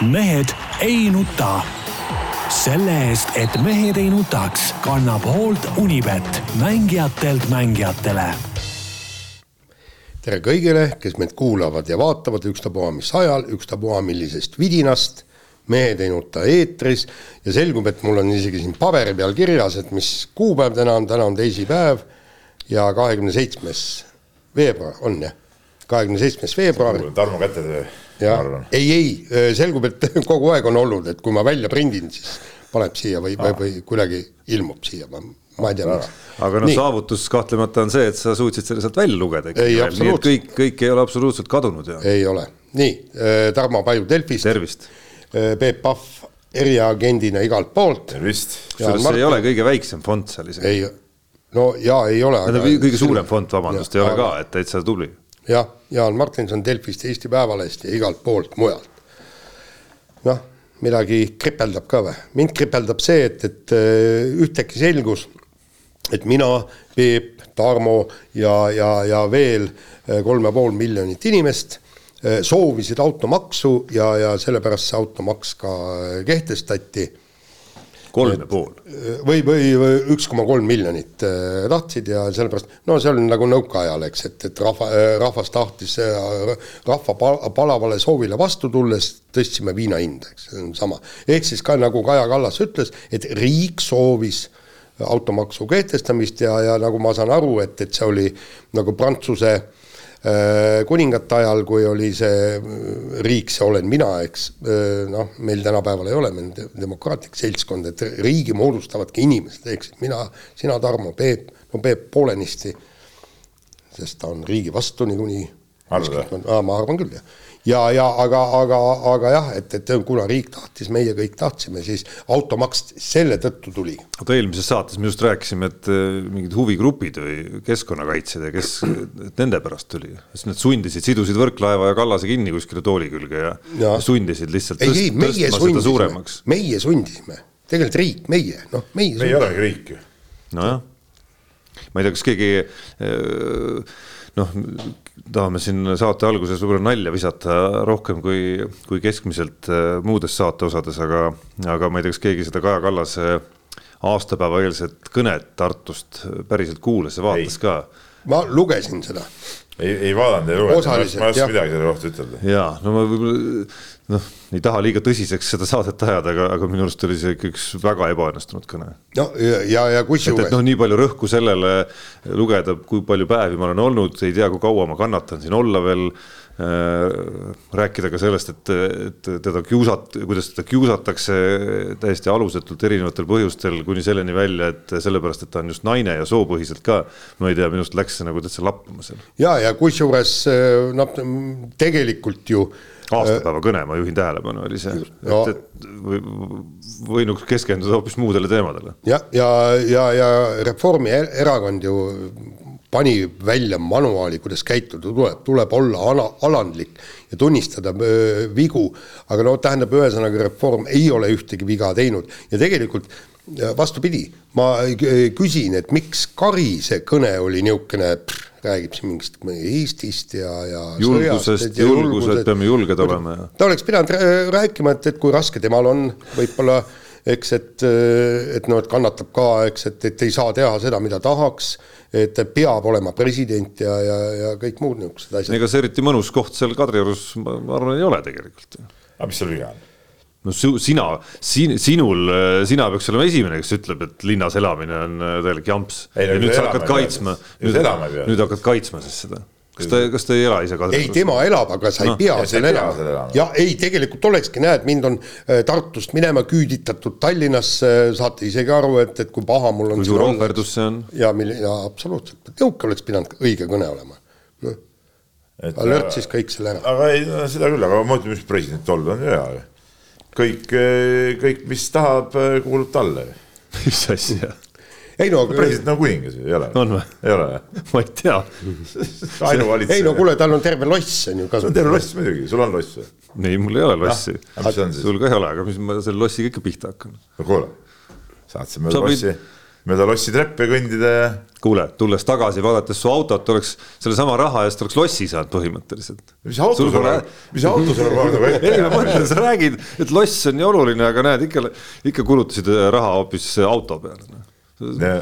mehed ei nuta. selle eest, et mehed ei nutaks, kannab hoolt Unibet, mängijatelt mängijatele. tere kõigile, kes meid kuulavad ja vaatavad ükstapuha mis ajal, ükstapuha millisest vidinast. mehed ei nuta eetris ja selgub, et mul on isegi siin paberi peal kirjas, et mis kuupäev täna on, täna on teisipäev ja kahekümne seitsmes veebruar on jah, kahekümne seitsmes veebruar Tarmo kätetöö, ma arvan. ei, ei selgub, et kogu aeg on olnud, et kui ma välja prindin, siis paneb siia või, või, või kuidagi ilmub siia, ma, ma ei tea, miks. aga noh, saavutus kahtlemata on see, et sa suutsid selle sealt välja lugeda. Absoluutselt. kõik, kõik ei ole absoluutselt kadunud ja ei ole, nii, Tarmo Paju Delfist, tervist. Peep Pahv eriagendina igalt poolt, tervist. Kusjuures see ei ole kõige väiksem fond seal isegi. ei, no ja ei ole. tähendab, kõige suurem fond, vabandust, ei ole aga- ka, et täitsa tubli. jah, Jaan Martinson Delfist, Eesti Päevalehest ja igalt poolt mujalt. noh, midagi kripeldab ka või? mind kripeldab see, et, et äh, ühtäkki selgus, et mina, Peep, Tarmo ja, ja, ja veel äh, kolm ja pool miljonit inimest äh, soovisid automaksu ja, ja sellepärast see automaks ka kehtestati kolm ja pool. või, või või üks koma kolm miljonit äh, tahtsid ja sellepärast, no see oli nagu nõukaajal, eks, et, et rahva, rahvas tahtis äh, rahva pa- palavale soovile vastu tulles tõstsime viina hinda, eks, see on sama. ehk siis ka nagu Kaja Kallas ütles, et riik soovis automaksu kehtestamist ja, ja nagu ma saan aru, et, et see oli nagu Prantsuse äh, kuningate ajal, kui oli see äh, riik, see olen mina, eks, noh, meil tänapäeval ei ole, meil on de- demokraatlik seltskond, et riigi moodustavadki inimesed, siis mina, sina, Tarmo, Peep, no Peep poolenisti, sest ta on riigi vastu niikuinii. Ma arvan küll jah. ja, ja aga, aga, aga jah, et, et kuna riik tahtis, meie kõik tahtsime, siis automaks selle tõttu tuli. Oota, eelmises saates me just rääkisime, et eh, mingid huvigrupid või keskkonnakaitsjad ja kes et nende pärast tuli, sest nad sundisid, sidusid Võrklaeva ja Kallase kinni kuskile tooli külge ja, Ja. sundisid lihtsalt ei, tõst, ei, meie tõstma seda sundisime. suuremaks., meie sundisime, tegelikult riik, meie, noh, meie me ei olegi riik ju. nojah, ma ei tea, kas keegi eh, noh, tahame siin saate alguses võib-olla nalja visata rohkem kui, kui keskmiselt eh, muudes saate osades, aga, aga ma ei tea, kas keegi seda Kaja Kallase aastapäeva eelset kõnet Tartust päriselt kuulas ja vaatas Ei. ka ma lugesin seda, ei, ei vaadanud ja lugenud, ma ei oska midagi selle kohta ütelda. ja no ma võib-olla noh, ei taha liiga tõsiseks seda saadet ajada, aga, aga minu arust oli see ikka üks väga ebaõnnestunud kõne. no ja, ja, ja et, kusjuures et noh, nii palju rõhku sellele lugeda, kui palju päevi ma olen olnud, ei tea, kui kaua ma kannatan siin olla veel äh,. rääkida ka sellest, et, et teda kiusat-, kuidas teda kiusatakse täiesti alusetult erinevatel põhjustel kuni selleni välja, et sellepärast, et ta on just naine ja soopõhiselt ka. no ei tea, minu arust läks see nagu täitsa lappama seal. ja, ja kusjuures äh, noh, tegelikult ju aastapäeva kõne, ma juhin tähelepanu, oli see, et, et või, võinuks keskenduda hoopis muudele teemadele. ja, ja, ja, ja Reformierakond ju pani välja manuaali, kuidas käituda tuleb, tuleb olla ala, alandlik ja tunnistada öö, vigu, aga no tähendab, ühesõnaga Reform ei ole ühtegi viga teinud. Ja tegelikult vastupidi, ma kü- küsin, et miks Karise kõne oli niisugune, räägib siin mingist Eestist ja, ja julgusest, julgused, peame julged olema ja ta oleks pidanud rää- rääkima, et, et kui raske temal on, võib-olla eks, et, et noh, et kannatab ka, eks, et, et ei saa teha seda, mida tahaks, et peab olema president ja, ja, ja kõik muud niisugused asjad. ega see eriti mõnus koht seal Kadriorus, ma ma arvan, ei ole tegelikult. aga mis seal viga on? No su, sina sin,, sinul, sina peaks olema esimene, kes ütleb, et linnas elamine on äh, täielik jamps. Ei, no ja nüüd sa hakkad ei kaitsma, nüüd ei nüüd hakkad kaitsma siis seda. kas ta, kas ta ei ela ise ei, Kadriorus? tema elab, aga sa ei Noh, pea ja ei seal elama seal elama.. ja ei, tegelikult olekski, näed, mind on äh, Tartust minema küüditatud Tallinnasse, saate isegi aru, et, et kui paha mul on kui suur ohverdus see on? ja mille, ja absoluutselt, niisugune oleks pidanud õige kõne olema. noh, aga lörtsis kõik selle ära. aga ei no,, seda küll, aga ma mõtlen, mis president olla on ju hea ju. kõik, kõik, mis tahab, kuulub talle. mis asja? ei no, president on kuningas ju, ei ole? On või? ei ole jah? ma ei tea. ainuvalitseja. ei no kuule, tal on terve loss on ju kasutada. terve loss muidugi, sul on loss või? ei, mul ei ole lossi. on siis? sul ka ei ole, aga mis ma selle lossiga ikka pihta hakkan? no kuule, mööda Sa võid- lossi, mööda lossi treppe kõndida ja kuule, tulles tagasi, vaadates su autot, oleks sellesama raha eest oleks lossi saanud põhimõtteliselt. mis auto sul on, mis auto sul on nagu ette? ei, ma mõtlen, sa räägid, et loss on nii oluline, aga näed ikka, ikka kulutasid raha hoopis auto peale. ja,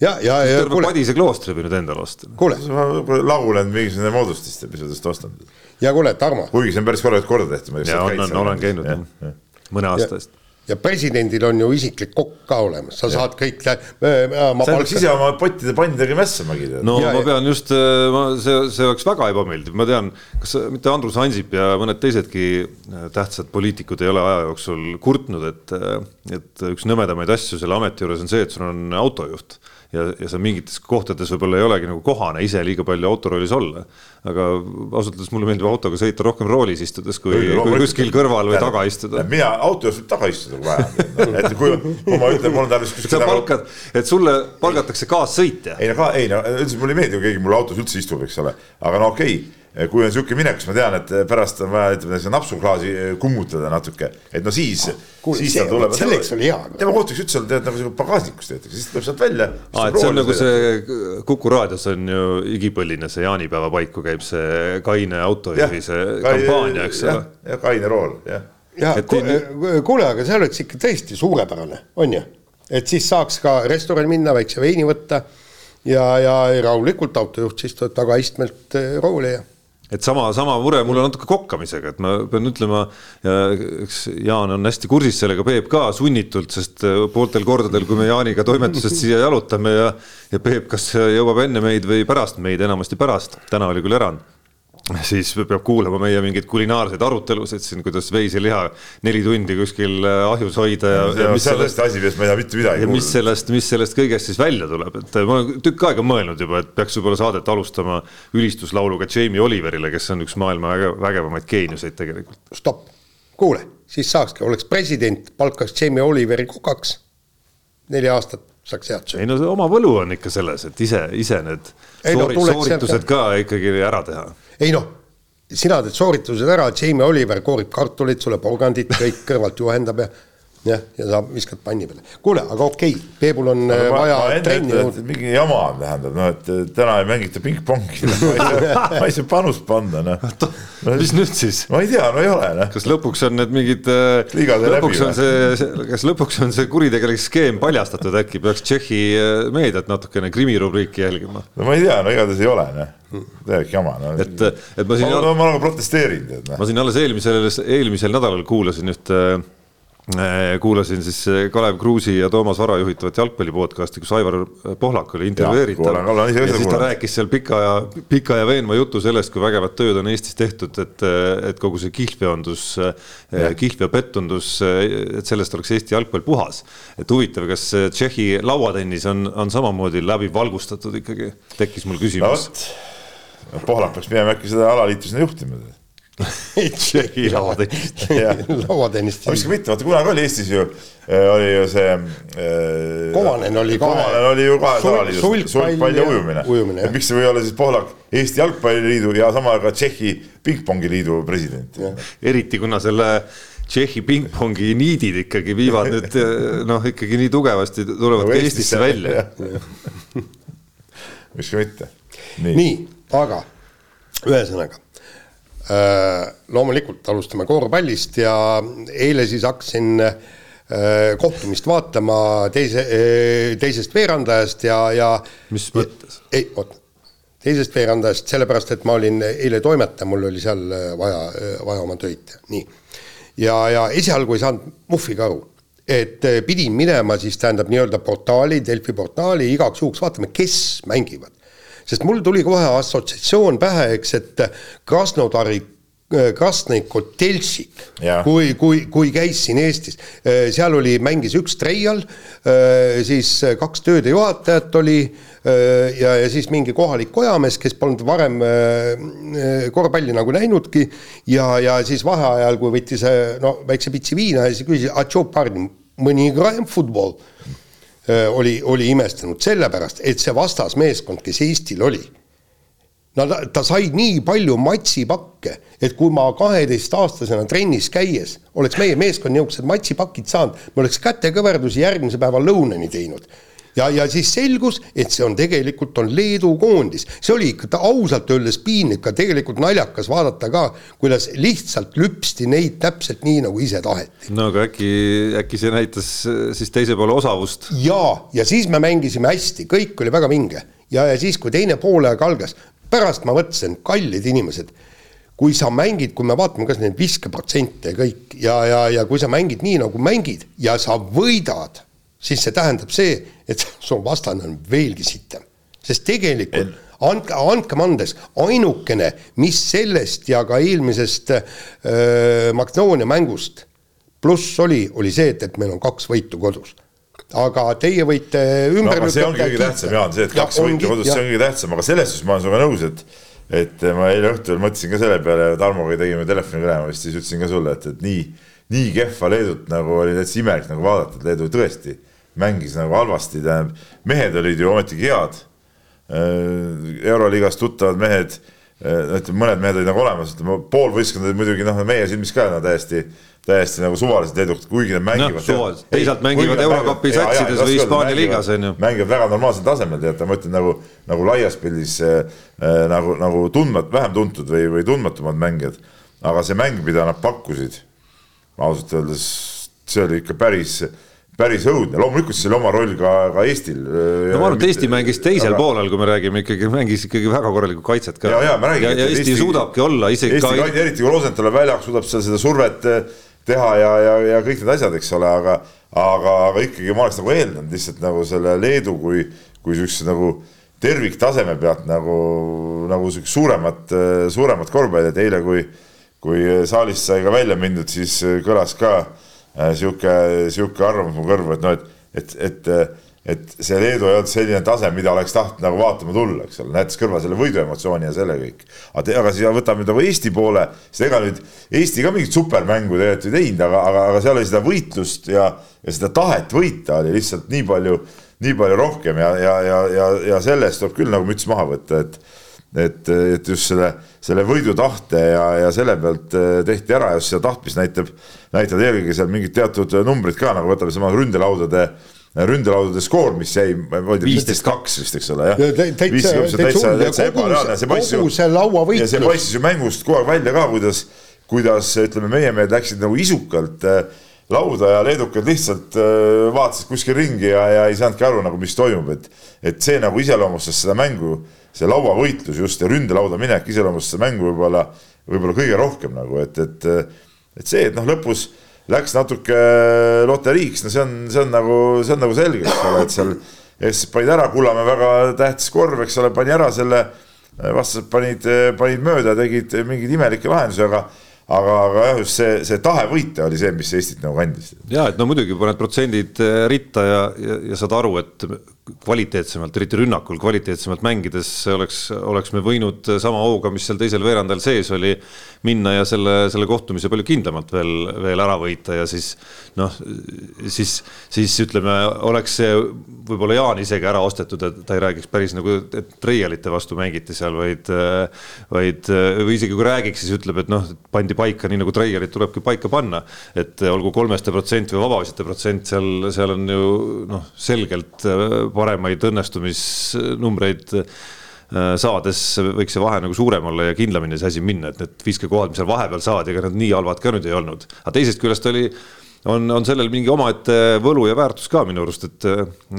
ja, ja, ja terve Padise kloostri võinud endale osta. kuule. ma võib-olla lagulen mingisugune moodustist episoodist ostnud. ja kuule, Tarmo. kuigi see on päris korralikult korda tehtud. ja on, on, olen käinud jah, mõne aasta eest ja presidendil on ju isiklik kokk ka olemas, sa ja. saad kõik. sa peaks ise oma pottide pandidega mässamagi. no ja, ma pean just, äh, ma, see, see oleks väga ebameeldiv, ma tean, kas mitte Andrus Ansip ja mõned teisedki äh, tähtsad poliitikud ei ole aja jooksul kurtnud, et, äh, et üks nõmedamaid asju selle ameti juures on see, et sul on autojuht ja, ja sa mingites kohtades võib-olla ei olegi nagu kohane ise liiga palju autoroolis olla. aga ausalt öeldes mulle meeldib autoga sõita rohkem roolis istudes, kui, kui kuskil kõrval või taga istuda. mina autojuht võib taga istuda, kui vaja. et kui, kui ma ütlen, mul on tarvis kuskil. sa palkad, et sulle palgatakse kaassõitja. ei no ka, ei no üldiselt mulle ei meeldi, kui keegi mul autos üldse istub, eks ole, aga no okei okay kui on niisugune minek, siis ma tean, et pärast on vaja, ütleme, seda napsuklaasi kummutada natuke, et no siis ah,, siis ta tuleb. selleks oli hea. tema kohtuks üldse tead nagu pagasnikus teetakse, siis tuleb sealt välja. aa, et see on nagu see Kuku raadios on ju igipõline see jaanipäeva paiku käib see kaine autojuhi see kampaania, eks ole. jah, kaine rool, jah. ja, ja kuule, aga see oleks ikka tõesti suurepärane, on ju, et siis saaks ka restorani minna, väikse veini võtta ja, ja rahulikult autojuht siis tagaistmelt eh, rooli ja et sama, sama mure mul on natuke kokkamisega, et ma pean ütlema, eks Jaan on hästi kursis sellega, Peep ka sunnitult, sest äh, pooltel kordadel, kui me Jaaniga toimetusest siia jalutame ja, ja Peep kas jõuab enne meid või pärast meid, enamasti pärast, täna oli küll erand siis peab kuulama meie mingeid kulinaarseid arutelusid siin, kuidas veiseliha neli tundi kuskil äh, ahjus hoida ja, ja, ja mis sellest asi, millest ma ei taha mitte midagi mis sellest, mis sellest kõigest siis välja tuleb, et äh, ma olen tükk aega mõelnud juba, et peaks võib-olla saadet alustama ülistuslauluga Jamie Oliverile, kes on üks maailma vägevamaid geeniuseid tegelikult. stopp, kuule, siis saakski, oleks president, palkaks Jamie Oliveri kokaks. Neli aastat saaks head sööma. ei no see oma võlu on ikka selles, et ise, ise need ei, soori, no, sooritused ka ikkagi ära teha ei noh, sina teed sooritused ära, Jamie Oliver koorib kartulit sulle, porgandit, kõik kõrvalt juhendab ja jah, ja sa viskad panni peale. kuule, aga okei okay,, Peebul on aga ma, vaja ma trenni juurde. mingi jama on, tähendab, noh, et täna ei mängita pingpongi no,, ma ei saa, panust panna, noh. no mis nüüd siis? ma ei tea, no ei ole, noh. kas lõpuks on need mingid, äh, lõpuks on see, kas lõpuks on see kuritegelik skeem paljastatud äkki, peaks Tšehhi äh, meediat natukene krimirubriiki jälgima? no ma ei tea, no igatahes ei ole, noh täielik jama no.. et, et ma siin. ma, ma, ma olen protesteerinud. Noh. ma siin alles eelmisel, eelmisel nädalal kuulasin ühte äh, Äh, kuulasin siis äh, Kalev Kruusi ja Toomas Vara juhitavat jalgpalli podcast'i, kus Aivar Pohlak oli intervjueeritav. ja siis ta rääkis seal pika ja, pika ja veenva jutu sellest, kui vägevat tööd on Eestis tehtud, et, et kogu see kihlveondus, kihlveopettundus, et sellest oleks Eesti jalgpall puhas. et huvitav, kas Tšehhi lauatennis on, on samamoodi läbi valgustatud ikkagi, tekkis mul küsimus no,. Pohlak peaks minema äkki seda alaliitu sinna juhtima Tšehhi lauatennist lauatennist. ka mitte, vaata kunagi oli Eestis ju, äh, oli ju see äh,. Kovanen oli kahe. Kovanen oli ju kahes alaliidus, sulgpall ja ujumine, ujumine. miks ei või olla siis Pohlak Eesti Jalgpalliliidu ja sama ka Tšehhi Pingpongiliidu president. eriti kuna selle Tšehhi pingpongi niidid ikkagi viivad nüüd noh, ikkagi nii tugevasti tulevad ka Eestisse välja. miks ka mitte. nii, aga ühesõnaga Äh, loomulikult alustame korvpallist ja eile siis hakkasin äh, kohtumist vaatama teise, äh, teisest veerandajast ja, ja mis mõttes? ei, oot, teisest veerandajast, sellepärast et ma olin eile toimetaja, mul oli seal vaja, vaja oma töid, nii. ja, ja esialgu ei saanud muhviga aru, et pidin minema siis tähendab nii-öelda portaali, Delfi portaali, igaks juhuks vaatame, kes mängivad sest mul tuli kohe assotsiatsioon pähe, eks, et Krasnodari äh, Krasnõi Kotelšik, kui, kui, kui käis siin Eestis, äh, seal oli, mängis üks treial, äh, siis kaks töödejuhatajat oli ja, ja siis mingi kohalik kojamees, kes polnud varem korvpalli nagu näinudki. Ja, ja siis vaheajal, kui võttis no väikse pitsi viina ja siis küsis, mõni graem futbol oli, oli imestanud sellepärast, et see vastasmeeskond, kes Eestil oli, no ta, ta sai nii palju matsipakke, et kui ma kaheteistaastasena trennis käies oleks meie meeskond niisugused matsipakid saanud, me oleks kätekõverdusi järgmise päeva lõunani teinud. Ja, ja siis selgus, et see on tegelikult on Leedu koondis, see oli ikka ausalt öeldes piinlik, ka tegelikult naljakas vaadata ka, kuidas lihtsalt lüpsti neid täpselt nii, nagu ise taheti. no aga äkki, äkki see näitas siis teise poole osavust? jaa, ja siis me mängisime hästi, kõik oli väga vinge ja, ja siis, kui teine poolaeg algas, pärast ma mõtlesin, kallid inimesed kui sa mängid, kui me vaatame kas neid viskeprotsente ja kõik ja, ja, ja kui sa mängid nii, nagu mängid ja sa võidad, siis see tähendab see, et su vastane on veelgi sitem. sest tegelikult andke, andkem andes, ainukene, mis sellest ja ka eelmisest äh, Magnoonia mängust pluss oli, oli see, et, et meil on kaks võitu kodus. Aga teie võite ümber no, see ongi kõige tähtsam, Jaan, see, et kaks ja, võitu kodus, see on kõige tähtsam, aga selles suhtes ma olen sinuga nõus, et et ma eile õhtul mõtlesin ka selle peale, Tarmoga tegime telefonikõne vist, siis ütlesin ka sulle, et, et nii, nii kehva Leedut nagu oli täitsa imelik nagu vaadata, et Leedu tõesti mängis nagu halvasti, tähendab, mehed olid ju ometigi head. Äh, euroliigas tuttavad mehed, äh, ütleme, mõned mehed olid nagu olemas, ütleme pool võistkonda olid muidugi noh, meie silmis ka no, täiesti täiesti nagu suvalised leedukad, kuigi nad mängivad no,. teisalt mängivad Eurokapi satsides või Hispaania liigas on ju. mängivad väga normaalsel tasemel, teate, ma ütlen nagu, nagu laias pildis äh, nagu, nagu tundmat-, vähem tuntud või, või tundmatumad mängijad. aga see mäng, mida nad pakkusid, ausalt öeldes, see oli ikka päris päris õudne, loomulikult oli oma roll ka, ka Eestil. no ma arvan, et Eesti mängis teisel aga... poolel, kui me räägime ikkagi, mängis ikkagi väga korralikku kaitset ka. ja, ja, räägin, ja, ja Eesti, Eesti suudabki olla isegi Eesti ka. eriti kui Rosenthal on väljas, suudab seal seda survet teha ja, ja, ja kõik need asjad, eks ole, aga, aga, aga ikkagi ma oleks nagu eeldanud lihtsalt nagu selle Leedu kui, kui siukse nagu terviktaseme pealt nagu, nagu siukest suuremat, suuremat korvpalli, et eile, kui, kui saalist sai ka välja mindud, siis kõlas ka äh, sihuke, sihuke arvamus mu kõrvu, et noh, et, et, et et see Leedu ei olnud selline tase, mida oleks tahtnud nagu vaatama tulla, eks ole, näitas kõrval selle võiduemotsiooni ja selle kõik. aga, aga siia võtame nagu Eesti poole, siis ega nüüd Eesti ka mingit supermängu tegelikult ei teinud, aga, aga, aga seal oli seda võitlust ja, ja seda tahet võita oli lihtsalt nii palju, nii palju rohkem ja, ja, ja, ja, ja selle eest tuleb küll nagu müts maha võtta, et et, et just selle, selle võidutahte ja, ja selle pealt eh, tehti ära just seda tahtmist näitab, näitavad eelkõige seal mingid teatud numbrid ka, nagu võtame sama ründelaudade ründelaudade skoor, mis jäi, viisteist kaks vist, eks ole, jah. täitsa, täitsa, täitsa ebareaalne, see paistis ju, ja see paistis ju mängust kogu aeg välja ka, kuidas, kuidas ütleme, meie mehed läksid nagu isukalt äh, lauda ja leedukad lihtsalt vaatasid kuskil ringi ja, ja ei saanudki aru nagu, mis toimub, et, et see nagu iseloomustas seda mängu, see lauavõitlus just ja ründelauda minek iseloomustas seda mängu võib-olla, võib-olla kõige rohkem nagu, et, et, et see, et noh, lõpus läks natuke loteriiks, no see on, see on nagu, see on nagu selge, eks ole, et seal eestlased panid ära, Kullamäe väga tähtis korv, eks ole, pani ära selle, vastased panid, panid mööda, tegid mingeid imelikke lahendusi, aga aga, aga jah, just see, see tahe võita oli see, mis Eestit nagu kandis. ja et no muidugi paned protsendid ritta ja, ja, ja saad aru, et kvaliteetsemalt, eriti rünnakul kvaliteetsemalt mängides oleks, oleks me võinud sama hooga, mis seal teisel veerandajal sees oli, minna ja selle, selle kohtumise palju kindlamalt veel, veel ära võita ja siis noh, siis, siis ütleme, oleks see võib-olla Jaan isegi ära ostetud, et ta ei räägiks päris nagu, et treialite vastu mängiti seal, vaid, vaid või isegi kui räägiks, siis ütleb, et noh, pandi paika nii nagu treialit tulebki paika panna, et olgu kolmeste protsent või vabavisete protsent, seal, seal on ju noh, selgelt paremaid õnnestumisnumbreid äh, saades võiks see vahe nagu suurem olla ja kindlamini see asi minna, et need viskekohad, mis seal vahepeal saadi, ega nad nii halvad ka nüüd ei olnud. aga teisest küljest oli, on, on sellel mingi omaette võlu ja väärtus ka minu arust, et,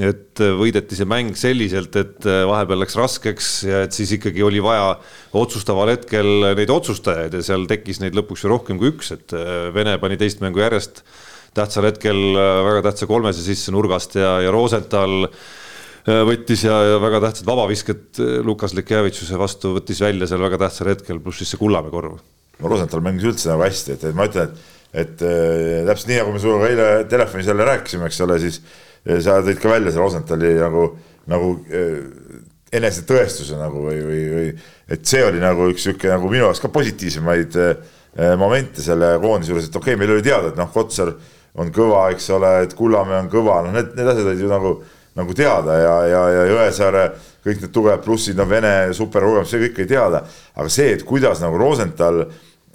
et võideti see mäng selliselt, et vahepeal läks raskeks ja et siis ikkagi oli vaja otsustaval hetkel neid otsustajaid ja seal tekkis neid lõpuks ju rohkem kui üks, et Vene pani teist mängu järjest tähtsal hetkel väga tähtsa kolmese sisse nurgast ja, ja Rosenthal Äh, võttis ja, ja väga tähtsad vabavisked äh, Lukas Lekjevitšuse vastu võttis välja seal väga tähtsal hetkel, pluss siis see Kullamäe korv. no Rosenthal mängis üldse nagu hästi, et, et ma ütlen, et, et äh, täpselt nii, nagu me sinuga eile telefonis jälle rääkisime, eks ole, siis sa tõid ka välja selle Rosenthali nagu, nagu äh, enesetõestuse nagu või, või, või et see oli nagu üks sihuke nagu minu jaoks ka positiivsemaid äh, momente selle koondise juures, et okei okay,, meil oli teada, et noh, Kotsar on kõva, eks ole, et Kullamäe on kõva, noh, need, need asjad olid ju nagu nagu teada ja, ja, ja Jõesaare kõik need tugevad plussid, no Vene superkogemus, see kõik oli teada, aga see, et kuidas nagu Rosenthal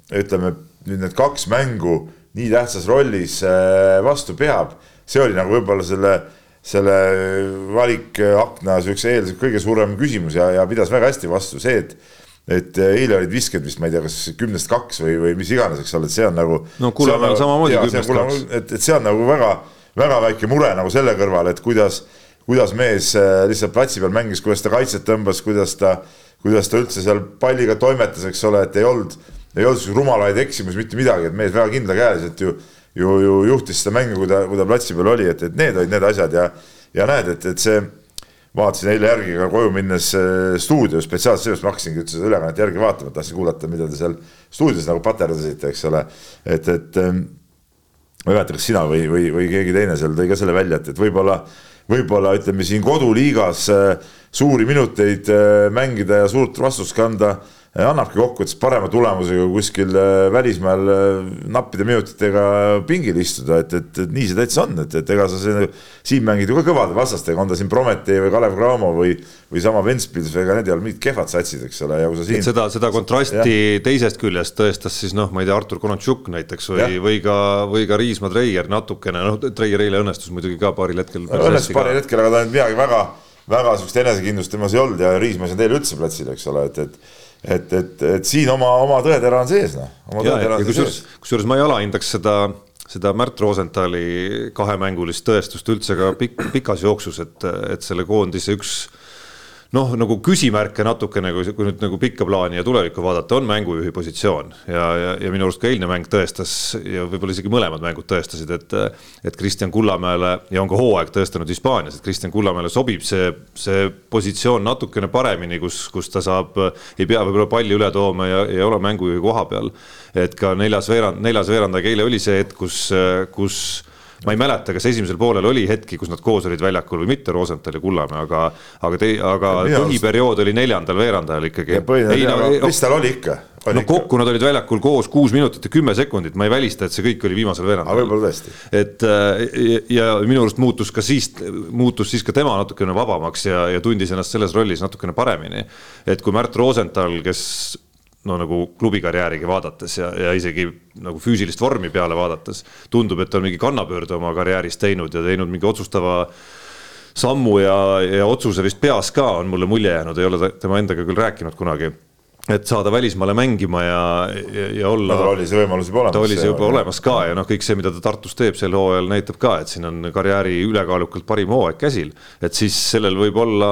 ütleme nüüd need kaks mängu nii tähtsas rollis äh, vastu peab, see oli nagu võib-olla selle selle valikakna siukse eel kõige suurem küsimus ja, ja pidas väga hästi vastu see, et et eile olid visked vist, ma ei tea, kas kümnest kaks või, või mis iganes, eks ole, et see on nagu. no Kullamäel nagu, samamoodi kümnest kaks. et, et see on nagu väga, väga väike mure nagu selle kõrval, et kuidas, kuidas mees äh, lihtsalt platsi peal mängis, kuidas ta kaitset tõmbas, kuidas ta, kuidas ta üldse seal palliga toimetas, eks ole, et ei olnud, ei olnud rumalaid eksimusi, mitte midagi, et mees väga kindlakäeliselt ju, ju, ju juhtis seda mängu, kui ta, kui ta platsi peal oli, et, et need olid need asjad ja, ja näed, et, et see vaatasin eile järgi ka koju minnes äh, stuudios, spetsiaalselt sellepärast ma hakkasingi üldse seda ülekannet järgi vaatama, tahtsin kuulata, mida te seal stuudios nagu paterdasite, eks ole. et, et ähm, ma ei mäleta, kas sina või, või, või keegi teine seal tõi ka selle välja, et, et võib-olla, võib-olla ütleme siin koduliigas äh, suuri minuteid äh, mängida ja suurt vastust kanda annabki kokkuvõttes parema tulemusega kuskil äh, välismaal äh, nappide minutitega pingil istuda, et, et, et nii see täitsa on, et, et ega sa see, siin mängid ju ka kõvade vastastega, on ta siin Prometee või Kalev Cramo või, või sama Ventspils, ega need ei ole mingid kehvad satsid, eks ole, ja kui sa siin. seda, seda kontrasti ja. teisest küljest tõestas siis noh, ma ei tea, Artur Konontšuk näiteks või, või ka, või ka Riismaa Treier natukene, noh, Treier eile õnnestus muidugi ka paaril hetkel. õnnestus paaril hetkel, aga ta nüüd midagi väga, väga sihukest enesekindlust temas ei olnud ja Riismaa ei saanud eile üldse platsile, eks ole, et, et et, et, et siin oma, oma tõetera on sees, noh. kusjuures, kusjuures ma ei alahindaks seda, seda Märt Rosenthali kahemängulist tõestust üldse ka pik, pikas jooksus, et, et selle koondise üks noh, nagu küsimärke natukene, kui, kui nüüd nagu pikka plaani ja tulevikku vaadata, on mängujuhi positsioon ja, ja, ja minu arust ka eilne mäng tõestas ja võib-olla isegi mõlemad mängud tõestasid, et, et Kristjan Kullamäele ja on ka hooaeg tõestanud Hispaanias, et Kristjan Kullamäele sobib see, see positsioon natukene paremini, kus, kus ta saab, ei pea võib-olla palli üle tooma ja, ja ole mängujuhi koha peal. et ka neljas veerand, neljas veerand aeg eile oli see hetk, kus, kus ma ei mäleta, kas esimesel poolel oli hetki, kus nad koos olid väljakul või mitte, Rosenthal ja Kullamäe, aga, aga tei-, aga põhiperiood oli neljandal veerandajal ikkagi. mis tal oli ikka? no kokku nad olid väljakul koos kuus minutit ja kümme sekundit, ma ei välista, et see kõik oli viimasel veerandil. võib-olla tõesti. et äh, ja minu arust muutus ka siis, muutus siis ka tema natukene vabamaks ja, ja tundis ennast selles rollis natukene paremini. et kui Märt Rosenthal, kes no nagu klubi karjäärigi vaadates ja, ja isegi nagu füüsilist vormi peale vaadates tundub, et on mingi kannapöörde oma karjääris teinud ja teinud mingi otsustava sammu ja, ja otsuse vist peas ka on mulle mulje jäänud, ei ole tema endaga küll rääkinud kunagi et saada välismaale mängima ja, ja, ja olla tal oli see võimalus juba olemas. ta oli see juba olemas ka ja noh, kõik see, mida ta Tartus teeb sel hooajal, näitab ka, et siin on karjääri ülekaalukalt parim hooaeg käsil. et siis sellel võib olla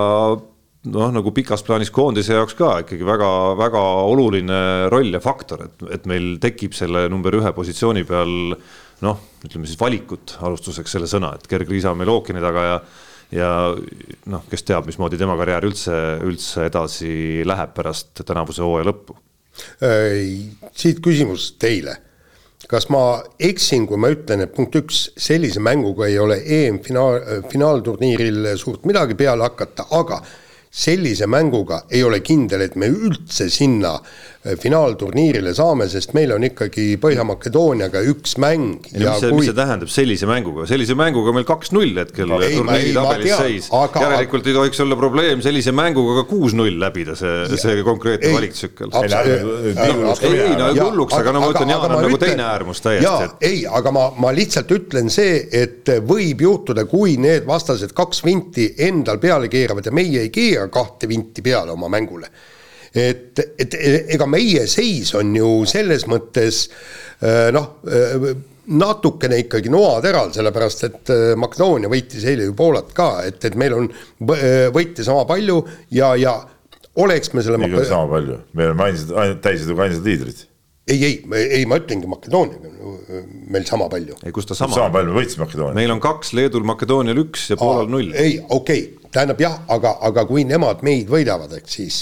noh, nagu pikas plaanis koondise jaoks ka ikkagi väga-väga oluline roll ja faktor, et, et meil tekib selle number ühe positsiooni peal noh, ütleme siis valikut alustuseks selle sõna, et Gerg Riisa on meil ookeani taga ja ja noh, kes teab, mismoodi tema karjäär üldse, üldse edasi läheb pärast tänavuse hooaja lõppu. siit küsimus teile kas ma eksin, kui ma ütlen, et punkt üks, sellise mänguga ei ole EM-finaal, finaalturniiril suurt midagi peale hakata, aga sellise mänguga ei ole kindel, et me üldse sinna äh, finaalturniirile saame, sest meil on ikkagi Põhja-Makedooniaga üks mäng. mis see kui..., mis see tähendab sellise mänguga, sellise mänguga meil kaks-null hetkel turniiri tabelis seis aga.... järelikult ei tohiks olla probleem sellise mänguga ka kuus-null läbida see, see konkreetne valiktsükkel. ei no hulluks, aga no ma ütlen, Jaan on nagu teine äärmus täiesti. ei, aga ma, ma lihtsalt ütlen see, et võib juhtuda, kui need vastased kaks vinti endal peale keeravad ja meie ei keera kahte vinti peale oma mängule. et, et ega meie seis on ju selles mõttes äh, noh, äh, natukene ikkagi noateral, sellepärast et Makedoonia võitis eile ju Poolat ka, et, et meil on võite sama palju ja, ja oleks me selle. ei ole sama palju, me oleme ainsad, täiseduga ainsad liidrid ei, ei, ei ma ütlengi Makedooniaga meil sama palju. ei, kus ta sama. sama palju, me võitsime Makedoonia. meil on kaks, Leedul, Makedoonial üks ja Poolal null. ei, okei okay., tähendab jah, aga, aga kui nemad meid võidavad, eks siis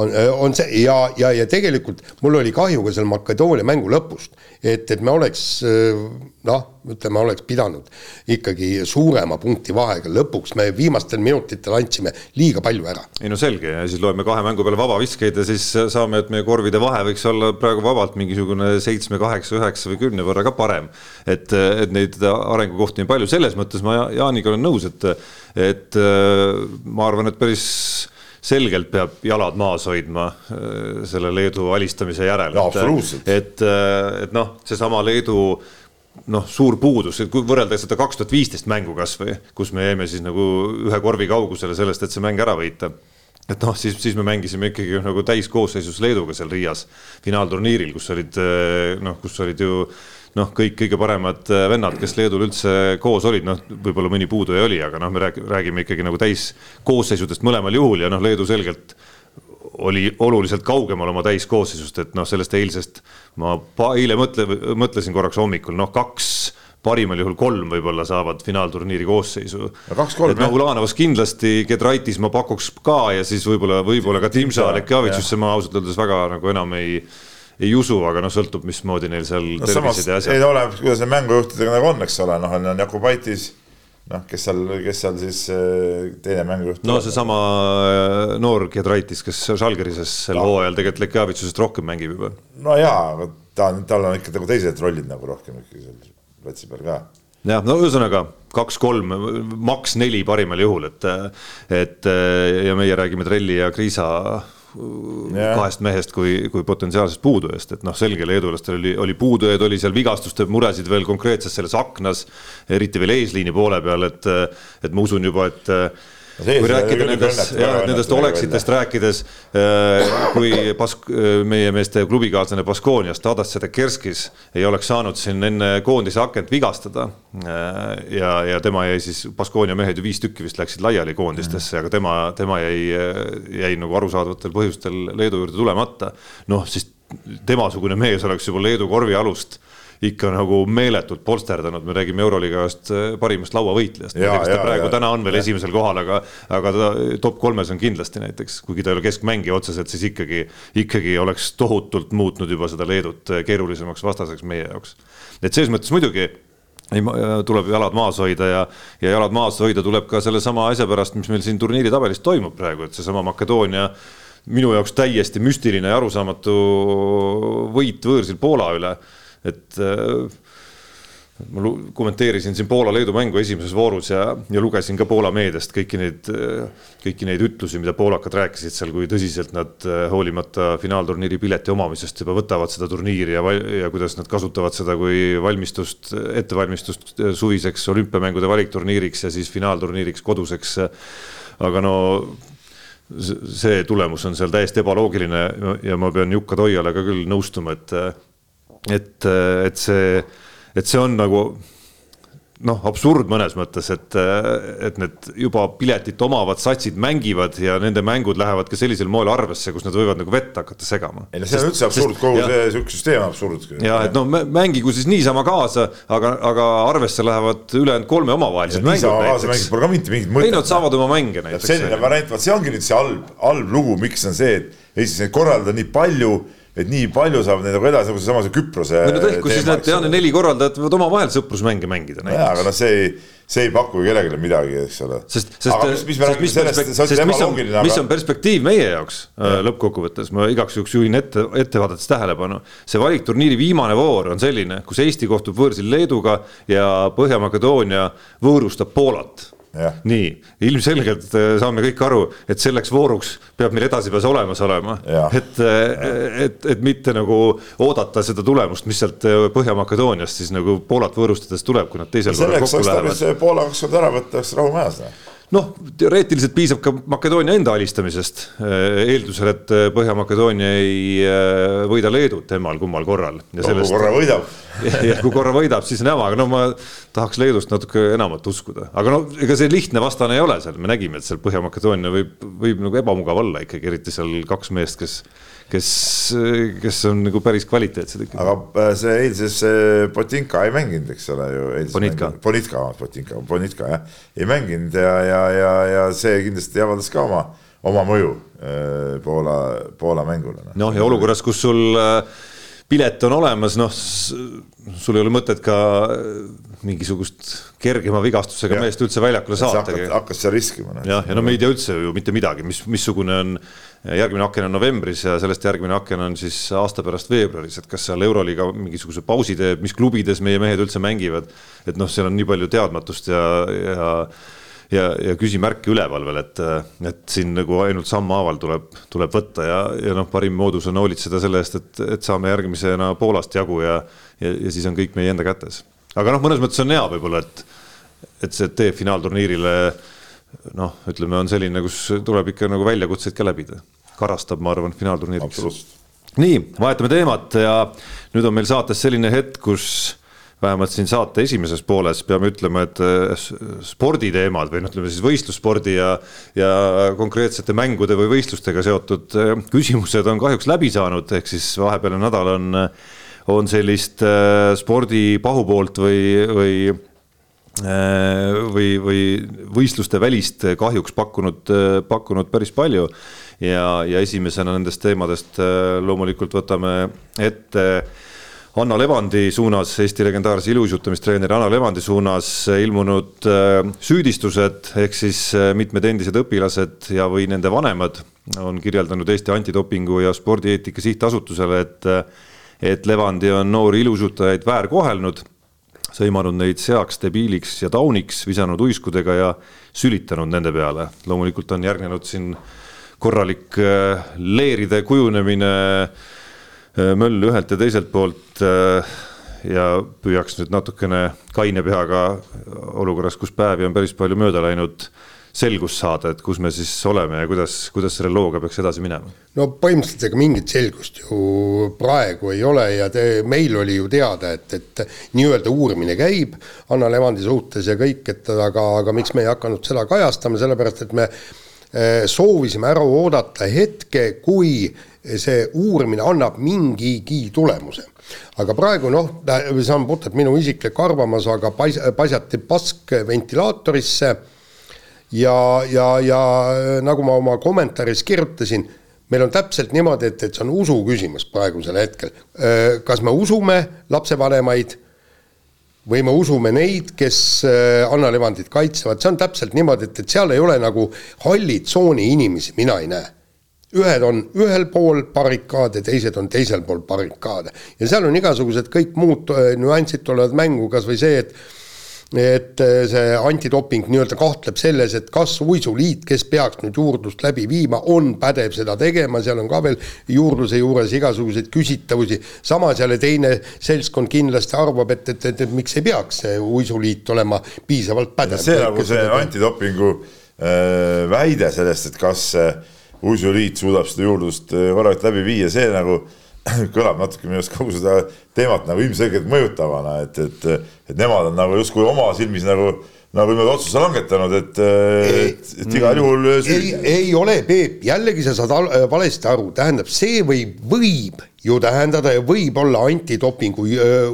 on, on see ja, ja, ja tegelikult mul oli kahju ka seal Makedoonia mängu lõpust, et, et me oleks noh, ütleme, oleks pidanud ikkagi suurema punkti vahega, lõpuks me viimastel minutitel andsime liiga palju ära. ei no selge ja siis loeme kahe mängu peale vabaviskeid ja siis saame, et meie korvide vahe võiks olla praegu vabalt mingisugune seitsme, kaheksa, üheksa või kümne võrra ka parem. et, et neid arengukohti on palju, selles mõttes ma Jaaniga olen nõus, et, et ma arvan, et päris selgelt peab jalad maas hoidma äh, selle Leedu alistamise järel. absoluutselt. et, äh, et noh, seesama Leedu noh, suur puudus, kui võrrelda seda kaks tuhat viisteist mängu kasvõi, kus me jäime siis nagu ühe korvi kaugusele sellest, et see mäng ära võita et noh, siis, siis me mängisime ikkagi nagu täiskoosseisus Leeduga seal Riias finaalturniiril, kus olid noh, kus olid ju noh, kõik kõige paremad vennad, kes Leedul üldse koos olid, noh, võib-olla mõni puuduja oli, aga noh, me räägime ikkagi nagu täiskoosseisudest mõlemal juhul ja noh, Leedu selgelt oli oluliselt kaugemal oma täiskoosseisust, et noh, sellest eilsest ma eile mõtle, mõtlesin korraks hommikul, noh, kaks parimal juhul kolm võib-olla saavad finaalturniiri koosseisu. kaks-kolm jah. Ulanovas kindlasti, Gedraitis ma pakuks ka ja siis võib-olla, võib-olla ka Timsa Lekjavitsusse ma ausalt öeldes väga nagu enam ei ei usu, aga noh, sõltub, mismoodi neil seal no, tervised ja asjad. ei ole, kuidas need mängujuhtidega nagu on, eks ole, noh, on Jakubaitis noh, kes seal, kes seal siis äh, teine mängujuht. no seesama äh, noor Gedraitis, kes Žalgirises sel no. hooajal tegelikult Lekjavitsusest rohkem mängib juba. no jaa, aga ta on, tal on ikka nagu teised rollid nagu rohkem ikkagi seal platsi peal ka jah, no ühesõnaga kaks-kolm, maks neli parimal juhul, et, et ja meie räägime Trelli ja Kriisa yeah. kahest mehest kui, kui potentsiaalsest puudujast, et noh, selge leedulastel oli, oli puudujaid, oli seal vigastuste muresid veel konkreetses selles aknas, eriti veel eesliini poole peal, et, et ma usun juba, et kui rääkida nendest, jah, nendest oleksitest rääkides, äh, kui Bask-, äh, meie meeste klubikaaslane Baskooniast, Tadas Sedekerskis ei oleks saanud siin enne koondise akent vigastada äh, ja, ja tema jäi siis, Baskoonia mehed ju viis tükki vist läksid laiali koondistesse mm., aga tema, tema jäi, jäi nagu arusaadavatel põhjustel Leedu juurde tulemata. noh, siis temasugune mees oleks juba Leedu korvialust ikka nagu meeletult polsterdanud, me räägime Euroliigast äh, parimast lauavõitlejast. ta praegu ja, täna on veel ja. esimesel kohal, aga, aga ta top kolmes on kindlasti näiteks, kuigi ta ei ole keskmängija otseselt, siis ikkagi, ikkagi oleks tohutult muutnud juba seda Leedut äh, keerulisemaks vastaseks meie jaoks. et selles mõttes muidugi ei, tuleb jalad maas hoida ja, ja jalad maas hoida tuleb ka sellesama asja pärast, mis meil siin turniiri tabelis toimub praegu, et seesama Makedoonia minu jaoks täiesti müstiline ja arusaamatu võit võõrsil Poola üle et äh, ma kommenteerisin siin Poola-Leedu mängu esimeses voorus ja, ja lugesin ka Poola meediast kõiki neid, kõiki neid ütlusi, mida poolakad rääkisid seal, kui tõsiselt nad äh, hoolimata finaalturniiri pileti omamisest juba võtavad seda turniiri ja, ja kuidas nad kasutavad seda kui valmistust, ettevalmistust suviseks olümpiamängude valikturniiriks ja siis finaalturniiriks koduseks. aga no see tulemus on seal täiesti ebaloogiline ja ma pean Jukka Toiale ka küll nõustuma, et et, et see, et see on nagu noh, absurd mõnes mõttes, et, et need juba piletit omavad satsid mängivad ja nende mängud lähevad ka sellisel moel arvesse, kus nad võivad nagu vett hakata segama. ei no see on üldse absurd, kogu ja, see sihuke süsteem on absurd. ja et no mängigu siis niisama kaasa, aga, aga arvesse lähevad ülejäänud kolme omavahelised mängud. niisama kaasa mängida pole ka mitte mingit mõtet. ei nad saavad oma mänge näiteks. selline variant, vot see ongi nüüd see halb, halb lugu, miks on see, et Eestis neid korraldada nii palju et nii palju saab neid nagu edasi, nagu seesama see Küprose. no tehku siis need jah, need neli korraldajat võivad omavahel sõprusmänge mängida. jaa, aga noh, see ei, see ei paku ju kellelegi midagi, eks ole. sest, sest, sest, mis, sest, sest mis on, aga... mis on perspektiiv meie jaoks ja. Äh, lõppkokkuvõttes, ma igaks juhuks juhin ette, ettevaadetes tähelepanu. see valikturniiri viimane voor on selline, kus Eesti kohtub võõrsil Leeduga ja Põhja-Makedoonia võõrustab Poolat nii, ilmselgelt äh, saame kõik aru, et selleks vooruks peab meil edasipääs olemas olema. et, äh, et, et mitte nagu oodata seda tulemust, mis sealt äh, Põhja-Makedooniast siis nagu Poolat võõrustades tuleb, kui nad teisel korral kokku lähevad. selleks oleks Poola kaks korda ära võtta, oleks rahu majas noh, teoreetiliselt piisab ka Makedoonia enda alistamisest, äh, eeldusel, et äh, Põhja-Makedoonia ei äh, võida Leedut temal kummal korral. no sellest, kui korra võidab. Ja kui korra võidab, siis on jama, aga no ma tahaks Leedust natuke enamat uskuda, aga no ega see lihtne vastane ei ole seal, me nägime, et seal Põhja-Makedoonia võib, võib nagu ebamugav olla ikkagi, eriti seal kaks meest, kes kes, kes on nagu päris kvaliteetsed ikkagi. aga äh, see eilses Botinka ei mänginud, eks ole ju. Bonitka. Bonitka, Botinka, Bonitka jah, ei mänginud ja, ja, ja, ja see kindlasti avaldas ka oma, oma mõju äh, Poola, Poola mängule. noh, noh ja olukorras, kus sul äh, pilet on olemas, noh, sul ei ole mõtet ka mingisugust kergema vigastusega ja. meest üldse väljakule saata. hakkas seal riskima. jah, ja no me ei tea üldse ju mitte midagi, mis, missugune on järgmine aken on novembris ja sellest järgmine aken on siis aasta pärast veebruaris, et kas seal Euroliiga mingisuguse pausi teeb, mis klubides meie mehed üldse mängivad. et noh, seal on nii palju teadmatust ja, ja ja, ja küsimärke üleval veel, et, et siin nagu ainult sammhaaval tuleb, tuleb võtta ja, ja noh, parim moodus on hoolitseda selle eest, et, et saame järgmisena Poolast jagu ja, ja, ja siis on kõik meie enda kätes aga noh, mõnes mõttes on hea võib-olla, et, et see tee finaalturniirile noh, ütleme, on selline, kus tuleb ikka nagu väljakutseid ka läbida. karastab, ma arvan, finaalturniiriks. nii, vahetame teemat ja nüüd on meil saates selline hetk, kus vähemalt siin saate esimeses pooles peame ütlema, et äh, sporditeemad või noh, ütleme siis võistlusspordi ja, ja konkreetsete mängude või võistlustega seotud äh, küsimused on kahjuks läbi saanud, ehk siis vahepealne nädal on, on sellist äh, spordi pahupoolt või, või või, või võistluste välist kahjuks pakkunud, pakkunud päris palju. ja, ja esimesena nendest teemadest loomulikult võtame ette Anna Levandi suunas, Eesti legendaarse iluuisutamistreeneri Anna Levandi suunas ilmunud äh, süüdistused ehk siis äh, mitmed endised õpilased ja, või nende vanemad on kirjeldanud Eesti Antidopingu ja Spordieetika Sihtasutusele, et äh, et Levandi on noori iluuisutajaid väärkohelnud, sõimanud neid seaks, debiiliks ja tauniks, visanud uiskudega ja sülitanud nende peale. loomulikult on järgnenud siin korralik leeride kujunemine Äh, möllu ühelt ja teiselt poolt äh, ja püüaks nüüd natukene kaine peaga olukorras, kus päevi on päris palju mööda läinud, selgust saada, et kus me siis oleme ja kuidas, kuidas selle looga peaks edasi minema? no põhimõtteliselt ega mingit selgust ju praegu ei ole ja te, meil oli ju teada, et, et nii-öelda uurimine käib Anna Levandi suhtes ja kõik, et aga, aga miks me ei hakanud seda kajastama, sellepärast et me äh, soovisime ära oodata hetke, kui see uurimine annab mingigi tulemuse. aga praegu noh, see on puhtalt minu isiklik arvamus, aga pais-, paisati pask ventilaatorisse ja, ja, ja nagu ma oma kommentaaris kirjutasin, meil on täpselt niimoodi, et, et see on usu küsimus praegusel hetkel. kas me usume lapsevanemaid või me usume neid, kes Anna Levandit kaitsevad, see on täpselt niimoodi, et, et seal ei ole nagu halli tsooni inimesi, mina ei näe ühed on ühel pool barrikaade, teised on teisel pool barrikaade. ja seal on igasugused kõik muud äh, nüansid tulevad mängu, kas või see, et et äh, see antidoping nii-öelda kahtleb selles, et kas uisuliit, kes peaks nüüd juurdlust läbi viima, on pädev seda tegema, seal on ka veel juurdluse juures igasuguseid küsitavusi, samas jälle teine seltskond kindlasti arvab, et, et, et, et miks ei peaks see uisuliit olema piisavalt pädev. see nagu see antidopingu äh, väide sellest, et kas äh, uisuliit suudab seda juurdlust eh, korralikult läbi viia, see nagu kõlab natuke minu arust kogu seda teemat nagu ilmselgelt mõjutavana, et, et, et nemad on nagu justkui oma silmis nagu nagu niimoodi otsuse langetanud, et, et, et igal juhul ei, ei ole, Peep, jällegi sa saad valesti aru, tähendab, see võib, võib ju tähendada ja võib-olla antidopingu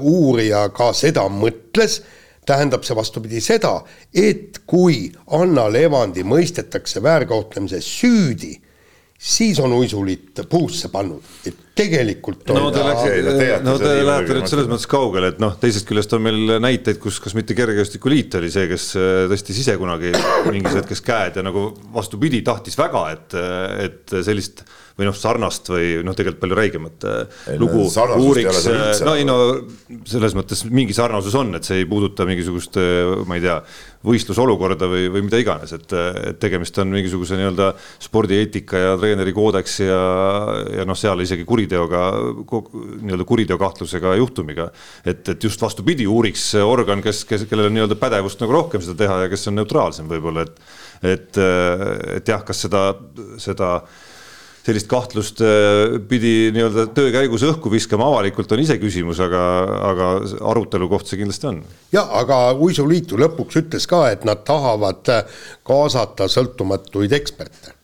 uurija ka seda mõtles, tähendab see vastupidi seda, et kui Anna Levandi mõistetakse väärkohtlemises süüdi siis on uisuliit puusse pannud, et tegelikult no te lähete, no te lähete nüüd selles mõttes kaugele, et noh, teisest küljest on meil näiteid, kus kas mitte Kergejõustikuliit oli see, kes äh, tõstis ise kunagi mingis hetkes käed ja nagu vastupidi, tahtis väga, et, et sellist või noh, sarnast või noh, tegelikult palju räigemat äh, ei, lugu uuriks, no ei no selles mõttes mingi sarnasus on, et see ei puuduta mingisugust, äh, ma ei tea, võistlusolukorda või, või mida iganes, et, et tegemist on mingisuguse nii-öelda spordieetika ja treeneri koodeksi ja, ja noh, seal isegi kuriteoga, nii-öelda kuriteokahtlusega juhtumiga. et, et just vastupidi, uuriks organ, kes, kes, kellel on nii-öelda pädevust nagu rohkem seda teha ja kes on neutraalsem võib-olla, et et, et jah, kas seda, seda sellist kahtlust äh, pidi nii-öelda töö käigus õhku viskama avalikult, on iseküsimus, aga, aga arutelu koht see kindlasti on. jah, aga uisuliit ju lõpuks ütles ka, et nad tahavad kaasata sõltumatuid eksperte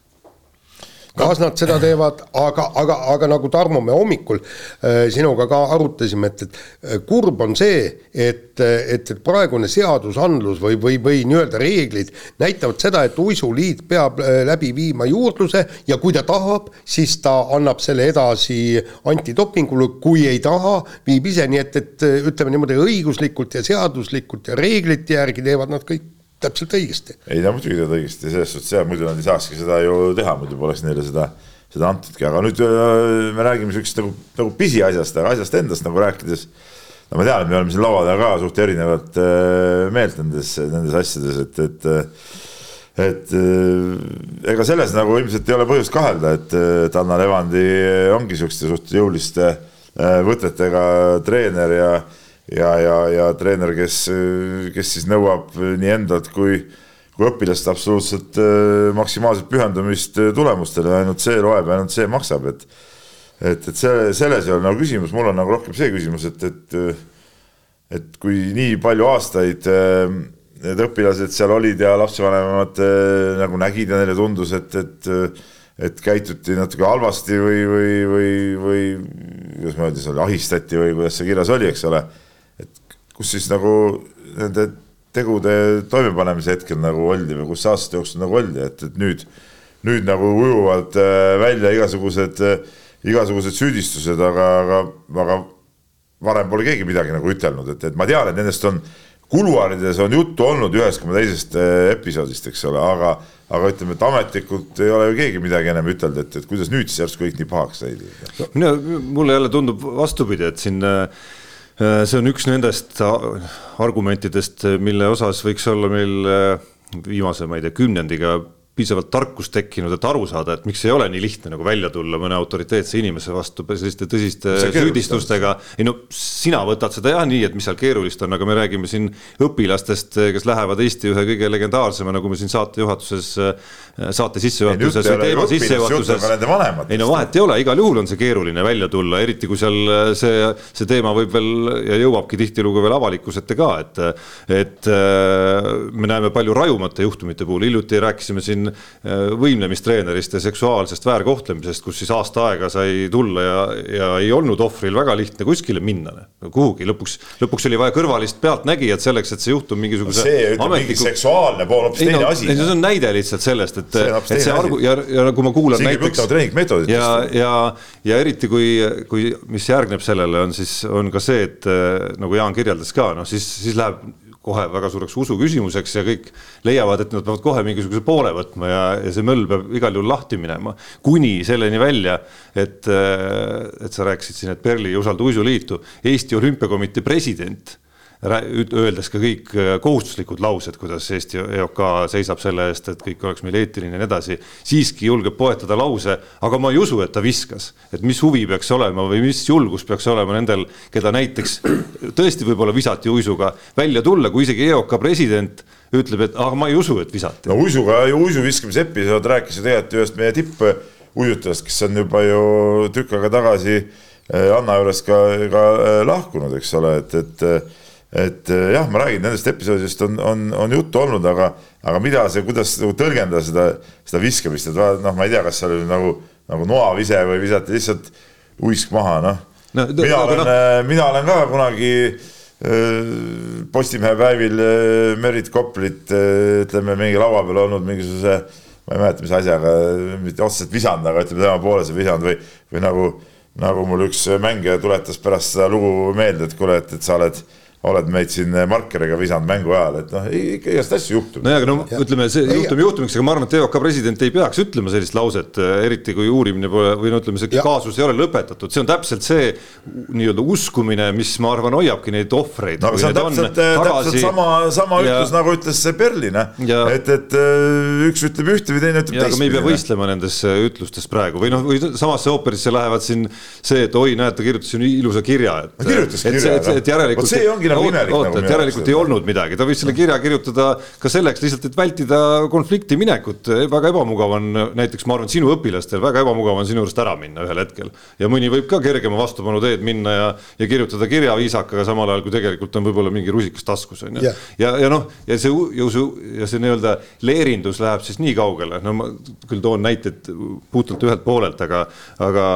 kas nad seda teevad, aga, aga, aga nagu Tarmo, me hommikul äh, sinuga ka arutasime, et, et äh, kurb on see, et, et, et praegune seadusandlus või, või, või nii-öelda reeglid näitavad seda, et uisuliit peab äh, läbi viima juurdluse ja kui ta tahab, siis ta annab selle edasi antidopingule, kui ei taha, viib ise, nii et, et ütleme niimoodi õiguslikult ja seaduslikult ja reeglite järgi teevad nad kõik täpselt õigesti. ei no muidugi teevad õigesti, selles suhtes jah, muidu nad ei saakski seda ju teha, muidu poleks neile seda, seda antudki, aga nüüd äh, me räägime siuksest nagu, nagu pisiasjast, aga asjast endast nagu rääkides. no ma tean, et me oleme siin laua taga ka suht erinevat äh, meelt nendes, nendes asjades, et, et et ega selles nagu ilmselt ei ole põhjust kahelda, et, Anna Levandi ongi siukeste suht jõuliste võtetega treener ja ja, ja, ja treener, kes, kes siis nõuab nii endalt kui, kui õpilast absoluutselt maksimaalset pühendumist tulemustele, ainult see loeb, ainult see maksab, et et, et see, selles ei ole nagu küsimus, mul on nagu rohkem see küsimus, et, et et kui nii palju aastaid need õpilased seal olid ja lapsevanemad nagu nägid ja neile tundus, et, et et käituti natuke halvasti või, või, või, või kuidas ma ütlen, ahistati või kuidas see kirjas oli, eks ole. Kus siis nagu nende tegude toimepanemise hetkel nagu oldi või kus aastate jooksul nagu oldi, et, et nüüd, nüüd nagu ujuvad äh, välja igasugused, igasugused süüdistused, aga, aga, aga varem pole keegi midagi nagu ütelnud, et, et ma tean, et nendest on kuluaarides on juttu olnud ühest koma teisest äh, episoodist, eks ole, aga, aga ütleme, et ametlikult ei ole ju keegi midagi enam ütelnud, et, et kuidas nüüd siis järsku kõik nii pahaks said no,? mina, mulle jälle tundub vastupidi, et siin äh, see on üks nendest argumentidest, mille osas võiks olla meil äh, viimase, ma ei tea, kümnendiga piisavalt tarkust tekkinud, et aru saada, et miks ei ole nii lihtne nagu välja tulla mõne autoriteetse inimese vastu selliste tõsiste süüdistustega. ei no sina võtad seda jah nii, et mis seal keerulist on, aga me räägime siin õpilastest, kes lähevad Eesti ühe kõige legendaarsema, nagu me siin saate juhatuses, saate sissejuhatuses või teema sissejuhatuses. ei no vahet ei ole, igal juhul on see keeruline välja tulla, eriti kui seal see, see teema võib veel ja jõuabki tihtilugu veel avalikkuse ette ka, et, et me näeme palju rajumate juhtumite puhul, hiljuti rääkisime siin siin äh, võimlemistreenerist ja seksuaalsest väärkohtlemisest, kus siis aasta aega sai tulla ja, ja ei olnud ohvril väga lihtne kuskile minna, kuhugi lõpuks, lõpuks oli vaja kõrvalist pealtnägijat selleks, et see juhtum mingisuguse. see ütleb ametliku... mingi seksuaalne pool hoopis teine no, asi. see on näide lihtsalt sellest, et, et see argu ja, ja nagu ma kuulan Siigi näiteks. ja, ja, ja eriti kui, kui, mis järgneb sellele, on siis, on ka see, et nagu Jaan kirjeldas ka, noh siis, siis läheb kohe väga suureks usuküsimuseks ja kõik leiavad, et nad peavad kohe mingisuguse poole võtma ja, ja see möll peab igal juhul lahti minema. kuni selleni välja, et, et sa rääkisid siin, et Perli ei usalda uisuliitu, Eesti Olümpiakomitee president öeldes ka kõik äh, kohustuslikud laused, kuidas Eesti EOK seisab selle eest, et kõik oleks meil eetiline ja nii edasi, siiski julgeb poetada lause, aga ma ei usu, et ta viskas. et mis huvi peaks olema või mis julgus peaks olema nendel, keda näiteks tõesti võib-olla visati uisuga välja tulla, kui isegi EOK president ütleb, et aga ma ei usu, et visati. no uisuga ju uisu viskamise episood rääkis ju tegelikult ühest meie tippuijutajast, kes on juba ju tükk aega tagasi äh, Anna juurest ka, ka äh, lahkunud, eks ole, et, et et eh, jah, ma räägin, nendest episoodidest on, on, on juttu olnud, aga, aga mida see, kuidas nagu tõlgendada seda, seda viskamist, et noh, ma ei tea, kas seal oli nagu, nagu noavise või visati lihtsalt uisk maha, noh no,. mina olen no., eh, mina olen ka kunagi eh, Postimehe päevil Merit Koplit ütleme mingi laua peal olnud mingisuguse, ma ei mäleta, mis asjaga, mitte otseselt visanud, aga ütleme tema poole see visanud või, või nagu, nagu mul üks mängija tuletas pärast seda lugu meelde, et kuule, et, et sa oled oled meid siin markeriga visanud mängu ajal, et noh, ikka igast asju juhtub. nojah, aga no ja. ütleme, see juhtum juhtumiks, aga ma arvan, et EOK president ei peaks ütlema sellist lauset, eriti kui uurimine pole või no ütleme, see ja. kaasus ei ole lõpetatud, see on täpselt see nii-öelda uskumine, mis ma arvan, hoiabki neid ohvreid. no aga see on täpselt, täpselt sama, sama ja. ütlus, nagu ütles see Berlin, et, et äh, üks ütleb ühte või teine ütleb teistpidi. me ei pea võistlema nendes äh, ütlustes praegu või noh, või samasse ooperisse lähevad siin see, et oi, näed, ta kirjutas siin ilusa kirja, et. kirjutas kirja, et järelikult. See nagu imelik. oota, et järelikult ei olnud midagi, ta võis selle kirja kirjutada ka selleks lihtsalt, et vältida konflikti minekut. väga ebamugav on näiteks, ma arvan, sinu õpilastel väga ebamugav on sinu juurest ära minna ühel hetkel. ja mõni võib ka kergema vastupanu teed minna ja, ja kirjutada kirja viisakaga, samal ajal kui tegelikult on võib-olla mingi rusikas taskus on ju. ja, ja noh, ja see jõusu ja see nii-öelda leerindus läheb siis nii kaugele, no ma küll toon näiteid puhtalt ühelt poolelt, aga, aga,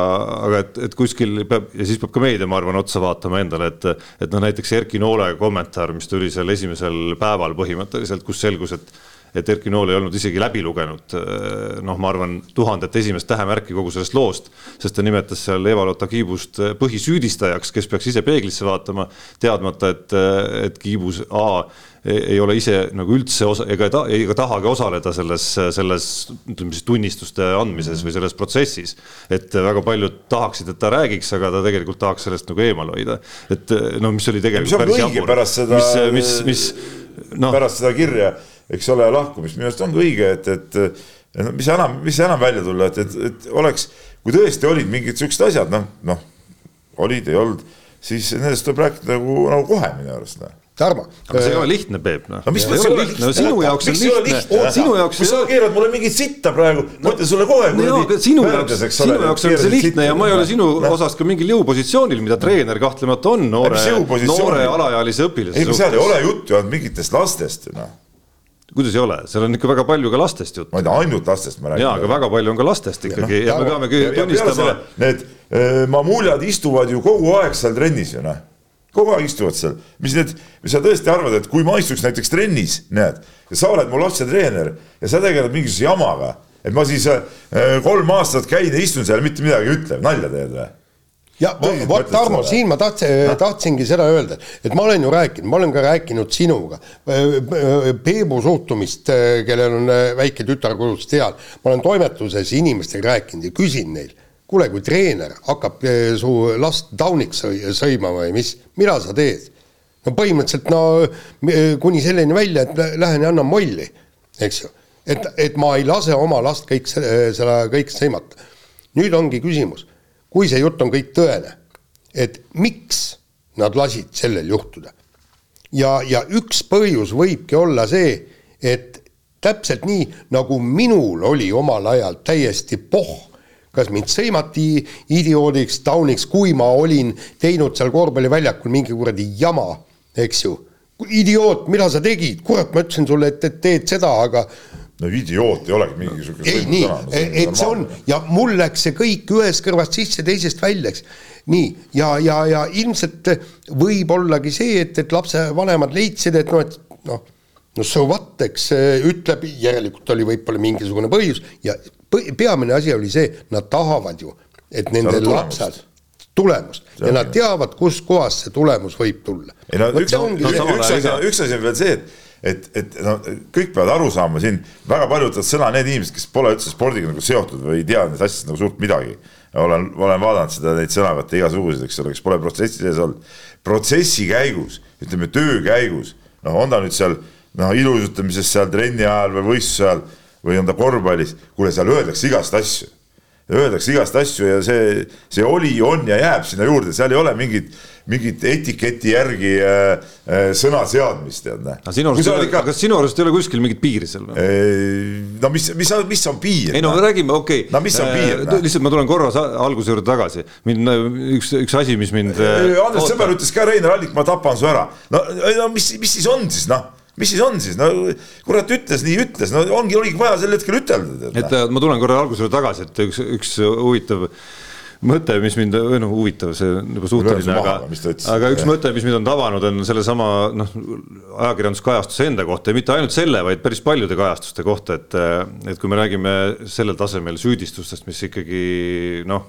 aga et, et kuskil peab ja siis peab ka meedia, ma arvan, otsa vaatama endale, et, et noh, näiteks Erki Noole kommentaar, mis tuli seal esimesel päeval põhimõtteliselt, kus selgus, et et Erki Nool ei olnud isegi läbi lugenud noh, ma arvan, tuhandet esimest tähemärki kogu sellest loost, sest ta nimetas seal Eva-Lotta Kiibust põhisüüdistajaks, kes peaks ise peeglisse vaatama, teadmata, et, et Kiibus A ei ole ise nagu üldse osa ega ta, ega tahagi osaleda selles, selles ütleme siis tunnistuste andmises või selles protsessis. et väga paljud tahaksid, et ta räägiks, aga ta tegelikult tahaks sellest nagu eemal hoida. et no mis oli tegelikult päris jabur. pärast seda, mis, mis, mis noh. pärast seda kirja, eks ole, lahkumist, minu arust ongi õige, et, et no mis enam, mis enam välja tulla, et, et, et oleks, kui tõesti olid mingid siuksed asjad, noh, noh, olid, ei olnud siis nendest tuleb rääkida nagu, nagu kohe minu arust noh Tarmo. aga see ei ole lihtne, Peep, noh. no mis mõttes ei ole lihtne? sinu jaoks on lihtne, sinu jaoks. kui sa keerad mulle mingit sitta praegu, ma ütlen sulle kohe. no aga sinu jaoks, sinu jaoks on see lihtne ja ma ei ole sinu no. osas ka mingil jõupositsioonil, mida treener kahtlemata on noore, noore alaealise õpilase suhtes. ei, seal ei ole juttu olnud mingitest lastest ju noh kuidas ei ole, seal on ikka väga palju ka lastest juttu. ma ei tea, ainult lastest ma räägin. jaa, aga väga palju on ka lastest ikkagi ja, no, ja me peamegi tunnistama. Need äh, mamuljad istuvad ju kogu aeg seal trennis ju noh, kogu aeg istuvad seal, mis need, mis sa tõesti arvad, et kui ma istuks näiteks trennis, näed, ja sa oled mu lapse treener ja sa tegeled mingisuguse jamaga, et ma siis äh, kolm aastat käin ja istun seal, mitte midagi ei ütle, nalja teed või? ja vot Tarmo, siin ma tahtsin, tahtsingi seda öelda, et ma olen ju rääkinud, ma olen ka rääkinud sinuga Peebu suhtumist, kellel on väike tütar kodus seal, ma olen toimetuses inimestega rääkinud ja küsin neil, kuule, kui treener hakkab su last tauniks sõimama või mis, mida sa teed? no põhimõtteliselt no kuni selleni välja, et lähen ja annan molli, eks ju. et, et ma ei lase oma last kõik seda, kõik sõimata. nüüd ongi küsimus kui see jutt on kõik tõene, et miks nad lasid sellel juhtuda. ja, ja üks põhjus võibki olla see, et täpselt nii, nagu minul oli omal ajal täiesti pohh, kas mind sõimati idioodiks, tauniks, kui ma olin teinud seal korvpalliväljakul mingi kuradi jama, eks ju. idioot, mida sa tegid, kurat, ma ütlesin sulle, et, et teed seda, aga no idioot ei olegi mingisugune ei nii, et see on ja mul läks see kõik ühest kõrvast sisse, teisest välja, eks. nii, ja, ja, ja ilmselt võib ollagi see, et, et lapsevanemad leidsid, et noh, et noh, no so what, eks ütleb, järelikult oli võib-olla mingisugune põhjus ja peamine asi oli see, nad tahavad ju, et nende lapsed tulemust ja nad teavad, kuskohast see tulemus võib tulla. ei no üks, no, üks asi, üks asi on veel see, et et, et no kõik peavad aru saama siin, väga palju võtavad sõna need inimesed, kes pole üldse spordiga nagu seotud või ei tea nendest asjadest nagu suurt midagi. olen, olen vaadanud seda, neid sõnavõtte igasuguseid, eks ole, kes pole protsessi sees olnud. protsessi käigus, ütleme töö käigus, noh, on ta nüüd seal noh, ilusutamises seal trenni ajal või võistluse ajal või on ta korvpallis, kuule, seal öeldakse igast asju öeldakse igast asju ja see, see oli, on ja jääb sinna juurde, seal ei ole mingit, mingit etiketi järgi äh, äh, sõna seadmist, tead näe. aga sinu arust, ikka... kas sinu arust ei ole kuskil mingit piiri seal no?? no mis, mis, mis on piir? ei no me räägime, okei okay.. no mis on piir äh,? lihtsalt ma tulen korra alguse juurde tagasi, mind üks, üks asi, mis mind. Andres Sõber ütles ka, Reinar Allik, ma tapan su ära. no, no mis, mis siis on siis noh mis siis on siis, no kurat ütles nii, ütles, no ongi, oligi vaja sel hetkel ütelda. et äh, ma tulen korra algusele tagasi, et üks, üks huvitav mõte, mis mind, või noh, huvitav, see on juba suhteline, aga, aga üks mõte, mis mind on tabanud, on sellesama noh, ajakirjanduskajastuse enda kohta ja mitte ainult selle, vaid päris paljude kajastuste kohta, et, et kui me räägime sellel tasemel süüdistustest, mis ikkagi noh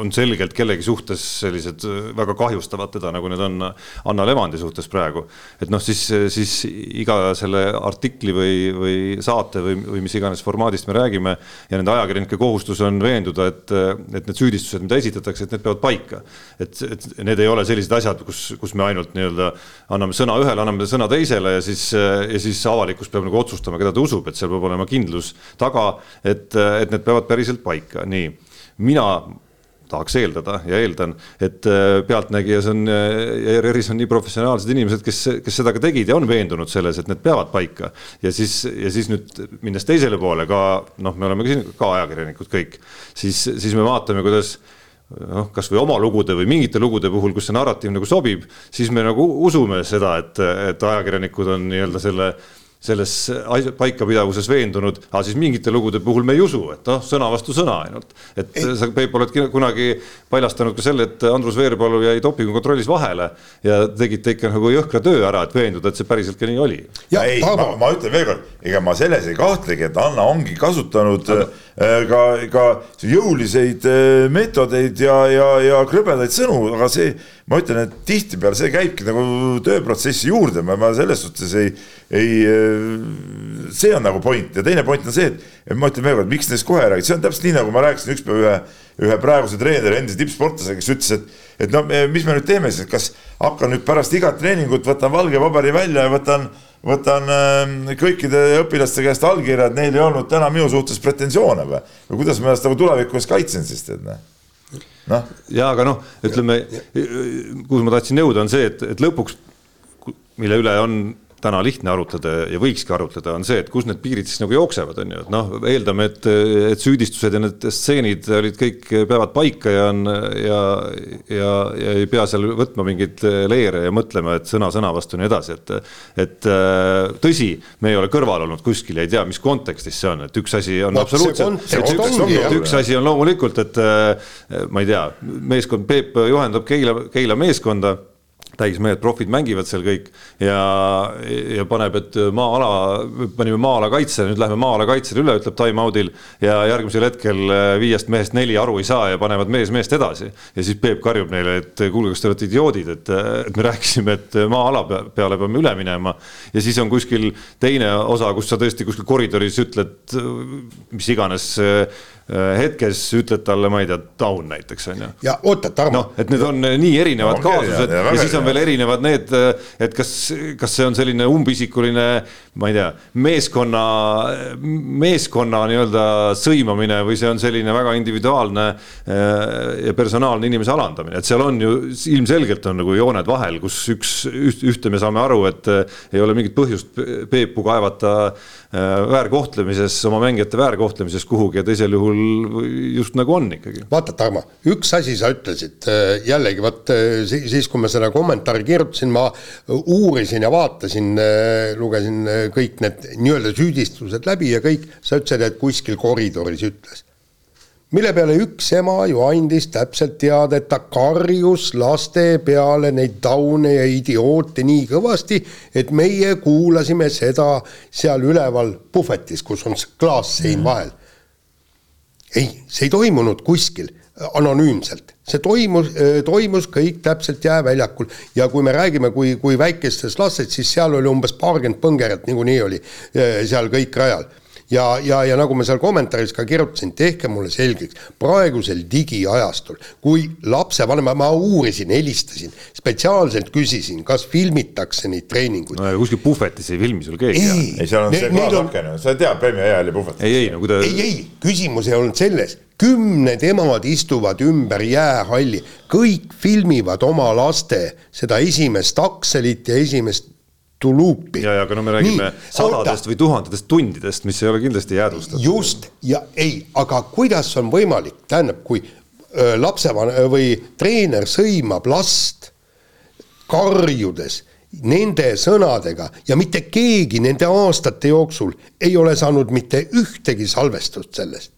on selgelt kellegi suhtes sellised äh, väga kahjustavad teda, nagu need on Anna Levandi suhtes praegu. et noh, siis, siis iga selle artikli või, või saate või, või mis iganes formaadist me räägime ja nende ajakirjanike kohustus on veenduda, et, et need süüdistused, mida esitatakse, et need peavad paika. et, et need ei ole sellised asjad, kus, kus me ainult nii-öelda anname sõna ühele, anname sõna teisele ja siis, ja siis avalikkus peab nagu otsustama, keda ta usub, et seal peab olema kindlus taga, et, et need peavad päriselt paika, nii mina tahaks eeldada ja eeldan, et äh, Pealtnägijas on ja ERR-is on nii professionaalsed inimesed, kes, kes seda ka tegid ja on veendunud selles, et need peavad paika. ja siis, ja siis nüüd minnes teisele poole ka noh, me oleme ka siin ka ajakirjanikud kõik, siis, siis me vaatame, kuidas noh, kasvõi oma lugude või mingite lugude puhul, kus see narratiiv nagu sobib, siis me nagu usume seda, et, et ajakirjanikud on nii-öelda selle selles paikapidavuses veendunud, aga siis mingite lugude puhul me ei usu, et noh, sõna vastu sõna ainult. et ei. sa, Peep, oled kunagi paljastanud ka selle, et Andrus Veerpalu jäi dopingukontrollis vahele ja tegite ikka nagu jõhkra töö ära, et veenduda, et see päriselt ka nii oli. ei, ma, ma ütlen veelkord, ega ma selles ei kahtlegi, et Anna ongi kasutanud aga... Äh, ka, ka jõuliseid äh, meetodeid ja, ja, ja krõbedaid sõnu, aga see, ma ütlen, et tihtipeale see käibki nagu tööprotsessi juurde, ma, selles suhtes ei ei, äh, see on nagu point. Ja teine point on see, et ma ütlen veel kord, miks neist kohe räägid, see on täpselt nii, nagu ma rääkisin ükspäev ühe, ühe praeguse treeneri, endise tippsportlasega, kes ütles, et, et no mis me nüüd teeme siis, kas hakkan nüüd pärast igat treeningut, võtan valge paberi välja ja võtan, võtan äh, kõikide õpilaste käest allkirja, et neil ei olnud täna minu suhtes pretensioone või, või kuidas ma ennast nagu tuleviku ees kaitsen siis tead noh noh, ja aga noh, ütleme, kuhu ma tahtsin jõuda, on see, et, et lõpuks, mille üle on täna lihtne arutleda ja võikski arutleda, on see, et kus need piirid siis nagu jooksevad, on ju, et noh, eeldame, et, et süüdistused ja need stseenid olid kõik, peavad paika ja on ja, ja, ja ei pea seal võtma mingeid leere ja mõtlema, et sõna sõna vastu ja nii edasi, et et tõsi, me ei ole kõrval olnud kuskil ja ei tea, mis kontekstis see on, et üks asi on see absoluutselt, üks, üks asi on loomulikult, et ma ei tea, meeskond, Peep juhendab Keila, Keila meeskonda täismehed, profid mängivad seal kõik ja, ja paneb, et maa-ala, panime maa-ala kaitsele, nüüd lähme maa-ala kaitsele üle, ütleb time-out'il ja järgmisel hetkel viiest mehest neli aru ei saa ja panevad mees meest edasi. ja siis Peep karjub neile, et kuulge, kas te olete idioodid, et, et me rääkisime, et maa-ala pe- peale peame üle minema. ja siis on kuskil teine osa, kus sa tõesti kuskil koridoris ütled mis iganes hetkes ütled talle, ma ei tea, down näiteks on ju ja oota, Tarmo noh, et need on nii erinevad Ongi, kaasused ja- ja ja, siis on veel erinevad. need, et kas, kas see on selline umbisikuline, ma ei tea, meeskonna, meeskonna nii-öelda sõimamine või see on selline väga individuaalne ja personaalne inimese alandamine, et seal on ju ilmselgelt on nagu jooned vahel, kus üks, ühte me saame aru, et ei ole mingit põhjust Peepu kaevata eh, väärkohtlemises, oma mängijate väärkohtlemises kuhugi ja teisel juhul just nagu on ikkagi. vaata, Tarmo, üks asi sa ütlesid äh, jällegi, vot äh, si- siis, kui ma seda kommentaari kirjutasin, ma äh, uurisin ja vaatasin, lugesin äh, kõik need nii-öelda süüdistused läbi ja kõik, sa ütlesid, et kuskil koridoris ütles. Mille peale üks ema ju andis täpselt teada, et ta karjus laste peale neid taune ja idioote nii kõvasti, et meie kuulasime seda seal üleval puhvetis, kus on klaassein vahel. Ei, see ei toimunud kuskil äh, anonüümselt, see toimus, toimus kõik täpselt jääväljakul. Ja kui me räägime, kui, kui väikestest lastest, siis seal oli umbes paarkümmend põngeret niikuinii oli äh, seal kõik rajal. ja, ja, ja nagu ma seal kommentaaris ka kirjutasin, tehke mulle selgeks, praegusel digiajastul, kui lapsevanema, ma uurisin, helistasin, spetsiaalselt küsisin, kas filmitakse neid treeninguid. no ja kuskil puhvetis ei filmi sul keegi. ei ei, seal on see Neil on- klaasaken, sa tead Premi ajal ja puhvet. ei, ei no kui ta. ei, ei, küsimus ei olnud selles, kümned emad istuvad ümber jäähalli, kõik filmivad oma laste seda esimest akselit ja esimest tuluupi. ja, ja aga no me räägime Nii, sadadest või tuhandetest tundidest, mis ei ole kindlasti jäädvustatud. just ja ei, aga kuidas on võimalik, tähendab, kui öö, lapsevan- või treener sõimab last karjudes nende sõnadega ja mitte keegi nende aastate jooksul ei ole saanud mitte ühtegi salvestust sellest.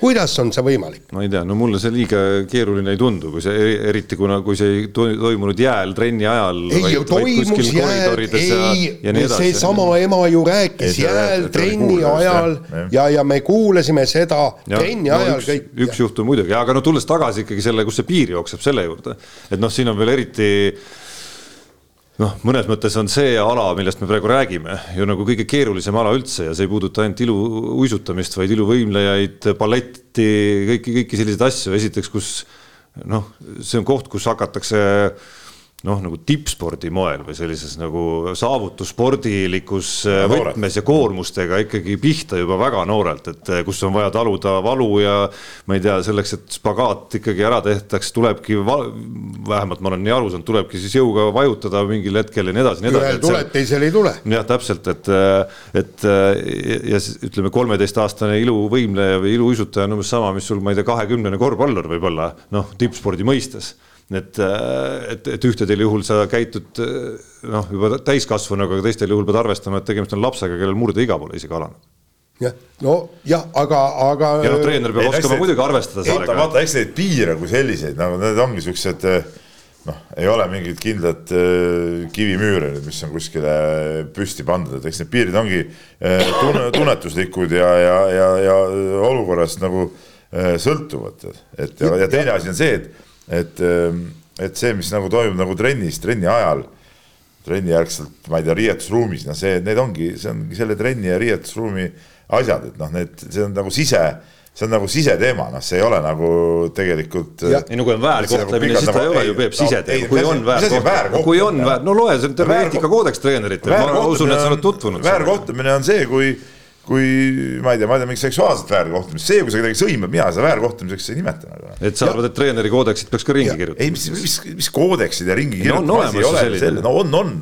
Kuidas on see võimalik? ma ei tea, no mulle see liiga keeruline ei tundu, kui see eri- eriti kuna, kui see ei to- toimunud jääl trenni ajal. ei ju toimus jääl, ei, seesama ema ju rääkis Ei, see jääl oli trenni kuulda just, ajal jah. ja, ja me kuulasime seda trenni ajal üks, kõik. üks juhtum muidugi, aga no tulles tagasi ikkagi selle, kus see piir jookseb, selle juurde, et noh, siin on veel eriti noh, mõnes mõttes on see ala, millest me praegu räägime ju nagu kõige keerulisem ala üldse ja see ei puuduta ainult iluuisutamist, vaid iluvõimlejaid, balletti, kõiki, kõiki selliseid asju, esiteks, kus noh, see on koht, kus hakatakse noh, nagu tippspordi moel või sellises nagu saavutusspordilikus äh, võtmes ja koormustega ikkagi pihta juba väga noorelt, et eh, kus on vaja taluda valu ja ma ei tea, selleks, et spagaat ikkagi ära tehtaks, tulebki, vähemalt ma olen nii aru saanud, tulebki siis jõuga vajutada mingil hetkel ja nii edasi, nii edasi. ühel tuleb, teisel ei tule. jah, täpselt, et, et ja- ja siis ütleme, kolmeteistaastane iluvõimleja või iluuisutaja on umbes sama, mis sul, ma ei tea, kahekümnene korvpallur võib-olla noh, tippspordi mõistes et, et, et ühtedel juhul sa käitud noh, juba täiskasvanuga, aga teistel juhul pead arvestama, et tegemist on lapsega, kellel murdeiga pole isegi alanud. jah, no jah, aga, aga. ja noh, treener peab oskama muidugi arvestada vaata, sellega. vaata, eks neid piire kui selliseid nagu need ongi siuksed noh, ei ole mingid kindlad eh, kivimüüre, mis on kuskile püsti pandud, et eks need piirid ongi tunne, tunnetuslikud ja, ja, ja, ja olukorrast nagu sõltuvad, et ja, ja teine asi on see, et, et, et see, mis nagu toimub nagu trennis, trenni ajal trenni järgselt, ma ei tea, riietusruumis, noh, see, need ongi, see ongi selle trenni ja riietusruumi asjad, et noh, need, see on nagu sise, see on nagu siseteema, noh, see ei ole nagu tegelikult. Ei no kui on väärkohtlemine, siis ta ei ole ju Peep siseteema, kui on väärkohtlemine, kui on väär, no loe, see on terve eetikakoodeks treeneritel, ma usun, et sa oled tutvunud. väärkohtlemine on see, kui, kui ma ei tea, ma ei tea, mingit seksuaalset väärkohtlemist, see, kui sa kedagi sõimad, mina seda väärkohtlemiseks ei nimeta nagu. et sa arvad, et treeneri koodeksit peaks ka ringi kirjutama? ei, mis, mis, mis koodeksid ja ringi No ole selline. selline, no on, on,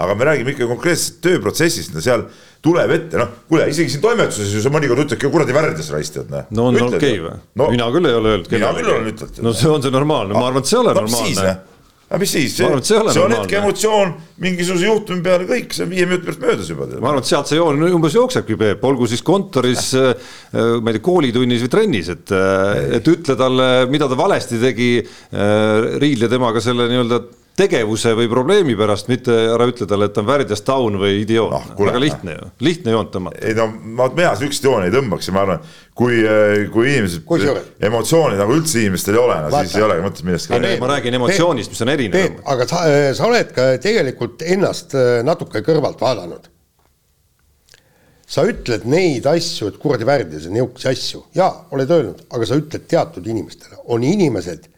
aga me räägime ikka konkreetsest tööprotsessist, no seal tuleb ette, noh, kuule, isegi siin toimetuses ju sa mõnikord ütledki kuradi värdjas raisk tead, noh. no on okei või? mina küll ei ole öelnud mina küll olen ütelnud. no see on see normaalne, ma arvan, et see ei ole no normaalne noh. Aga mis siis, see ole see on hetke emotsioon mingisuguse juhtumi peale, kõik, see on viie minuti pärast möödas juba. ma arvan, et sealt see joon umbes jooksebki, Peep, olgu siis kontoris, ma ei tea, koolitunnis või trennis, et, et ütle talle, mida ta valesti tegi, riidle temaga selle nii-öelda tegevuse või probleemi pärast, mitte ära ütle talle, et ta on värdjas taun või idioot. Noh, kuule, väga lihtne ju, lihtne joont tõmmata. ei no ma, mina sihukest jooni ei tõmbaks ja ma arvan, kui, kui inimesed emotsiooni nagu üldse inimestel ei ole, no siis ei olegi mõtet millestki rääkida. ma räägin emotsioonist, mis on erinev. Aga sa, sa oled ka tegelikult ennast äh, natuke kõrvalt vaadanud. sa ütled neid asju, et kuradi värdjas ja niisuguseid asju, jaa, oled öelnud, aga sa ütled teatud inimestele, on inimesed,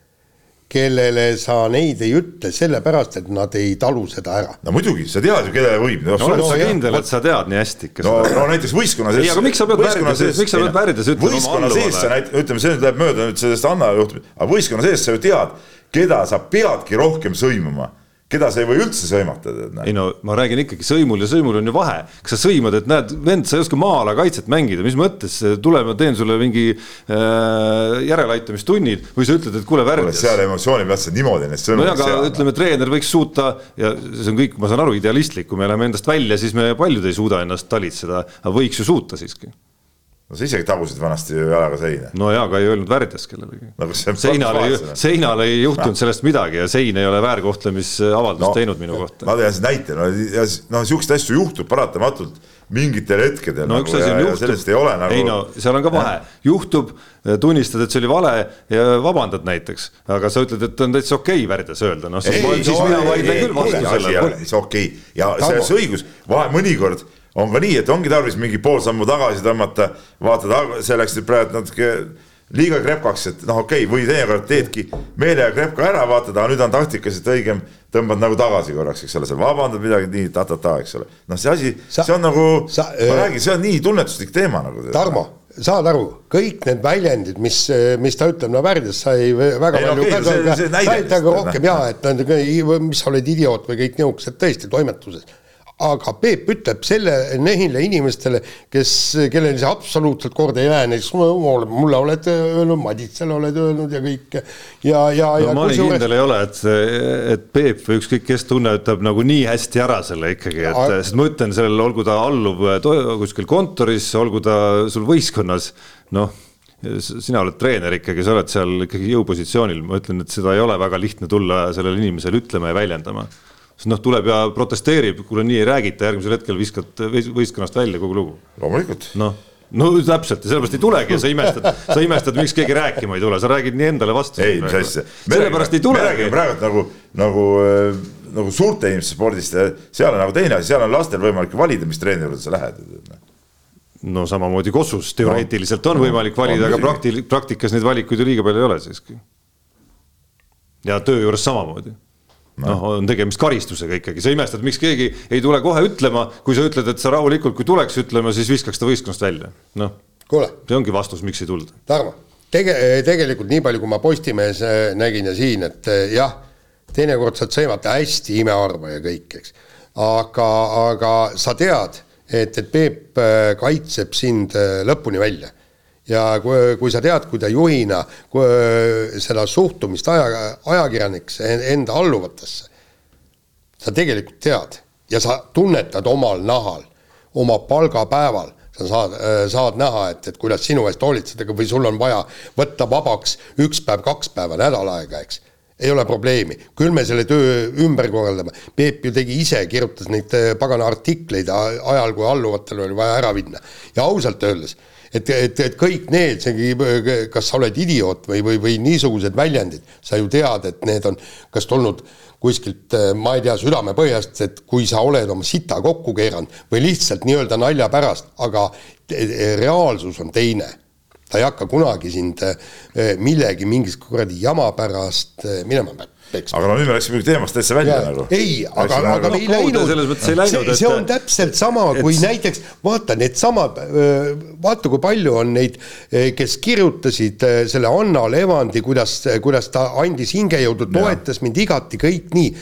kellele sa neid ei ütle sellepärast, et nad ei talu seda ära. no muidugi, sa tead ju, kellele võib. no oled sa kindel, et sa tead nii hästi ikka no, seda? no näiteks võistkonna sees. Ei, aga miks sa pead väärdes- miks sa pead väärdes ütlema oma võistkonna sees sa näit-, ütleme, see nüüd läheb mööda nüüd sellest Anna juhtumist, aga võistkonna sees sa ju tead, keda sa peadki rohkem sõimama, keda sa ei või üldse sõimata, ei. no ma räägin ikkagi sõimul ja sõimul on ju vahe, kas sa sõimad, et näed, vend, sa ei oska maa-ala kaitset mängida, mis mõttes, tule, ma teen sulle mingi äh, järeleaitamistunnid või sa ütled, et kuule, värdjas. seal emotsiooni pealt sa niimoodi neid no sõnumeid ja aga ütleme, treener võiks suuta ja see on kõik, ma saan aru, idealistlik, kui me läheme endast välja, siis me paljud ei suuda ennast talitseda, aga võiks ju suuta siiski. No sa isegi tagusid vanasti ju jalaga seina. no jaa, aga ei öelnud värdjas kellelegi No seinal ei seinal ei juhtunud sellest midagi ja sein ei ole väärkohtlemisavaldust no, teinud minu kohta. ma tean siis näite, no ja noh, siukseid asju juhtub paratamatult mingitel hetkedel no nagu, ja, on ja sellest ei ole nagu. ei no seal on ka vahe, juhtub, tunnistad, et see oli vale ja vabandad näiteks, aga sa ütled, et on täitsa okei okay värdjas öelda, noh siis, ma, siis mina vaidlen küll vastu sellele. see okei ja Tarmo. selles õigus, vahe mõnikord on ka nii, et ongi tarvis mingi pool sammu tagasi tõmmata, vaata, see läks nüüd praegu natuke liiga krepkaks, et noh, okei okay,, või teinekord teedki meelega krepka ära, vaatad, aga nüüd on taktikaliselt õigem, tõmbad nagu tagasi korraks, eks ole, sa vabandad midagi nii ta-ta-ta, eks ole. noh, see asi, see on nagu, ma räägin, see on nii tunnetuslik teema nagu. Tarmo, saad aru, kõik need väljendid, mis, mis ta ütleb, no värdjas sai väga Ei, no palju temaga lihtsalt, rohkem noh. jaa, et nad, mis sa oled idioot või kõik niisugused tõesti toimetuses. Aga Peep ütleb selle nehile inimestele, kes, kellel see absoluutselt korda ei lähe, näiteks mulle, oled öelnud, Maditsele oled öelnud ja kõike ja, ja, no ma nii kindel ei ole, et, et Peep või ükskõik kes tunnetab nagu nii hästi ära selle ikkagi, et Aga- sest ma ütlen sellele, olgu ta alluv kuskil kontoris, olgu ta sul võistkonnas, noh, sina oled treener ikkagi, sa oled seal ikkagi jõupositsioonil, ma ütlen, et seda ei ole väga lihtne tulla sellele inimesele ütlema ja väljendama. Sest noh, tuleb ja protesteerib, kuule nii ei räägita, järgmisel hetkel viskad võis- võistkonnast välja kogu lugu loomulikult. noh, no täpselt ja sellepärast ei tulegi ja sa imestad, sa imestad, miks keegi rääkima ei tule, sa räägid nii endale vastu. ei, mis asja. sellepärast ei tulegi praegu nagu, nagu, nagu suurte inimeste spordist ja seal on nagu teine asi, seal on lastel võimalik valida, mis treeneri juurde sa lähed. no samamoodi Kossus teoreetiliselt on võimalik valida, aga prakti-, praktikas neid valikuid ju liiga palju ei ole siiski. ja töö juures samamoodi. noh, on tegemist karistusega ikkagi, sa imestad, miks keegi ei tule kohe ütlema, kui sa ütled, et sa rahulikult, kui tuleks ütlema, siis viskaks ta võistkonnast välja. noh, see ongi vastus, miks ei tulda. Tarmo, tege-, tegelikult nii palju, kui ma Postimehes äh, nägin ja siin, et äh, jah, teinekord saad sõimata hästi imeharva ja kõik, eks. aga, aga sa tead, et, et Peep äh, kaitseb sind lõpuni välja. Ja kui, kui sa tead, kui ta juhina kui, äh, seda suhtumist aja, ajakirjaniks en- enda alluvatesse, sa tegelikult tead ja sa tunnetad omal nahal, oma palgapäeval, sa saad, saad näha, et, et kuidas sinu eest hoolitsetakse või sul on vaja võtta vabaks üks päev, kaks päeva, nädal aega, eks. ei ole probleemi, küll me selle töö ümber korraldame. Peep ju tegi ise, kirjutas neid eh, pagana artikleid ajal, kui alluvatel oli vaja ära minna ja ausalt öeldes et, et, et kõik need, see, kas sa oled idioot või, või, või niisugused väljendid, sa ju tead, et need on kas tulnud kuskilt, ma ei tea, südamepõhjast, et kui sa oled oma sita kokku keeranud või lihtsalt nii-öelda nalja pärast, aga te- reaalsus on teine. ta ei hakka kunagi sind eh, millegi mingist kuradi jama pärast eh, minema peksma aga no nüüd me läksime teemast täitsa välja Ja, nagu. ei, aga, aga me ei läinud selles mõttes ei, läinud, see, et- see on täpselt sama, kui et- näiteks vaata needsamad, vaata, kui palju on neid, kes kirjutasid äh, selle Anna Levandi, kuidas, kuidas ta andis hingejõudu, toetas mind igati, kõik nii.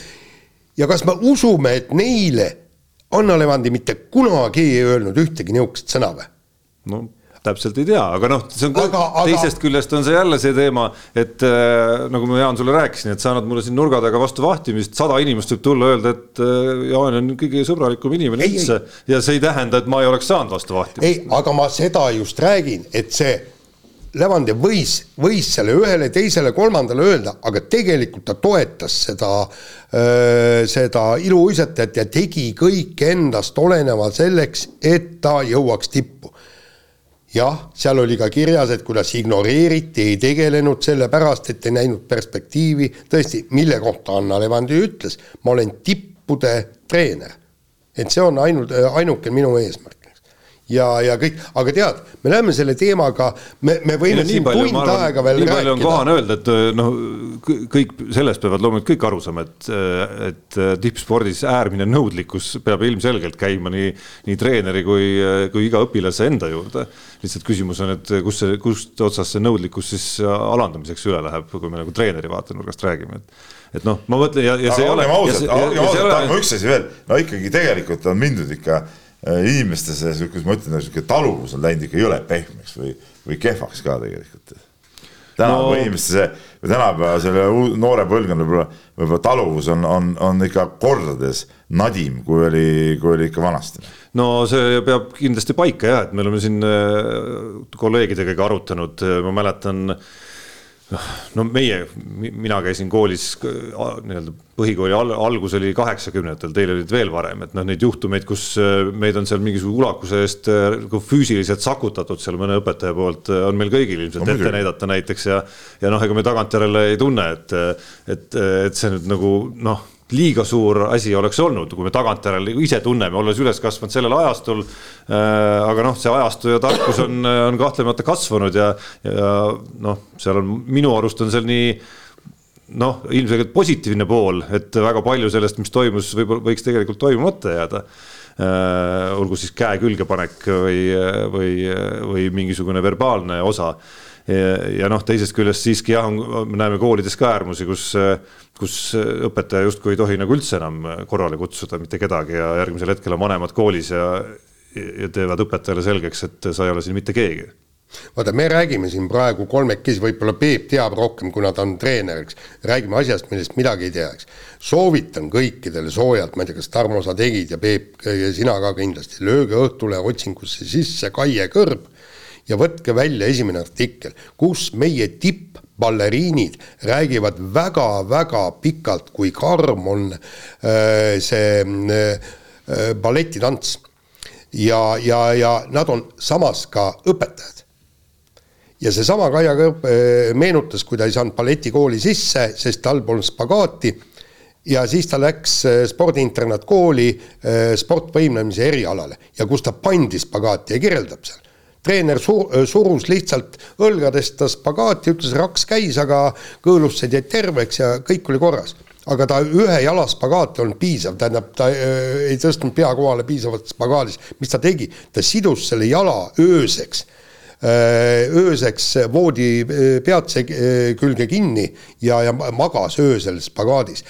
ja kas me usume, et neile Anna Levandi mitte kunagi ei öelnud ühtegi niisugust sõna või? no täpselt ei tea, aga noh, see on Aga- aga- teisest küljest on see jälle see teema, et äh, nagu ma Jaan sulle rääkisin, et sa annad mulle siin nurga taga vastu vahtimist, sada inimest võib tulla öelda, et äh, Jaan on kõige sõbralikum inimene üldse. ja see ei tähenda, et ma ei oleks saanud vastu vahtimist. ei, aga ma seda just räägin, et see Levandi võis, võis selle ühele, teisele, kolmandale öelda, aga tegelikult ta toetas seda, seda iluuisatajat ja tegi kõik endast oleneva selleks, et ta jõuaks tippu jah, seal oli ka kirjas, et kuidas ignoreeriti, ei tegelenud sellepärast, et ei näinud perspektiivi, tõesti, mille kohta Anna Levandi ütles, ma olen tippude treener. et see on ainult, ainuke minu eesmärk. ja, ja kõik, aga tead, me läheme selle teemaga, me, me võime siin tund aega veel nii palju on rääkida. kohane öelda, et noh, kõik sellest peavad loomulikult kõik aru saama, et, et tippspordis äärmine nõudlikkus peab ilmselgelt käima nii, nii treeneri kui, kui iga õpilase enda juurde. lihtsalt küsimus on, et kus see, kust otsast see nõudlikkus siis alandamiseks üle läheb, kui me nagu treeneri vaatenurgast räägime, et et noh, ma mõtlen ja, ja see ei aga ole. olgem ausad, olgem ausad, tahame üks asi veel, no ikkagi tegelikult on mindud ikka äh, inimeste see, kuidas ma ütlen, sihuke taluvus on läinud ikka jõle pehmeks või, või kehvaks ka tegelikult. tänapäeva No- inimeste see, või tänapäeva selle noore põlvkonna võib-olla, võib-olla taluvus on, on, on ikka kordades nadim, kui oli, kui oli ikka vanasti. no see peab kindlasti paika jah, et me oleme siin äh, kolleegidega ka arutanud, ma mäletan. No meie, mina käisin koolis äh, nii-öelda põhikooli al algus oli kaheksakümnendatel, teil olid veel varem, et noh, neid juhtumeid, kus äh, meid on seal mingisuguse ulakuse eest äh, füüsiliselt sakutatud seal mõne õpetaja poolt, on meil kõigil ilmselt No ette näidata näiteks ja, ja noh, ega me tagantjärele ei tunne, et, et, et see nüüd nagu noh liiga suur asi oleks olnud, kui me tagantjärele ise tunneme, olles üles kasvanud sellel ajastul äh,. aga noh, see ajastu ja tarkus on, on kahtlemata kasvanud ja, ja noh, seal on minu arust on seal nii noh, ilmselgelt positiivne pool, et väga palju sellest, mis toimus, võib-olla võiks tegelikult toimumata jääda äh,. olgu siis käe külge panek või, või, või mingisugune verbaalne osa ja, noh, teisest küljest siiski jah, me näeme koolides ka äärmusi, kus, kus õpetaja justkui ei tohi nagu üldse enam korrale kutsuda mitte kedagi ja järgmisel hetkel on vanemad koolis ja, ja teevad õpetajale selgeks, et sa ei ole siin mitte keegi vaata, me räägime siin praegu kolmekesi, võib-olla Peep teab rohkem, kuna ta on treener, eks. räägime asjast, millest midagi ei tea, eks. soovitan kõikidele soojalt, ma ei tea, kas Tarmo, sa tegid ja Peep ja sina ka kindlasti, lööge Õhtule otsingusse sisse Kaie Kõrb ja võtke välja esimene artikkel, kus meie tipp-balleriinid räägivad väga-väga pikalt, kui karm on äh, see äh, balletitants ja, ja, ja nad on samas ka õpetajad ja seesama Kaia Kõrb eh, meenutas, kui ta ei saanud balletikooli sisse, sest tal polnud spagaati ja siis ta läks spordiinternatkooli eh, sportvõimlemise erialale ja kus ta pandi spagaati ja kirjeldab seal. Treener sur-, surus lihtsalt õlgadest ta spagaati, ütles raks käis, aga kõõlused jäid terveks ja kõik oli korras. Aga ta ühe jala spagaat ei olnud piisav, tähendab, ta äh, ei tõstnud pea kohale piisavalt spagaadis, mis ta tegi, ta sidus selle jala ööseks ööseks voodi peatse külge kinni ja, ja magas öösel spagaadis.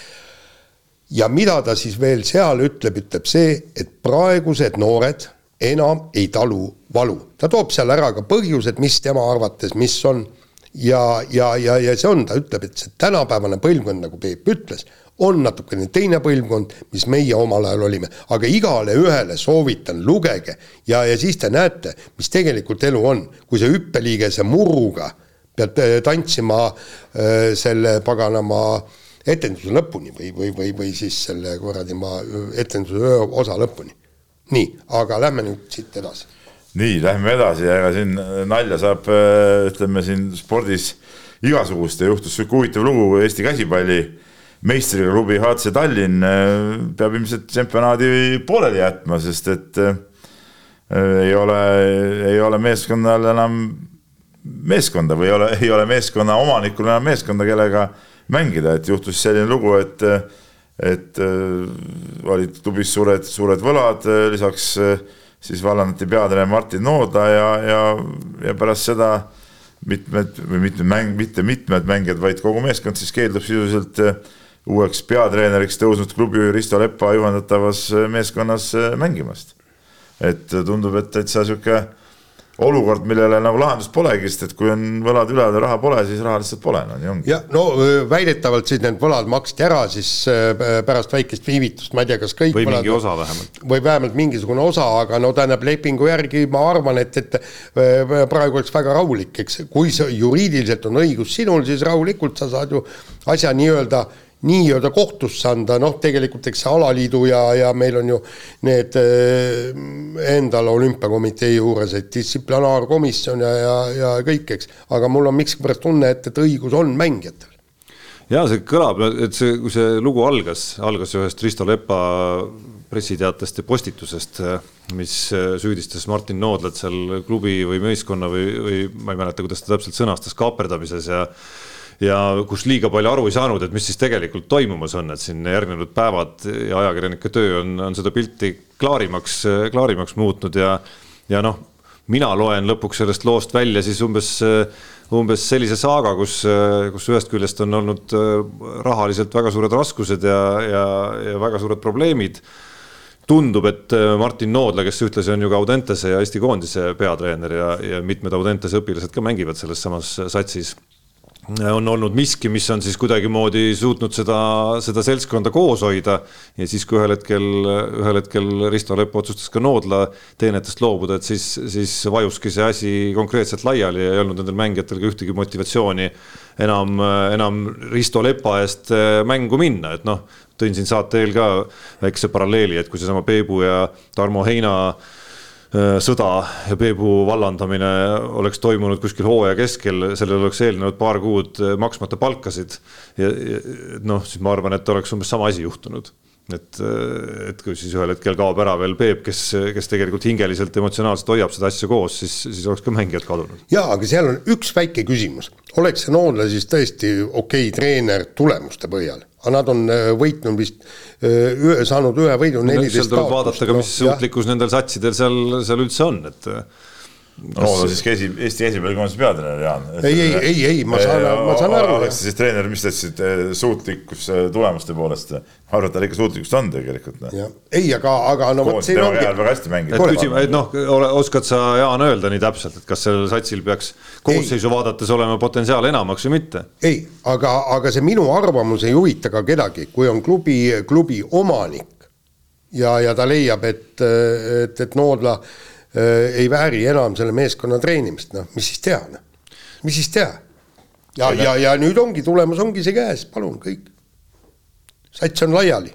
ja mida ta siis veel seal ütleb, ütleb see, et praegused noored enam ei talu valu. ta toob seal ära ka põhjused, mis tema arvates, mis on ja, ja, ja, ja see on, ta ütleb, et see tänapäevane põlvkond, nagu Peep ütles, on natukene teine põlvkond, mis meie omal ajal olime, aga igale ühele soovitan, lugege ja, ja siis te näete, mis tegelikult elu on, kui see hüppeliigese muruga pead äh, tantsima äh, selle paganama etenduse lõpuni või, või, või, või siis selle kuradi ma etenduse öö osa lõpuni. nii, aga lähme nüüd siit edasi. Nii, lähme edasi ja ega siin nalja saab, ütleme siin spordis igasugust ja juhtus sihuke huvitav lugu Eesti käsipalli meistriga klubi HC Tallinn äh, peab ilmselt tsempionaadi pooleli jätma, sest et äh, ei ole, ei ole meeskonnal enam meeskonda või ei ole, ei ole meeskonna omanikul enam meeskonda, kellega mängida, et juhtus selline lugu, et, et olid klubis suured, suured võlad, lisaks siis vallandati peatreener Martin Noodla ja, ja, ja pärast seda mitmed või mitmed mäng, mitte mitmed mängijad, vaid kogu meeskond siis keeldub sisuliselt uueks peatreeneriks tõusnud klubi Risto Leppa juhendatavas meeskonnas mängimast. et tundub, et täitsa sihuke olukord, millele nagu lahendust polegi, sest et kui on võlad üleval ja raha pole, siis raha lihtsalt pole, no nii ongi. jah, no väidetavalt siis need võlad maksti ära siis pärast väikest viivitust, ma ei tea, kas kõik või võlad, mingi osa vähemalt. või vähemalt mingisugune osa, aga no tähendab lepingu järgi ma arvan, et, et praegu oleks väga rahulik, eks, kui see juriidiliselt on õigus sinul, siis rahulikult sa saad ju asja nii-öelda nii-öelda kohtusse anda, noh, tegelikult eks see alaliidu ja, ja meil on ju need äh, endal olümpiakomitee juures, et distsiplinaarkomisjon ja, ja, ja kõik, eks, aga mul on miskipärast tunne, et, et õigus on mängijatel. ja see kõlab, et see, kui see lugu algas, algas ühest Risto Lepa pressiteatest ja postitusest, mis süüdistas Martin Noodlat seal klubi või meeskonna või, või ma ei mäleta, kuidas ta täpselt sõnastas, kaaperdamises ja ja kus liiga palju aru ei saanud, et mis siis tegelikult toimumas on, et siin järgnenud päevad ja ajakirjanike töö on, on seda pilti klaarimaks, klaarimaks muutnud ja, ja noh, mina loen lõpuks sellest loost välja siis umbes, umbes sellise saaga, kus, kus ühest küljest on olnud rahaliselt väga suured raskused ja, ja, ja väga suured probleemid. Tundub, et Martin Noodla, kes ühtlasi on ju ka Audentese ja Eesti koondise peatreener ja, ja mitmed Audentese õpilased ka mängivad selles samas satsis on olnud miski, mis on siis kuidagimoodi suutnud seda, seda seltskonda koos hoida. ja siis, kui ühel hetkel, ühel hetkel Risto Lepp otsustas ka Noodla teenetest loobuda, et siis, siis vajuski see asi konkreetselt laiali ja ei olnud nendel mängijatel ka ühtegi motivatsiooni enam, enam Risto Lepa eest äh, mängu minna, et noh, tõin siin saate eel ka väikse paralleeli, et kui seesama Peebu ja Tarmo Heina Äh, sõda ja Peebu vallandamine oleks toimunud kuskil hooaja keskel, sellele oleks eelnenud paar kuud äh, maksmata palkasid. ja, ja noh, siis ma arvan, et oleks umbes sama asi juhtunud et, et kui siis ühel hetkel kaob ära veel Peep, kes, kes tegelikult hingeliselt, emotsionaalselt hoiab seda asja koos, siis, siis oleks ka mängijad kadunud. jaa, aga seal on üks väike küsimus. oleks see Noonla siis tõesti okei okay, treener tulemuste põhjal, aga nad on äh, võitnud vist, äh, ühe, saanud ühe võidu, neliteist kaotust. vaadata ka, mis no, suutlikkus nendel satsidel seal, seal üldse on, et ta siiski esi, Eesti esipalikoondise peatreener, Jaan. ei, ei, ei, ei, ma saan, ma saan aru. oleks siis treener, mis ta ütles, et suutlikkus tulemuste poolest, ma arvan, et tal ikka suutlikkust on tegelikult. Noh. ei, aga, aga no vot siin ongi. väga hästi mängida. et küsime, et noh, oskad sa, Jaan, öelda nii täpselt, et kas sellel satsil peaks koosseisu ei. vaadates olema potentsiaal enamaks või mitte? ei, aga, aga see minu arvamus ei huvita ka kedagi, kui on klubi, klubi omanik ja, ja ta leiab, et, et, et Noodla Äh, ei vääri enam selle meeskonna treenimist, noh, mis siis teha, noh. mis siis teha? ja, ja, ja nüüd ongi, tulemus ongi see käes, palun kõik. sats on laiali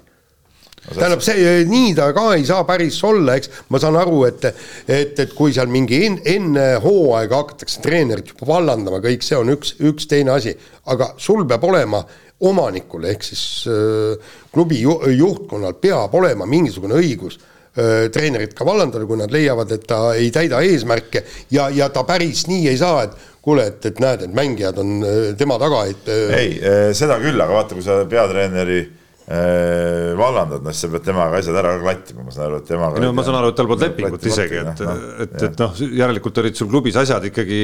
tähendab, see nii ta ka ei saa päris olla, eks ma saan aru, et, et, et kui seal mingi en, enne hooaega hakatakse treenerit juba vallandama, kõik see on üks, üks teine asi, aga sul peab olema omanikul ehk siis äh, klubi ju, juhtkonnal peab olema mingisugune õigus äh, treenerit ka vallandada, kui nad leiavad, et ta ei täida eesmärke ja, ja ta päris nii ei saa, et kuule, et, et näed, et mängijad on tema taga, et. ei, seda küll, aga vaata, kui sa peatreeneri äh, vallandad, noh, siis sa pead temaga asjad ära klattima, ma saan aru, et temaga. no ma saan aru, et tal polnud lepingut isegi, et no,, et, et noh, järelikult olid sul klubis asjad ikkagi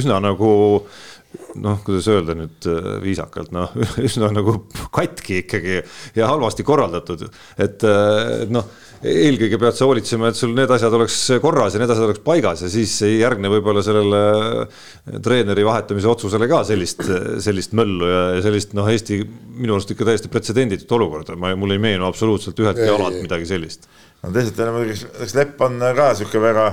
üsna nagu noh, kuidas öelda nüüd viisakalt, noh, üsna nagu katki ikkagi ja halvasti korraldatud, et, et noh eelkõige pead sa hoolitsema, et sul need asjad oleks korras ja need asjad oleks paigas ja siis ei järgne võib-olla sellele treeneri vahetamise otsusele ka sellist, sellist möllu ja sellist noh, Eesti minu arust ikka täiesti pretsedenditut olukorda, ma, mul ei meenu absoluutselt üheltki alalt midagi sellist. no teisalt jälle muidugi, eks Lepp on ka sihuke väga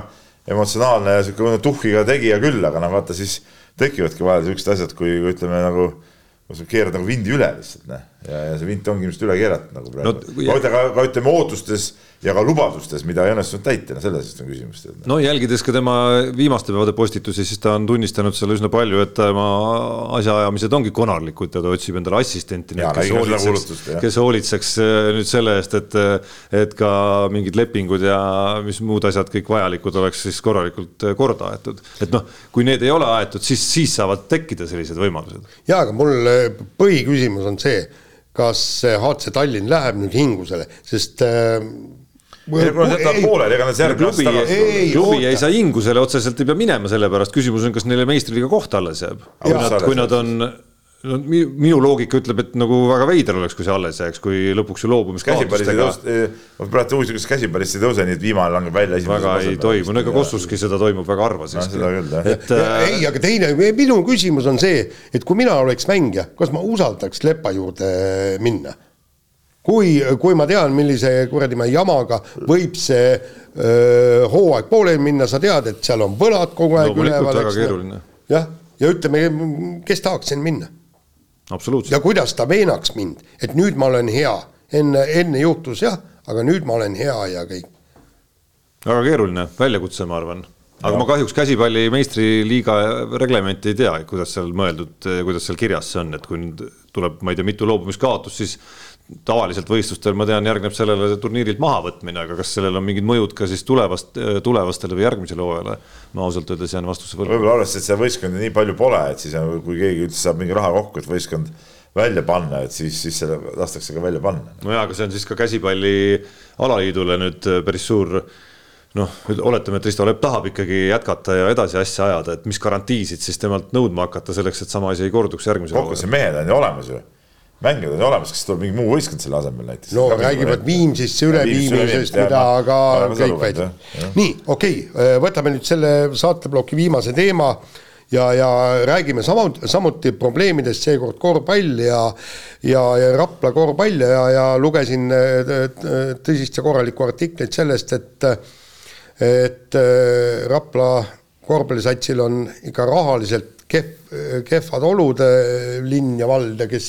emotsionaalne ja sihuke tuhhiga tegija küll, aga noh, vaata siis tekivadki vahel siuksed asjad, kui ütleme nagu keerad nagu vindi üle lihtsalt, noh. ja, ja see vint ongi ilmselt üle keeratud nagu praegu no,. aga, aga ütleme ootustes ja ka lubadustes, mida ei õnnestunud täita, no selles on küsimus. no jälgides ka tema viimaste päevade postitusi, siis ta on tunnistanud seal üsna palju, et tema asjaajamised ongi konarlikud ja ta otsib endale assistenti, kes hoolitseks, kes hoolitseks äh, nüüd selle eest, et, et ka mingid lepingud ja mis muud asjad kõik vajalikud oleks siis korralikult äh, korda aetud. et noh, kui need ei ole aetud, siis, siis saavad tekkida sellised võimalused. ja, aga mul põhiküsimus on see kas HC Tallinn läheb nüüd hingusele, sest äh, pooleli, ega nad järgmine aasta tagasi ei, klubi ei saa hingusele otseselt ei pea minema selle pärast, küsimus on, kas neile meistriliiga koht alles jääb. kui nad, kui nad on no minu loogika ütleb, et nagu väga veider oleks, kui see alles jääks, kui lõpuks ju loobumiskaotustega. ma praegu uurisin, kas käsiparist ei tõuse, nii et viimane langeb välja. väga ei toimu, no ega Kossuski seda toimub väga harva siiski et äh, ei, aga teine, minu küsimus on see, et kui mina oleks mängija, kas ma usaldaks Lepa juurde minna? Kui, kui ma tean, millise kuradi jamaga võib see öö, hooaeg pooleli minna, sa tead, et seal on võlad kogu aeg no, üleval. jah, ja ütleme, kes tahaks siin minna ja kuidas ta veenaks mind, et nüüd ma olen hea, enne, enne juhtus jah, aga nüüd ma olen hea ja kõik. väga keeruline väljakutse, ma arvan aga ja. ma kahjuks käsipalli meistriliiga reglementi ei tea, kuidas seal mõeldud, kuidas seal kirjas see on, et kui nüüd tuleb, ma ei tea, mitu loobumiskaotust, siis tavaliselt võistlustel ma tean, järgneb sellele turniirilt mahavõtmine, aga kas sellel on mingid mõjud ka siis tulevast, tulevastele või järgmisele hooajale? ma ausalt öeldes jään vastuse võlgu. võib-olla arvestades, et seda võistkondi nii palju pole, et siis kui keegi üldse saab mingi raha kokku, et võistkond välja panna, et siis, siis selle lastakse ka välja panna. no jaa, aga see on siis ka käsipalli alaliidule nüüd päris suur noh, oletame, et Risto Lepp tahab ikkagi jätkata ja edasi asja ajada, et mis garantiisid siis temalt nõudma hakata selleks, et sama asi ei korduks järgmisel hooajal. kokkuvõttes mehed on ju olemas ju mängijad on olemas, kas tuleb mingi muu võistkond selle asemel näiteks? no räägivad Viimsisse üleviimisest, mida aga kõik väidavad. nii, okei okay,, võtame nüüd selle saateploki viimase teema ja, ja räägime sama, samuti probleemidest, seekord korvpall ja ja, ja Rapla korvpall ja, ja lugesin tõsist ja korralikku artiklit sellest, et et Rapla korvpallisatsil on ikka rahaliselt kehv, kehvad olud, linn ja vald ja kes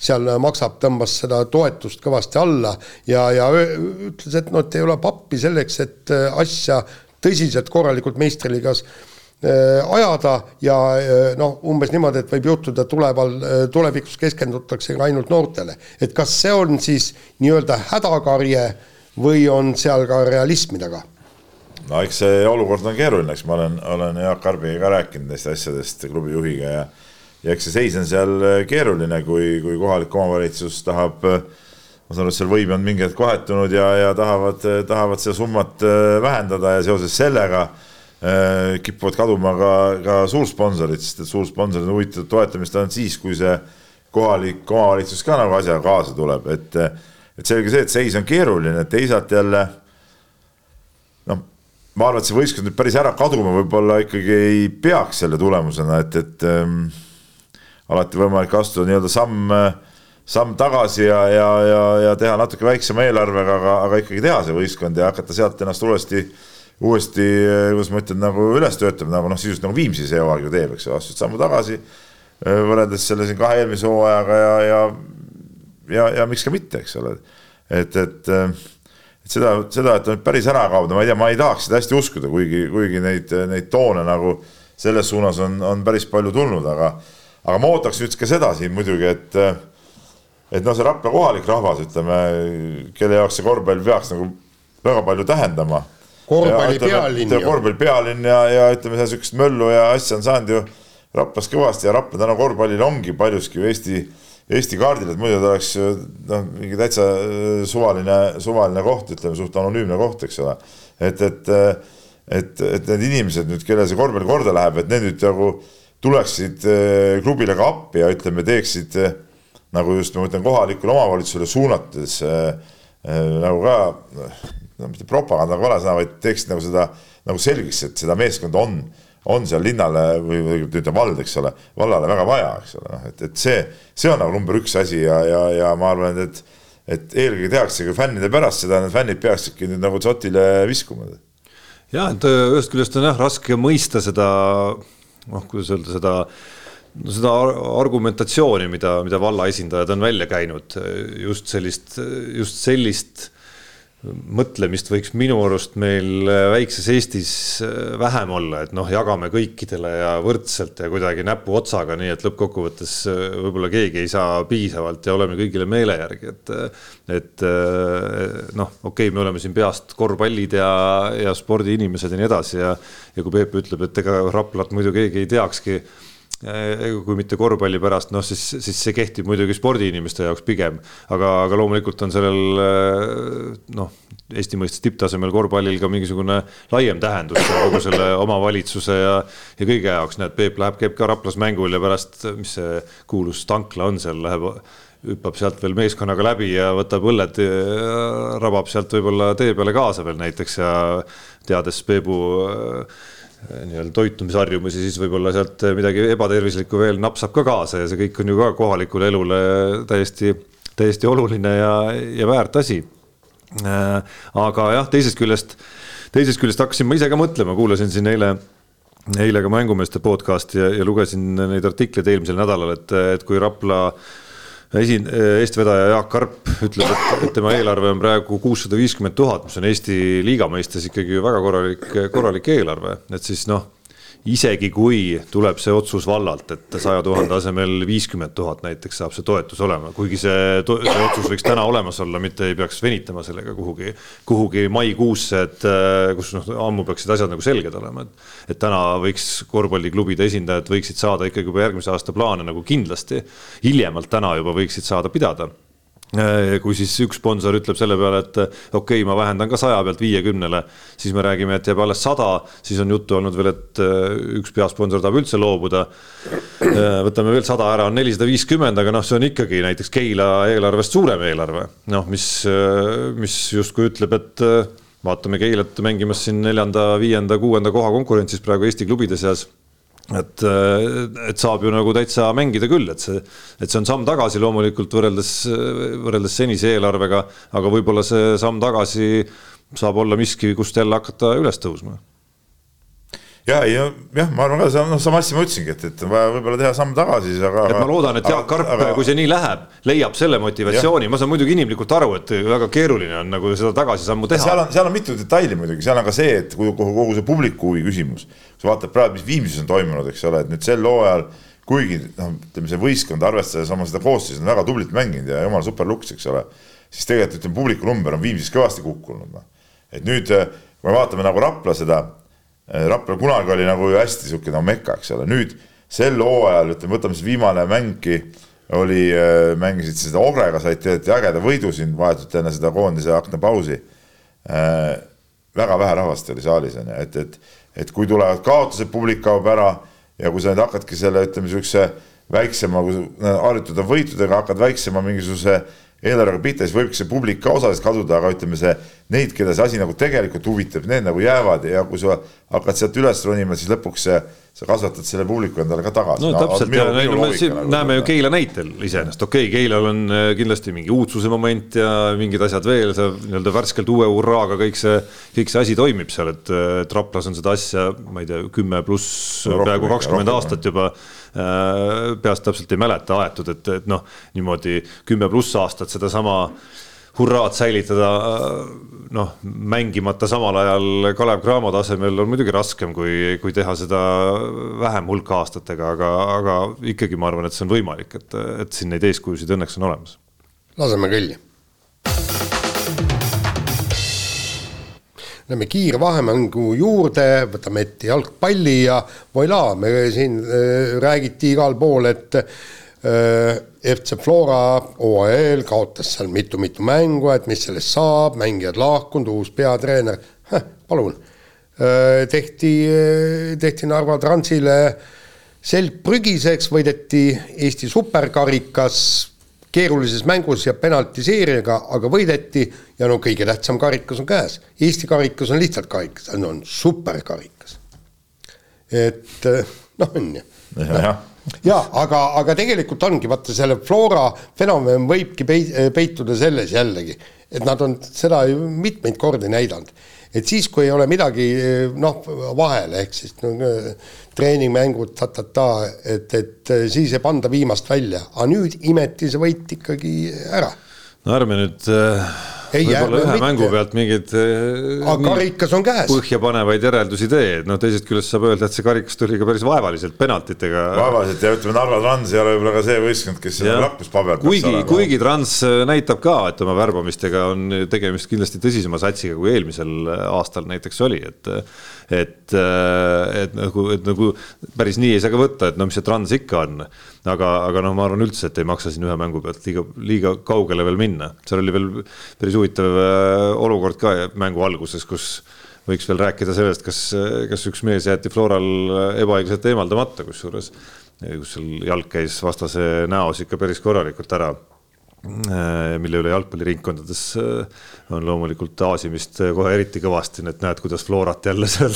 seal maksab, tõmbas seda toetust kõvasti alla ja, ja ütles, et noh, et ei ole pappi selleks, et asja tõsiselt korralikult meistriliigas äh, ajada ja äh, noh, umbes niimoodi, et võib juhtuda tuleval, äh, tulevikus keskendutakse ainult noortele. et kas see on siis nii-öelda hädakarje või on seal ka realismi taga? No eks see olukord on keeruline, eks ma olen, olen Jaak Arbiga ka rääkinud neist asjadest klubi juhiga ja ja eks see seis on seal keeruline, kui, kui kohalik omavalitsus tahab, ma saan aru, et seal võim on mingi hetk vahetunud ja, ja tahavad, tahavad seda summat äh, vähendada ja seoses sellega äh, kipuvad kaduma ka, ka suursponsorid, sest et suursponsorid on huvitatud toetamist ainult siis, kui see kohalik omavalitsus ka nagu asjaga kaasa tuleb, et et selge see, et seis on keeruline, teisalt jälle noh, ma arvan, et see võistkond nüüd päris ära kaduma võib-olla ikkagi ei peaks selle tulemusena, et, et ähm, alati võimalik astuda nii-öelda samm, samm tagasi ja, ja, ja, ja teha natuke väiksema eelarvega, aga, aga ikkagi teha see võistkond ja hakata sealt ennast uuesti, uuesti, kuidas ma ütlen, nagu üles töötama, nagu noh, sisuliselt nagu Viimsi see hooaeg ju teeb, eks ju, astud sammu tagasi äh, võrreldes selle siin kahe eelmise hooajaga ja, ja, ja, ja miks ka mitte, eks ole, et, et äh, seda, seda, et ta nüüd päris ära kaob, no ma ei tea, ma ei tahaks seda hästi uskuda, kuigi, kuigi neid, neid toone nagu selles suunas on, on päris palju tulnud, aga, aga ma ootaks nüüd ka seda siin muidugi, et, et noh, see Rapla kohalik rahvas, ütleme, kelle jaoks see korvpall peaks nagu väga palju tähendama. korvpalli pealinn. korvpalli pealinn ja, ja ütleme, seal sihukest möllu ja asja on saanud ju Raplas kõvasti ja Rapla täna korvpallil ongi paljuski ju Eesti Eesti kaardil, et muidu ta oleks noh, mingi täitsa äh, suvaline, suvaline koht, ütleme suht anonüümne koht, eks ole. et, et, äh, et, et need inimesed nüüd, kellel see korvpall korda läheb, et need nüüd nagu tuleksid äh, klubile ka appi ja ütleme, teeksid nagu just ma mõtlen kohalikule omavalitsusele suunates nagu ka no mitte propaganda, vale sõna, vaid teeksid nagu seda nagu selgeks, et seda meeskonda on on seal linnale või, või ütleme vald, eks ole, vallale väga vaja, eks ole, noh, et, et see, see on nagu number üks asi ja, ja, ja ma arvan, et, et eelkõige tehaksegi fännide pärast seda, need fännid peaksidki nüüd nagu dzotile viskuma. ja, et ühest küljest on jah raske mõista seda, noh, kuidas öelda seda no seda argumentatsiooni, mida, mida valla esindajad on välja käinud, just sellist, just sellist mõtlemist võiks minu arust meil väikses Eestis vähem olla, et noh, jagame kõikidele ja võrdselt ja kuidagi näpuotsaga, nii et lõppkokkuvõttes võib-olla keegi ei saa piisavalt ja oleme kõigile meele järgi, et. et noh, okei okay,, me oleme siin peast korvpallid ja, ja spordiinimesed ja nii edasi ja, ja kui Peep ütleb, et ega Raplat muidu keegi ei teakski kui mitte korvpalli pärast, noh siis, siis see kehtib muidugi spordiinimeste jaoks pigem, aga, aga loomulikult on sellel noh, Eesti mõistes tipptasemel korvpallil ka mingisugune laiem tähendus kogu selle omavalitsuse ja, ja kõige jaoks, näed, Peep läheb, käib ka Raplas mängul ja pärast, mis see kuulus tankla on seal, läheb hüppab sealt veel meeskonnaga läbi ja võtab õlled, rabab sealt võib-olla tee peale kaasa veel näiteks. Ja teades Peebu äh, Äh, nii-öelda toitumisharjumusi, siis võib-olla sealt midagi ebatervislikku veel napsab ka kaasa ja see kõik on ju ka kohalikule elule täiesti, täiesti oluline ja, ja väärt asi. Äh, aga jah, teisest küljest, teisest küljest hakkasin ma ise ka mõtlema, kuulasin siin eile eile ka mängumeeste podcast'i ja, ja lugesin neid artikleid eelmisel nädalal, et, et kui Rapla esin-, eestvedaja Jaak Karp ütleb, et tema eelarve on praegu kuussada viiskümmend tuhat, mis on Eesti liiga mõistes ikkagi väga korralik, korralik eelarve, et siis noh isegi kui tuleb see otsus vallalt, et saja tuhande asemel viiskümmend tuhat näiteks saab see toetus olema, kuigi see, see otsus võiks täna olemas olla, mitte ei peaks venitama sellega kuhugi, kuhugi maikuusse, et kus noh, ammu peaksid asjad nagu selged olema, et. et täna võiks korvpalliklubide esindajad võiksid saada ikkagi juba järgmise aasta plaane nagu kindlasti, hiljemalt täna juba võiksid saada pidada Äh, kui siis üks sponsor ütleb selle peale, et okei okay,, ma vähendan ka saja pealt viiekümnele, siis me räägime, et jääb alles sada, siis on juttu olnud veel, et äh, üks peasponsor tahab üldse loobuda. Äh, võtame veel sada ära, on nelisada viiskümmend, aga noh, see on ikkagi näiteks Keila eelarvest suurem eelarve, noh, mis, mis justkui ütleb, et vaatame Keilat mängimas siin neljanda, viienda, kuuenda koha konkurentsis praegu Eesti klubide seas et, et saab ju nagu täitsa mängida küll, et see, et see on samm tagasi loomulikult võrreldes, võrreldes senise eelarvega, aga võib-olla see samm tagasi saab olla miski, kust jälle hakata üles tõusma ja, ja jah, ma arvan ka, see on noh, sama asja ma ütlesingi, et, et on vaja võib-olla teha samm tagasi, aga. et ma loodan, et Jaak Karp, kui see nii läheb, leiab selle motivatsiooni, ma saan muidugi inimlikult aru, et väga keeruline on nagu seda tagasisammu teha. seal on, seal on mitu detaili muidugi, seal on ka see, et kogu, kogu see publiku huvi küsimus. Sa vaatad praegu, mis Viimsis on toimunud, eks ole, et nüüd sel hooajal kuigi noh, ütleme see võistkond, arvestades oma seda koosseisu, on väga tublilt mänginud ja jumala super luks, eks ole. siis tegelikult ütleme, publiku number on Viimsis kõvasti kukkunud, noh. et nüüd, kui me vaatame nagu Rapla seda Äh, Rapla kunagi oli nagu ju hästi sihuke no mekka, eks ole, nüüd sel hooajal, ütleme, võtame siis viimane mängki, oli, äh, mängisid seda Ogrega, said tead ägeda võidu siin vahetult enne seda koondise aknapausi äh,. väga vähe rahvast oli saalis on ju, et, et, et kui tulevad kaotused, publik kaob ära ja kui sa nüüd hakkadki selle, ütleme sihukese väiksema, kui harjutada võitudega, hakkad väiksema mingisuguse eelarvega pihta, siis võibki see publik ka osaliselt kaduda, aga ütleme, see, neid, keda see asi nagu tegelikult huvitab, need nagu jäävad ja kui sa hakkad sealt üles ronima, siis lõpuks see, sa kasvatad selle publiku endale ka tagasi. no, täpselt ja no, me siin nagu, näeme ju Keila näitel iseenesest, okei okay,, Keilal on äh, kindlasti mingi uudsuse moment ja mingid asjad veel, see nii-öelda värskelt uue hurraaga kõik see, kõik see asi toimib seal, et, et Raplas on seda asja, ma ei tea, kümme pluss no, peaaegu kakskümmend aastat juba Äh, peast täpselt ei mäleta aetud, et, et noh, niimoodi kümme pluss aastat sedasama hurraad säilitada, noh, mängimata samal ajal Kalev Cramo tasemel on muidugi raskem, kui, kui teha seda vähem hulka aastatega, aga, aga ikkagi ma arvan, et see on võimalik, et, et siin neid eeskujusid õnneks on olemas. laseme kõlli Lähme kiirvahemängu juurde, võtame ette jalgpalli ja voilà, me siin äh, räägiti igal pool, et FC Flora OAL kaotas seal mitu-mitu mängu, et mis sellest saab, mängijad lahkunud, uus peatreener, palun äh,. tehti, äh, tehti Narva Transile selg prügiseks, võideti Eesti superkarikas keerulises mängus ja penaltiseerijaga, aga võideti ja no kõige tähtsam karikas on käes. Eesti karikas on lihtsalt karikas, on superkarikas. et eh, noh, on ju. Ja aga, aga tegelikult ongi, vaata selle Flora fenomen võibki peituda selles jällegi, et nad on seda ju mitmeid kordi näidanud et siis, kui ei ole midagi noh, vahel, ehk siis no, treeningmängud ta-ta-ta, et, et siis ei panda viimast välja, aga nüüd imeti see võit ikkagi ära. no ärme nüüd äh, võib-olla ühe mitte. mängu pealt mingeid aga karikas on käes. põhjapanevaid järeldusi tee, et noh, teisest küljest saab öelda, et see karikas tuli ka päris vaevaliselt penaltitega. vaevaliselt ja ütleme, Narva Trans ei ole võib-olla ka see võistkond, kes seda lakmuspaber kuigi, kuigi Trans näitab ka, et oma värbamistega on tegemist kindlasti tõsisema satsiga, kui eelmisel aastal näiteks oli, et et, et nagu, et nagu päris nii ei saa ka võtta, et no mis see Trans ikka on. aga, aga noh, ma arvan üldse, et ei maksa siin ühe mängu pealt liiga, liiga kaugele veel minna, seal oli veel päris huvitav äh, olukord ka mängu alguses, kus võiks veel rääkida sellest, kas, kas üks mees jäeti Floral ebaõiglaselt eemaldamata, kusjuures kus seal jalg käis vastase näos ikka päris korralikult ära äh, mille üle jalgpalliringkondades äh, on loomulikult aasimist kohe eriti kõvasti, et näed, kuidas Florat jälle seal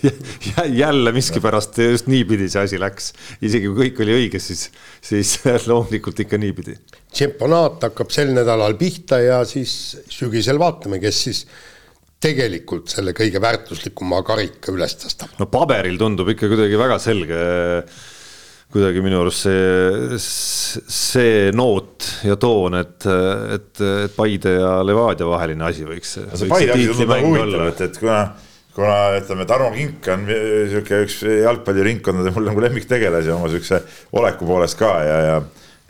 jälle miskipärast just niipidi see asi läks, isegi kui kõik oli õige, siis, siis loomulikult ikka niipidi. tšempionaat hakkab sel nädalal pihta ja siis sügisel vaatame, kes siis tegelikult selle kõige väärtuslikuma karika üles tõstab. no paberil tundub ikka kuidagi väga selge kuidagi minu arust see, see noot ja toon, et, et, et Paide ja Levadia vaheline asi võiks. see Paide asi tundub nagu huvitav, et, et kuna kuna ütleme, Tarmo Kink on sihuke üks jalgpalliringkondade mul nagu lemmiktegelasi oma siukse oleku poolest ka ja, ja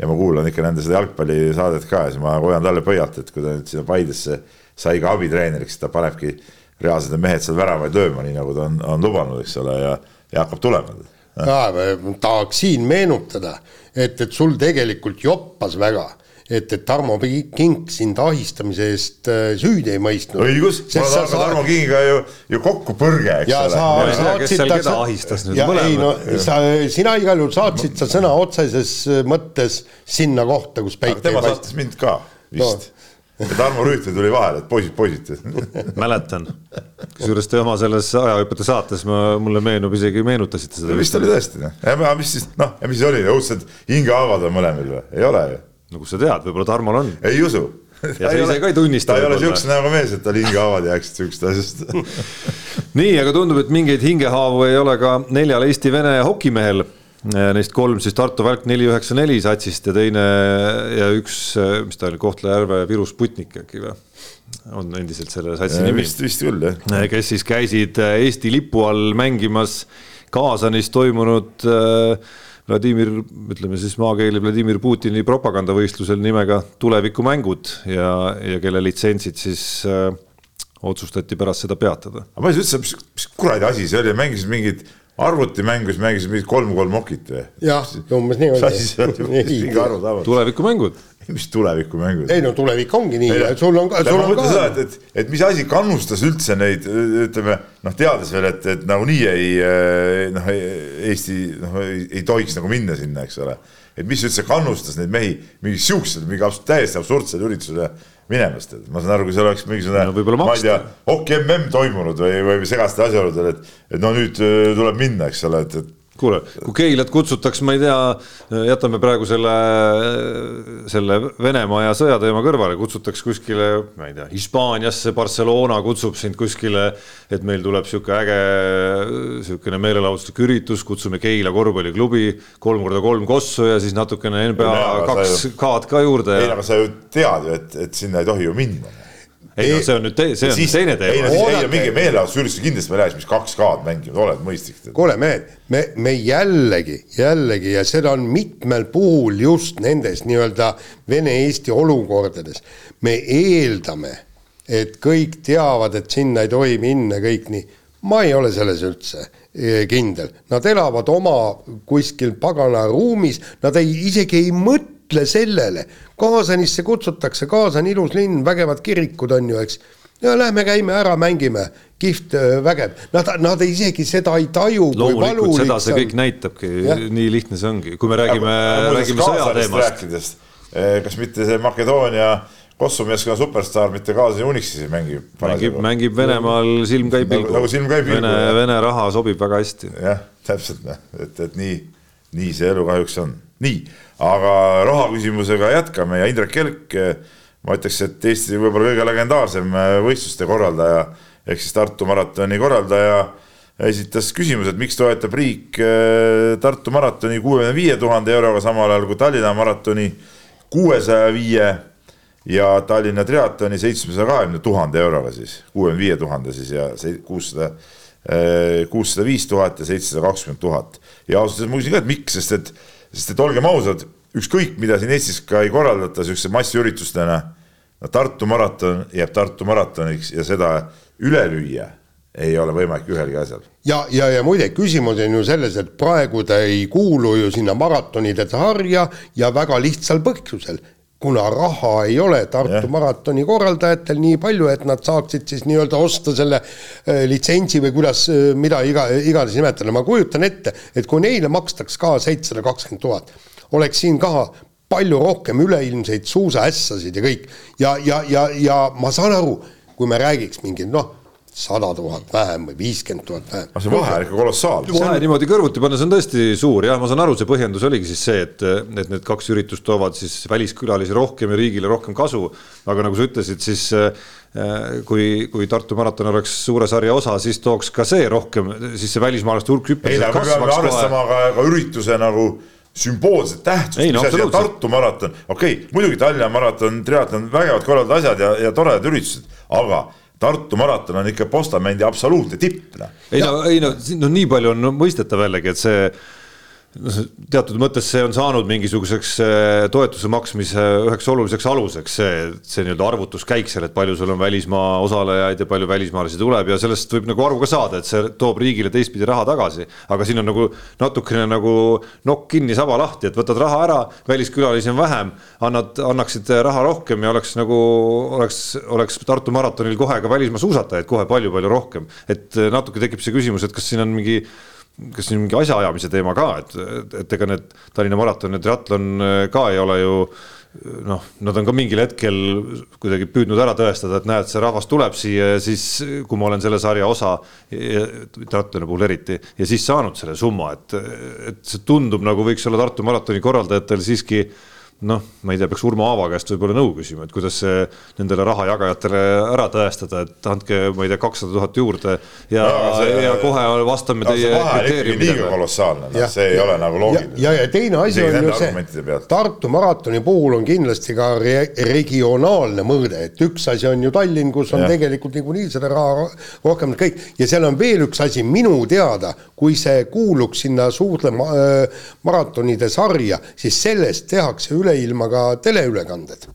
ja ma kuulan ikka nende seda jalgpallisaadet ka ja siis ma hoian talle pöialt, et kui ta nüüd sinna Paidesse sai ka abitreeneriks, ta panebki reaalselt need mehed seal väravaid lööma, nii nagu ta on, on lubanud, eks ole, ja, ja hakkab tulema. Tahaks siin meenutada, et, et sul tegelikult joppas väga et, et Tarmo Kink sind ahistamise eest äh, süüdi ei mõistnud. õigus, ma olen sa... Tarmo Kingiga ju, ju kokkupõrge, eks ja ole. tea, kes seal keda ahistas nüüd. ei no sa, sina igal juhul saatsid sa sõna otseses mõttes sinna kohta, kus päike ei paista. tema saatis mind ka vist no ja Tarmo Rüütel tuli vahele, et poisid, poisid mäletan, kusjuures te oma selles ajahüpete saates ma, mulle meenub, isegi meenutasite seda. vist oli tõesti, noh, mis siis, noh, ja mis oli, õudsed hingehaavad on mõlemil või, ei ole ju no kust sa tead, võib-olla Tarmol on. ei usu. ja sa ise ka ei tunnista. ta ei ole siukse näoga mees, et tal hingehaavad jääksid siuksest asjast nii, aga tundub, et mingeid hingehaavu ei ole ka neljal Eesti-Vene hokimehel. Neist kolm siis Tartu Välk neli üheksa neli satsist ja teine ja üks, mis ta oli, Kohtla-Järve Viru Sputnik äkki või? on endiselt selle satsi nimi. vist, vist küll jah. kes siis käisid Eesti lipu all mängimas Kaasanis toimunud äh, Vladimir, ütleme siis maakeeli Vladimir Putini propagandavõistlusel nimega Tulevikumängud ja, ja kelle litsentsid siis äh, otsustati pärast seda peatada. aga ma ei saa üldse, mis kuradi asi see oli, mängisid mingit arvutimängu, siis mängisid mingit kolm-kolm okit või? jah, umbes nii oli. tulevikumängud mis tulevikumängud? ei no tulevik ongi nii, sul on ka. ma mõtlen seda, et, et, et mis asi kannustas üldse neid, ütleme noh, teades veel, et, et nagunii ei noh, Eesti noh, ei tohiks nagu minna sinna, eks ole. et mis üldse kannustas neid mehi mingi siuksele, mingi täiesti absurdsele üritusele minemast, et ma saan aru, kui seal oleks mingisugune no,, ma ei tea, hoki mm toimunud või, või segastel asjaoludel, et, et no nüüd tuleb minna, eks ole, et, et kuule, kui Keilat kutsutaks, ma ei tea, jätame praegu selle, selle Venemaa ja sõjateema kõrvale, kutsutaks kuskile, ma ei tea, Hispaaniasse, Barcelona kutsub sind kuskile, et meil tuleb sihuke äge, sihukene meelelahutuslik üritus, kutsume Keila korvpalliklubi, kolm korda kolm kossu ja siis natukene NBA kaks K-d ka juurde. ei, aga sa ju tead ju, et, et sinna ei tohi ju minna ei no see on nüüd te, see on siis, teine teema. ei, ei mingi meelelahutusüritus kindlasti me läheks, mis kaks K-d mängivad, oled mõistlik. kuule mehed, me, me jällegi, jällegi ja seda on mitmel puhul just nendes nii-öelda Vene-Eesti olukordades. me eeldame, et kõik teavad, et sinna ei tohi minna, kõik nii. ma ei ole selles üldse eh, kindel, nad elavad oma kuskil pagana ruumis, nad ei, isegi ei mõtle mõtle sellele, Kaasanisse kutsutakse, Kaasan ilus linn, vägevad kirikud on ju, eks. ja lähme käime ära, mängime, kihvt äh, vägev, nad, nad isegi seda ei taju. loomulikult seda see kõik näitabki, nii lihtne see ongi, kui me räägime, räägime sõjateemast. Eh, kas mitte see Makedoonia Kosovo meeskonna superstaar mitte kaasa Unixis ei mängi. mängib, mängib Venemaal silm käib pilgu. nagu silm käib pilgu. Vene, Vene raha sobib väga hästi. jah, täpselt noh, et, et nii, nii see elu kahjuks on, nii aga raha küsimusega jätkame ja Indrek Kelk, ma ütleks, et Eesti võib-olla kõige legendaarsem äh, võistluste korraldaja ehk siis Tartu maratoni korraldaja esitas küsimuse, et miks toetab riik äh, Tartu maratoni kuuekümne viie tuhande euroga, samal ajal kui Tallinna maratoni kuuesaja viie ja Tallinna triatloni seitsmesaja kahekümne tuhande euroga siis, kuuekümne viie tuhande siis ja kuussada, kuussada viis tuhat ja seitsesada kakskümmend tuhat. ja ausalt öeldes ma küsin ka, et miks, sest et, sest et olgem ausad, ükskõik mida siin Eestis ka ei korraldata siukeste massiüritustena, no Tartu maraton jääb Tartu maratoniks ja seda üle lüüa ei ole võimalik ühelgi asjal. ja, ja, ja muide, küsimus on ju selles, et praegu ta ei kuulu ju sinna maratonide sarja ja väga lihtsal põhjusel kuna raha ei ole Tartu yeah. maratoni korraldajatel nii palju, et nad saaksid siis nii-öelda osta selle äh, litsentsi või kuidas, äh, mida iga, iganes nimetada, ma kujutan ette, et kui neile makstaks ka seitsesada kakskümmend tuhat, oleks siin ka palju rohkem üleilmseid suusaässasid ja kõik ja, ja, ja, ja ma saan aru, kui me räägiks mingi noh sada tuhat vähem või viiskümmend tuhat vähem. aga see vahe on ikka kolossaalne. vahe niimoodi kõrvuti panna, see on tõesti suur jah, ma saan aru, see põhjendus oligi siis see, et, et need kaks üritust toovad siis väliskülalisi rohkem ja riigile rohkem kasu. aga nagu sa ütlesid, siis äh, kui, kui Tartu maraton oleks suure sarja osa, siis tooks ka see rohkem, siis see välismaalaste hulk hüppeliselt kasvaks. me peame arvestama ka, ka ürituse nagu sümboolset tähtsust, mis asi on Tartu maraton, okei okay,, muidugi Tallinna maraton, triatlon, vägevad korraldatud asjad ja, ja toredad üritused, aga Tartu maraton on ikka postamendi absoluutne tipp. Noh. ei no, ei no, no nii palju on mõistetav jällegi, et see noh, teatud mõttes see on saanud mingisuguseks äh, toetuse maksmise üheks oluliseks aluseks, see, see nii-öelda arvutuskäik seal, et palju sul on välismaa osalejaid ja palju välismaalasi tuleb ja sellest võib nagu aru ka saada, et see toob riigile teistpidi raha tagasi. aga siin on nagu natukene nagu nokk kinni, saba lahti, et võtad raha ära, väliskülalisi on vähem, annad, annaksid raha rohkem ja oleks nagu, oleks, oleks Tartu maratonil kohe ka välismaa suusatajaid kohe palju-palju rohkem. et natuke tekib see küsimus, et kas siin on mingi kas siin mingi asjaajamise teema ka, et, et ega need Tallinna maraton ja triatlon äh, ka ei ole ju noh, nad on ka mingil hetkel kuidagi püüdnud ära tõestada, et näed, see rahvas tuleb siia ja siis, kui ma olen selle sarja osa, triatloni puhul eriti, ja siis saanud selle summa, et, et see tundub nagu võiks olla Tartu maratoni korraldajatel siiski äh, noh, ma ei tea, peaks Urmo Aava käest võib-olla nõu küsima, et kuidas see nendele rahajagajatele ära tõestada, et andke, ma ei tea, kakssada tuhat juurde ja no,, see, ja kohe vastame teie kriteeriumidele. kolossaalne, noh, see ei ole nagu loogiline. ja, ja teine asi on ju see, Tartu maratoni puhul on kindlasti ka re regionaalne mõõde, et üks asi on ju Tallinn, kus on ja. tegelikult niikuinii seda raha rohkem kõik ja seal on veel üks asi minu teada, kui see kuuluks sinna suurde ma maratonide sarja, siis sellest tehakse üle üleilma ka teleülekanded.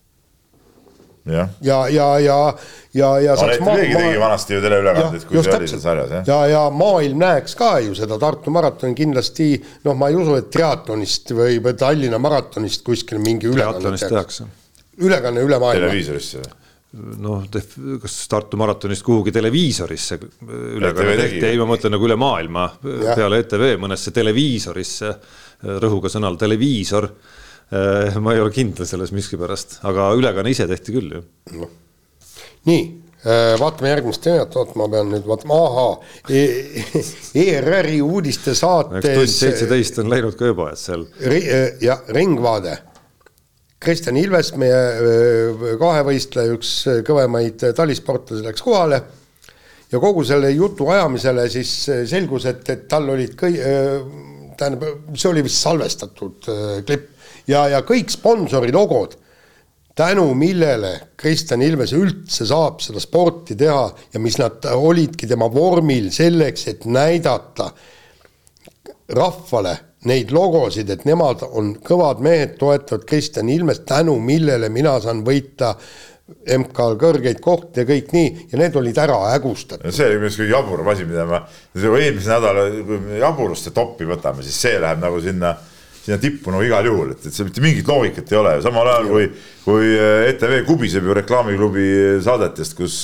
ja, ja, ja, ja, ja, ja no, saaks ma, ma... tegi vanasti ju teleülekandeid, kui see oli seal sarjas, jah. ja, ja maailm näeks ka ju seda Tartu maratoni kindlasti, noh, ma ei usu, et triatlonist või, või Tallinna maratonist kuskil mingi ülekanne tehakse. ülekanne üle maailma. televiisorisse või? noh, kas Tartu maratonist kuhugi televiisorisse ülekanne tehti, ei, ma mõtlen nagu üle maailma ja. peale ETV mõnesse televiisorisse, rõhuga sõnal televiisor Äh, ma ei ole kindel selles miskipärast, aga ülekanne ise tehti küll ju no.. nii, äh, vaatame järgmist teemat, oot ma pean nüüd vaatama, ahaa e, ERR-i uudistesaates. tund seitseteist on läinud ka juba, et seal. Äh, jah, Ringvaade. Kristjan Ilves, meie kahevõistleja, üks kõvemaid talisportlasi läks kohale ja kogu selle jutu ajamisele siis selgus, et, et tal olid kõi-, tähendab, see oli vist salvestatud klipp ja, ja kõik sponsori logod, tänu millele Kristjan Ilves üldse saab seda sporti teha ja mis nad olidki tema vormil selleks, et näidata rahvale neid logosid, et nemad on kõvad mehed, toetavad Kristjan Ilmest, tänu millele mina saan võita MK-l kõrgeid kohti ja kõik nii ja need olid ära hägustatud. see oli minu arust kõige jaburam asi, mida ma, eelmise nädala, kui me jaburuste toppi võtame, siis see läheb nagu sinna sinna tippu no igal juhul, et, et seal mitte mingit loogikat ei ole, samal ajal kui, kui eh, ETV kubiseb ju reklaamiklubi saadetest, kus,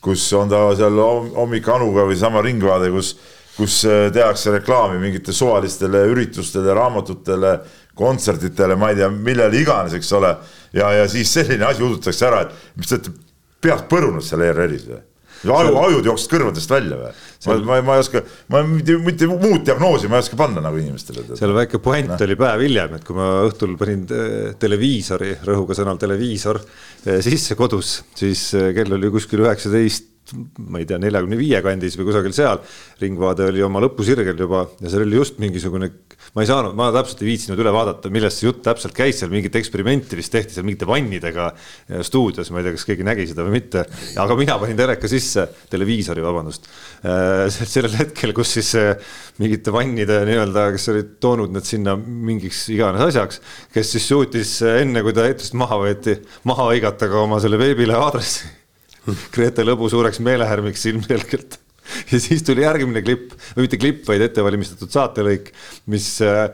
kus on ta seal hommik Anuga või sama Ringvaade, kus, kus eh, tehakse reklaami mingitele suvalistele üritustele, raamatutele, kontsertidele, ma ei tea, millele iganes, eks ole. ja, ja siis selline asi udutakse ära, et mis te olete peast põrunud seal ERR-is või? Aju, ajud jooksid kõrvadest välja või? ma, ma, ma ei oska, ma mitte, mitte muud diagnoosi ma ei oska panna nagu inimestele. seal väike puänt no. oli päev hiljem, et kui ma õhtul panin eh, televiisori, rõhuga sõnal televiisor, eh, sisse kodus, siis eh, kell oli kuskil üheksateist ma ei tea, neljakümne viie kandis või kusagil seal. ringvaade oli oma lõpusirgel juba ja seal oli just mingisugune, ma ei saanud, ma täpselt ei viitsinud üle vaadata, millest see jutt täpselt käis seal, mingit eksperimenti vist tehti seal mingite vannidega stuudios, ma ei tea, kas keegi nägi seda või mitte. aga mina panin teleka sisse, televiisori, vabandust. sellel hetkel, kus siis mingite vannide nii-öelda, kes olid toonud need sinna mingiks iganes asjaks, kes siis suutis enne, kui ta eetrist maha võeti, maha hõigata ka oma selle veebilehe aadressi Grete Lõbu suureks meelehärmiks ilmselgelt. ja siis tuli järgmine klipp või mitte klipp, vaid ettevalmistatud saatelõik, mis, äh,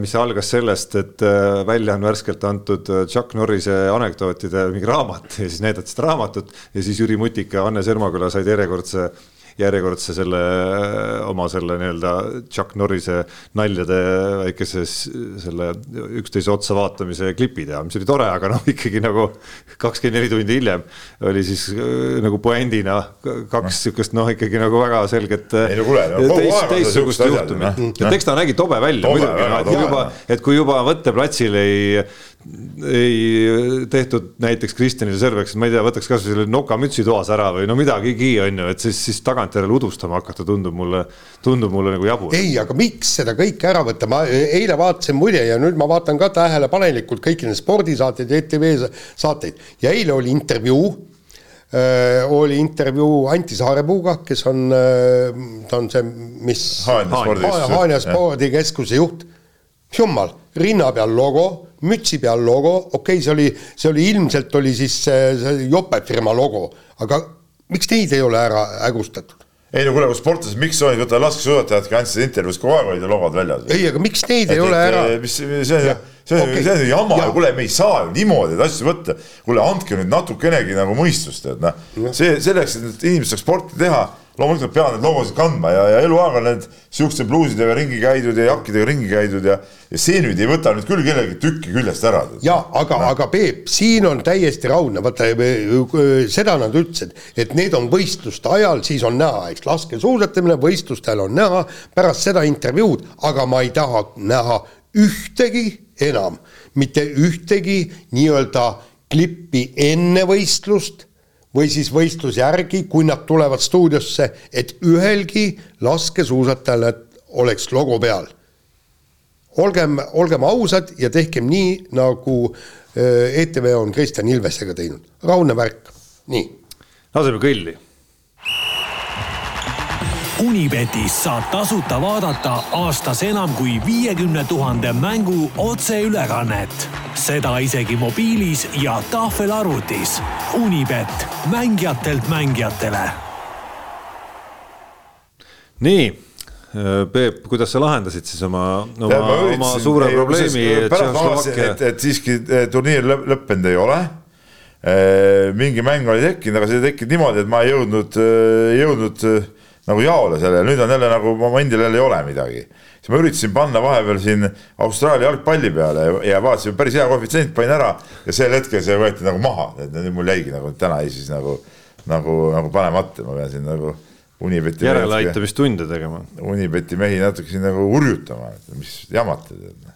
mis algas sellest, et äh, välja on värskelt antud Chuck Norrise anekdootide mingi raamat ja siis näidati seda raamatut ja siis Jüri Mutik ja Anne Sermaküla said järjekordse järjekordse selle oma selle nii-öelda Chuck Norrise naljade väikese selle üksteise otsa vaatamise klipi teha, mis oli tore, aga noh, ikkagi nagu kakskümmend neli tundi hiljem oli siis äh, nagu puändina kaks sihukest noh, ikkagi nagu väga selget ei no no,, teist, teistsugust juhtumit. et eks ta nägi tobe välja tobe, muidugi, et kui juba, et kui juba võtteplatsil ei ei tehtud näiteks Kristjanile selgeks, et ma ei tea, võtaks kasvõi selle nokamütsi toas ära või no midagigi on ju, et siis, siis tagantjärele udustama hakata tundub mulle, tundub mulle nagu jabur. ei, aga miks seda kõike ära võtta, ma eile vaatasin muide ja nüüd ma vaatan ka tähelepanelikult kõiki neid spordisaateid ja ETV saateid ja eile oli intervjuu äh,. oli intervjuu Anti Saarepuuga, kes on ta on see, mis Haanja spordikeskuse juht. jumal, rinna peal logo mütsi peal logo, okei okay,, see oli, see oli ilmselt oli siis see, see jope firma logo, aga miks neid ei ole ära hägustatud? ei no kuule, kui sportlased, miks olid, võta laskesuusatajadki andsid intervjuus, kogu aeg olid ju logod väljas. ei, aga miks neid et, ei et, ole ära? mis, see on ju, see on okay. see on ju jama ja kuule, me ei saa ju niimoodi neid asju võtta. kuule, andke nüüd natukenegi nagu mõistust, et noh, see selleks, et inimesed saaks sporti teha loomulikult peavad need logosid kandma ja, ja eluaeg on need siukeste bluusidega ringi käidud ja jakkidega ringi käidud ja, ja see nüüd ei võta nüüd küll kellelgi tükki küljest ära. ja aga aga Peep, siin on täiesti raudne, vaata seda nad ütlesid, et need on võistluste ajal, siis on näha, eks laskesuusatamine võistluste ajal on näha, pärast seda intervjuud, aga ma ei taha näha ühtegi enam, mitte ühtegi nii-öelda klippi enne võistlust või siis võistluse järgi, kui nad tulevad stuudiosse, et ühelgi laskesuusatajal oleks logo peal. olgem, olgem ausad ja tehkem nii, nagu äh, ETV on Kristjan Ilvesega teinud, raudne värk, nii. laseme kõlli Unibetis saab tasuta vaadata aastas enam kui viiekümne tuhande mängu otseülekannet. seda isegi mobiilis ja tahvelarvutis. Unibet, mängijatelt mängijatele. nii Peep, kuidas sa lahendasid siis oma, oma, oma suure ei, probleemi? et, et siiski eh, turniir lõppenud ei ole. Eh, mingi mäng oli tekkinud, aga see ei tekkinud niimoodi, et ma ei jõudnud, eh, jõudnud nagu jaole selle, nüüd on jälle nagu momendil jälle ei ole midagi. siis ma üritasin panna vahepeal siin Austraalia jalgpalli peale ja, ja vaatasin, päris hea koefitsient panin ära ja sel hetkel see võeti nagu maha, et nüüd mul jäigi nagu täna jäi siis nagu, nagu, nagu panemata, ma pean siin nagu Unibeti järeleaitamistunde tegema. Unibeti mehi natuke siin nagu urjutama, et mis jamate tead.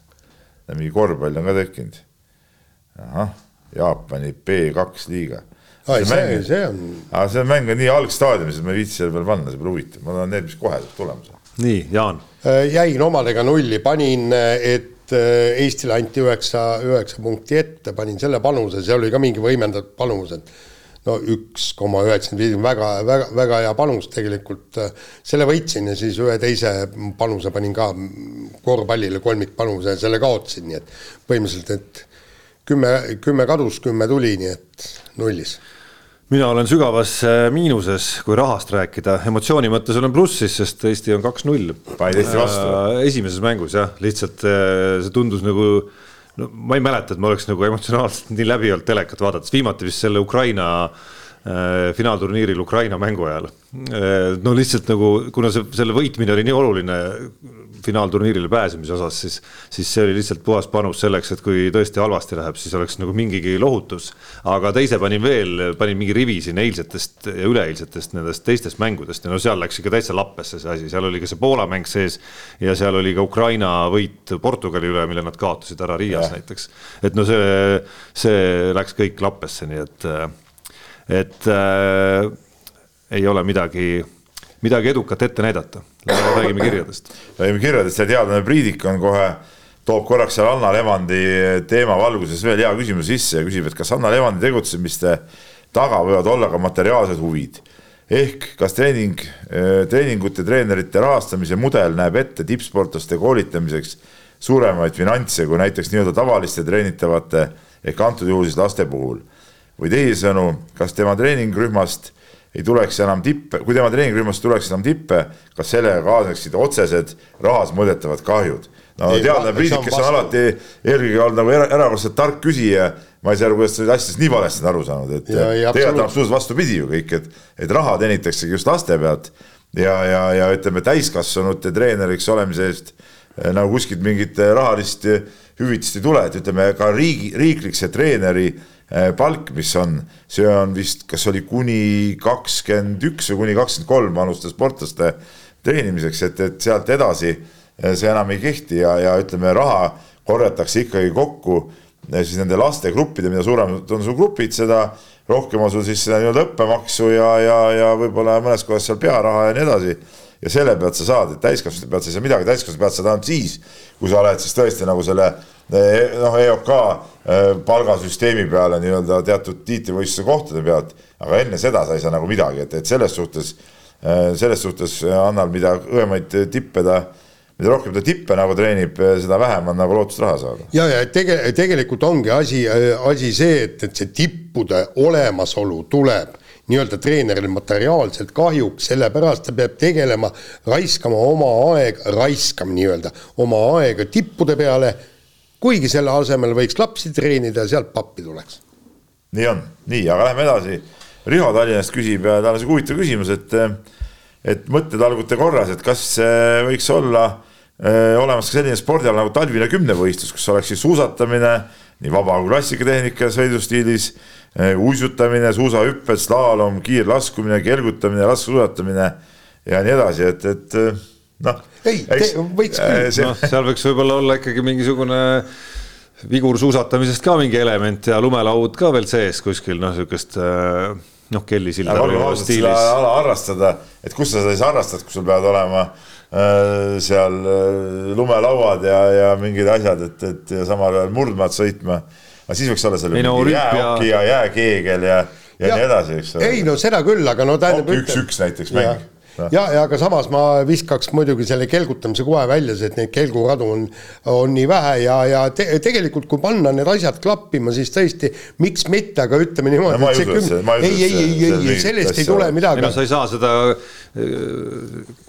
mingi korvpall on ka tekkinud. ahah, Jaapani B2 liiga ai, see, see on. aga see mäng on nii algstaadiumis, et ma ei viitsi selle peale panna, see pole huvitav, ma tahan need, mis kohe saab tulemuse. nii, Jaan. Äh, jäin omadega nulli, panin, et äh, Eestile anti üheksa, üheksa punkti ette, panin selle panuse, see oli ka mingi võimendatud panus, et no üks koma üheksakümmend viis, väga, väga, väga hea panus tegelikult. selle võitsin ja siis ühe teise panuse panin ka korvpallile kolmikpanuse ja selle kaotasin, nii et põhimõtteliselt, et kümme, kümme kadus, kümme tuli, nii et nullis mina olen sügavas äh, miinuses, kui rahast rääkida, emotsiooni mõttes olen plussis, sest Eesti on kaks-null. panid Eesti vastu? Äh, esimeses mängus jah, lihtsalt äh, see tundus nagu, no ma ei mäleta, et ma oleks nagu emotsionaalselt nii läbi olnud telekat vaadates, viimati vist selle Ukraina finaalturniiril Ukraina mängu ajal. no lihtsalt nagu, kuna see, selle võitmine oli nii oluline finaalturniirile pääsemise osas, siis, siis see oli lihtsalt puhas panus selleks, et kui tõesti halvasti läheb, siis oleks nagu mingigi lohutus. aga teise panin veel, panin mingi rivi siin eilsetest ja üleeilsetest nendest teistest mängudest ja no seal läks ikka täitsa lappesse see asi, seal oli ka see Poola mäng sees ja seal oli ka Ukraina võit Portugali üle, mille nad kaotasid ära Riias ja. näiteks. et no see, see läks kõik lappesse, nii et, et ei ole midagi, midagi edukat ette näidata. räägime kirjadest. räägime kirjadest ja teadlane Priidik on kohe, toob korraks seal Anna Levandi teema valguses veel hea küsimuse sisse ja küsib, et kas Anna Levandi tegutsemiste taga võivad olla ka materiaalsed huvid ehk kas treening, treeningute treenerite rahastamise mudel näeb ette tippsportlaste koolitamiseks suuremaid finantse kui näiteks nii-öelda tavaliste treenitavate ehk antud juhul siis laste puhul. või teisisõnu, kas tema treeningrühmast ei tuleks enam tippe, kui tema treeningrühmast tuleks enam tippe, kas sellega kaasneksid otsesed rahas mõõdetavad kahjud? no teadlane Priidik, kes on alati eelkõige olnud nagu erakordselt tark küsija, ma ei saa aru, kuidas ta asjadest nii valesti on aru saanud, et tegelikult on absoluutselt vastupidi ju kõik, et, et raha teenitaksegi just laste pealt ja, ja, ja ütleme, täiskasvanute treeneriks olemise eest eh, nagu kuskilt mingit eh, rahalist hüvitist ei tule, et ütleme ka riigi, riiklik see treeneri palk, mis on, see on vist, kas oli kuni kakskümmend üks või kuni kakskümmend kolm vanuste sportlaste treenimiseks, et, et sealt edasi see enam ei kehti ja, ja ütleme, raha korjatakse ikkagi kokku siis nende lastegruppide, mida suuremad on su grupid, seda rohkem on sul siis seda nii-öelda õppemaksu ja, ja, ja võib-olla mõnes kohas seal pearaha ja nii edasi. ja selle pealt sa saad, et täiskasvanute pealt sa ei saa midagi, täiskasvanute pealt saad ainult siis, kui sa oled siis tõesti nagu selle noh, EOK äh, palgasüsteemi peale nii-öelda teatud tiitlivõistluse kohtade pealt, aga enne seda sa ei saa nagu midagi, et, et selles suhtes, äh, selles suhtes annab, mida õemaid tippe ta mida rohkem ta tippe nagu treenib, seda vähem on nagu lootust raha saada. ja, ja tege-, tegelikult ongi asi, asi see, et, et see tippude olemasolu tuleb nii-öelda treenerile materiaalselt kahjuks, sellepärast ta peab tegelema, raiskama oma aega, raiskama nii-öelda oma aega tippude peale, kuigi selle asemel võiks lapsi treenida ja sealt pappi tuleks. nii on, nii, aga lähme edasi. Riho Tallinnast küsib ja tal on sihuke huvitav küsimus, et et mõtted algute korras, et kas võiks olla Äh, olemas ka selline spordiala nagu talvine kümnevõistlus, kus oleks siis suusatamine, nii vaba kui klassikatehnika sõidustiilis, äh, uisutamine, suusahüpped, slaalom, kiirlaskumine, kelgutamine, laskesuusatamine ja nii edasi, et, et äh, noh. ei, võiks küll. noh, seal võiks võib-olla olla ikkagi mingisugune vigursuusatamisest ka mingi element ja lumelaud ka veel sees kuskil noh, niisugust noh, kellisilda. ala harrastada, et kus sa siis harrastad, kus sul peavad olema äh, Äh, seal äh, lumelauad ja, ja mingid asjad, et, et ja samal ajal murdmaad sõitma. aga siis võiks olla seal no, jäähoki ja jääkeegel ja, ja, ja nii edasi, eks ole. ei no seda küll, aga no tähendab. üks-üks näiteks mäng ja, ja aga samas ma viskaks muidugi selle kelgutamise kohe välja, sest neid kelguradu on, on nii vähe ja, ja te, tegelikult kui panna need asjad klappima, siis tõesti, miks mitte, aga ütleme niimoodi no,. ei, ei, ei, ei, sellest ei tule midagi. no sa ei saa seda,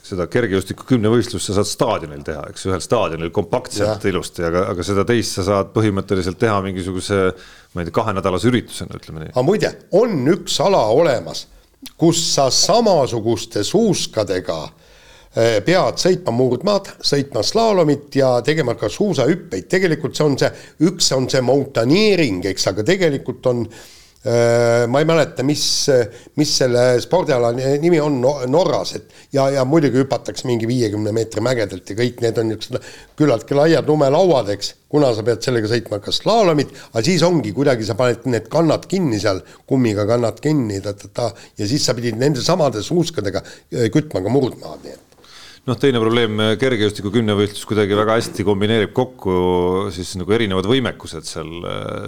seda kergejõustiku kümnevõistlust sa saad staadionil teha, eks, ühel staadionil kompaktselt ja. ilusti, aga, aga seda teist sa saad põhimõtteliselt teha mingisuguse ma ei tea, kahenädalase üritusena, ütleme nii. aga muide, on üks ala olemas kus sa samasuguste suuskadega eh, pead sõitma murdmaad, sõitma slaalomit ja tegema ka suusahüppeid, tegelikult see on see, üks on see mountaineering, eks, aga tegelikult on äh, ma ei mäleta, mis, mis selle spordiala nimi on Norras, et ja, ja muidugi hüpatakse mingi viiekümne meetri mägedelt ja kõik need on niisugused küllaltki laiad lumelauad, eks, kuna sa pead sellega sõitma ka slaalomit, aga siis ongi kuidagi, sa paned need kannad kinni seal, kummiga kannad kinni, ta-ta-ta, ja siis sa pidid nende samade suuskadega äh, kütma ka murdmaad, nii et noh, teine probleem, kergejõustiku kümnevõistlus kuidagi väga hästi kombineerib kokku siis nagu erinevad võimekused seal,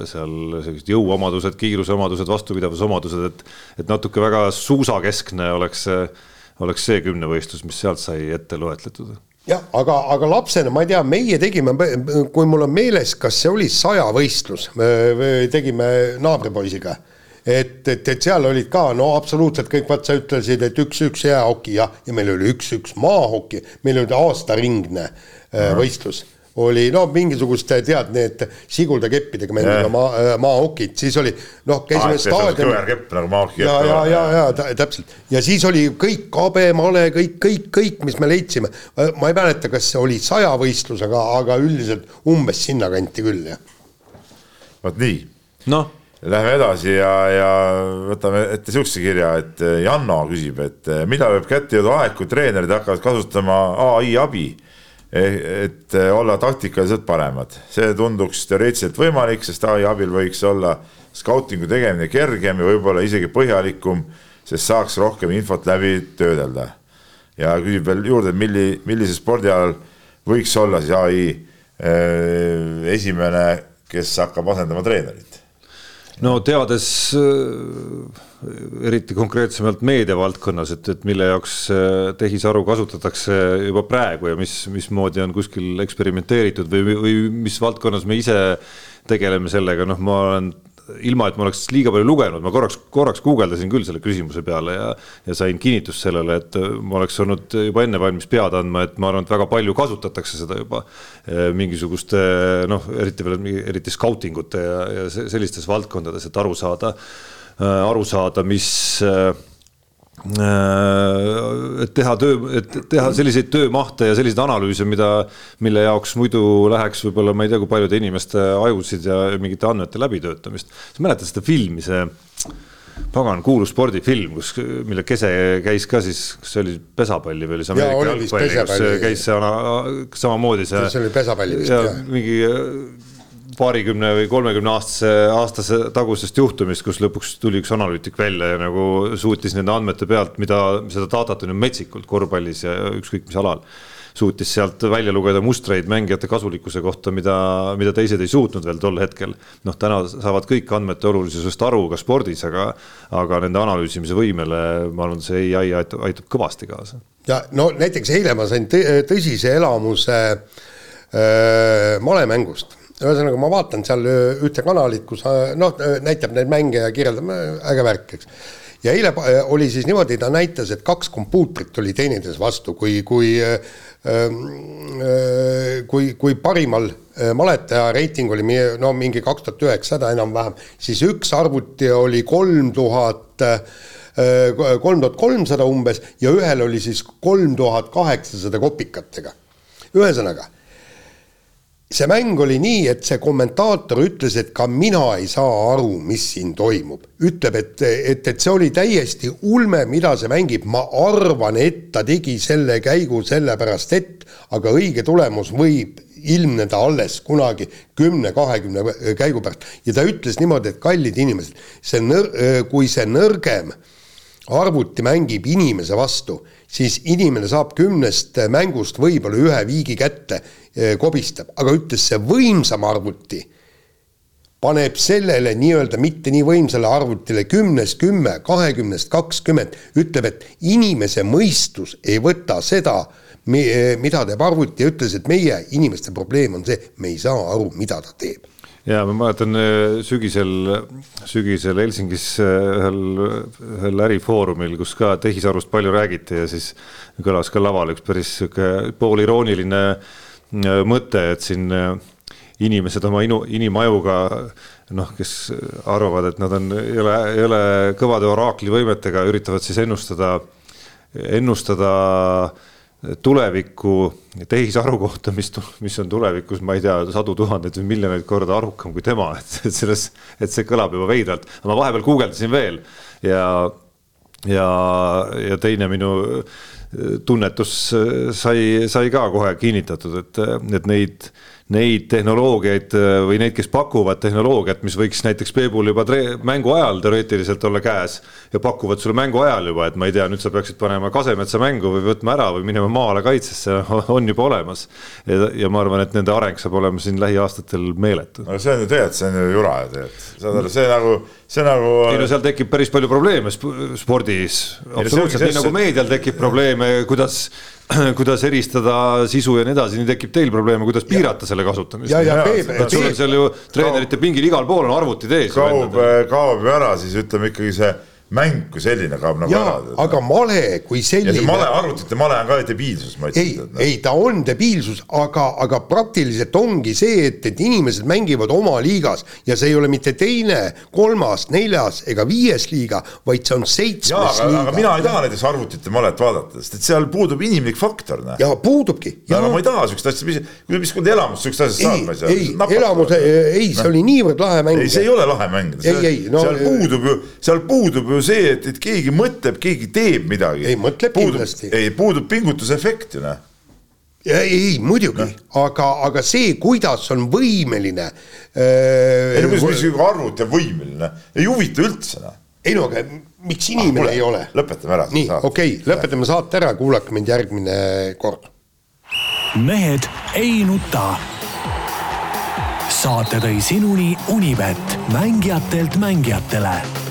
seal sellised jõuomadused, kiiruseomadused, vastupidavusomadused, et, et natuke väga suusakeskne oleks, oleks see kümnevõistlus, mis sealt sai ette loetletud. Jah, aga, aga lapsena ma ei tea, meie tegime, kui mul on meeles, kas see oli sajavõistlus, me tegime naabripoisiga et, et, et seal olid ka no absoluutselt kõik, vaat sa ütlesid, et üks-üks jäähoki jah, ja meil oli üks-üks maahoki, meil oli aastaringne äh, võistlus oli no mingisuguste tead need siguldakeppidega mängiga maa, äh, maahokid, siis oli noh, käisime ah, staadionil. kõverkepp nagu maahoki. ja, ja, ja, ja, ja täpselt ja siis oli kõik kabemale, kõik, kõik, kõik, mis me leidsime. ma ei mäleta, kas see oli sajavõistlus, aga, aga üldiselt umbes sinnakanti küll jah. vot nii. noh Lähme edasi ja, ja võtame ette sihukese kirja, et eh, Janno küsib, et eh, millal võib kätte jõuda aeg, kui treenerid hakkavad kasutama ai abi, eh, et olla taktikaliselt paremad. see tunduks teoreetiliselt võimalik, sest ai abil võiks olla skautingu tegemine kergem ja võib-olla isegi põhjalikum, sest saaks rohkem infot läbi töödelda. ja küsib veel juurde, milli, millisel spordialal võiks olla siis ai esimene, kes hakkab asendama treenerit? No teades äh, eriti konkreetsemalt meediavaldkonnas, et, et mille jaoks äh, tehisaru kasutatakse juba praegu ja mis, mismoodi on kuskil eksperimenteeritud või, või mis valdkonnas me ise tegeleme sellega, noh, ma olen ilma, et ma oleks liiga palju lugenud, ma korraks, korraks guugeldasin küll selle küsimuse peale ja, ja sain kinnitust sellele, et ma oleks olnud juba enne valmis pead andma, et ma arvan, et väga palju kasutatakse seda juba eh, mingisuguste noh, eriti veel, eriti skautingute ja, ja sellistes valdkondades, et aru saada, eh, aru saada, mis äh, Äh, et teha töö, et teha selliseid töömahte ja selliseid analüüse, mida, mille jaoks muidu läheks võib-olla ma ei tea, kui paljude inimeste ajusid ja mingite andmete läbitöötamist. sa mäletad seda filmi, see pagan kuulus spordifilm, kus, mille kese käis ka siis, kas see oli pesapalli või oli see Ameerika jalgpalli, kus käis see samamoodi see. see oli pesapalli vist jah. mingi paarikümne või kolmekümne aastase, aastase tagusest juhtumist, kus lõpuks tuli üks analüütik välja ja nagu suutis nende andmete pealt, mida, seda datat on ju metsikult korvpallis ja ükskõik mis alal suutis sealt välja lugeda mustreid mängijate kasulikkuse kohta, mida, mida teised ei suutnud veel tol hetkel. noh, täna saavad kõik andmete olulisusest aru ka spordis, aga, aga nende analüüsimise võimele, ma arvan, see ai aitab, aitab kõvasti kaasa. ja no näiteks eile ma sain tõsise elamuse äh, malemängust ühesõnaga, ma vaatan seal ühte kanalit, kus noh, näitab neid mänge ja kirjeldab, äge värk, eks. ja eile oli siis niimoodi, ta näitas, et kaks kompuutrit oli teineteise vastu, kui, kui kui, kui parimal maletaja reiting oli no mingi kaks tuhat üheksasada enam-vähem, siis üks arvuti oli kolm tuhat, kolm tuhat kolmsada umbes ja ühel oli siis kolm tuhat kaheksasada kopikatega. ühesõnaga see mäng oli nii, et see kommentaator ütles, et ka mina ei saa aru, mis siin toimub. ütleb, et, et, et see oli täiesti ulme, mida see mängib, ma arvan, et ta tegi selle käigu sellepärast, et aga õige tulemus võib ilmneda alles kunagi kümne-kahekümne käigu pärast. ja ta ütles niimoodi, et kallid inimesed, see nõr-, kui see nõrgem arvuti mängib inimese vastu, siis inimene saab kümnest mängust võib-olla ühe viigi kätte Eh, kobistab, aga ütles see võimsam arvuti paneb sellele nii-öelda mitte nii võimsale arvutile kümnest kümme, kahekümnest kakskümmend, ütleb, et inimese mõistus ei võta seda, mida teeb arvuti ja ütles, et meie inimeste probleem on see, me ei saa aru, mida ta teeb ja ma mäletan eh, sügisel, sügisel Helsingis ühel, ühel ärifoorumil, kus ka tehisarust palju räägiti ja siis kõlas ka laval üks päris sihuke poolirooniline äh, mõte, et siin äh, inimesed oma inu, inimajuga noh, kes arvavad, et nad on, ei ole, ei ole kõvade oraaklivõimetega, üritavad siis ennustada, ennustada tulevikku tehisaru kohta, mis, mis on tulevikus, ma ei tea, sadu tuhandeid või miljoneid korda arukam kui tema, et, et selles, et see kõlab juba veidralt. ma vahepeal guugeldasin veel ja, ja, ja teine minu tunnetus sai, sai ka kohe kinnitatud, et, et neid neid tehnoloogiaid äh, või neid, kes pakuvad tehnoloogiat, mis võiks näiteks Peebul juba mängu ajal teoreetiliselt olla käes ja pakuvad sulle mängu ajal juba, et ma ei tea, nüüd sa peaksid panema Kasemetsa mängu või võtma ära või minema maale kaitsesse, on juba olemas. ja ma arvan, et nende areng saab olema siin lähiaastatel meeletu. no see on ju tegelikult, see on ju jura ju tegelikult, saad aru, see nagu, see nagu. ei no seal tekib päris palju probleeme spordis, absoluutselt nii nagu meedial tekib probleeme, kuidas kuidas eristada sisu ja nii edasi, nii tekib teil probleeme, kuidas piirata ja. selle kasutamist. sul on seal ju treenerite pingil igal pool on arvutid ees. kaob, kaob ju ära siis ütleme ikkagi see mäng kui selline kaob nagu ära. aga male kui selline. male, arvutite male on ka debiilsus, ma ütlen. ei, noh. ei ta on debiilsus, aga, aga praktiliselt ongi see, et, et inimesed mängivad oma liigas ja see ei ole mitte teine, kolmas, neljas ega viies liiga, vaid see on seitsmes liiga. aga mina ei taha näiteks arvutite malet vaadata, sest et seal puudub inimlik faktor. ja puudubki. aga ma ei taha siukest asja, mis, mis kuradi elamust siukest asja saab, ma ei saa. ei, elamus, ei, see oli niivõrd lahe mäng. ei, see ei ole lahe mäng. No, seal puudub ju, seal puudub ju ju see, et, et keegi mõtleb, keegi teeb midagi. ei, mõtleb puudub, kindlasti. ei, puudub pingutusefekt ju noh. ei, ei muidugi no., aga, aga see, kuidas on võimeline äh,. ei no kuidas, mis arvuti on võimeline, ei huvita üldse noh ei no aga miks inimene kuule, ei ole? lõpetame ära. nii, okei okay,, lõpetame saate ära, kuulake mind järgmine kord. mehed ei nuta. saate tõi sinuni Unibet, mängijatelt mängijatele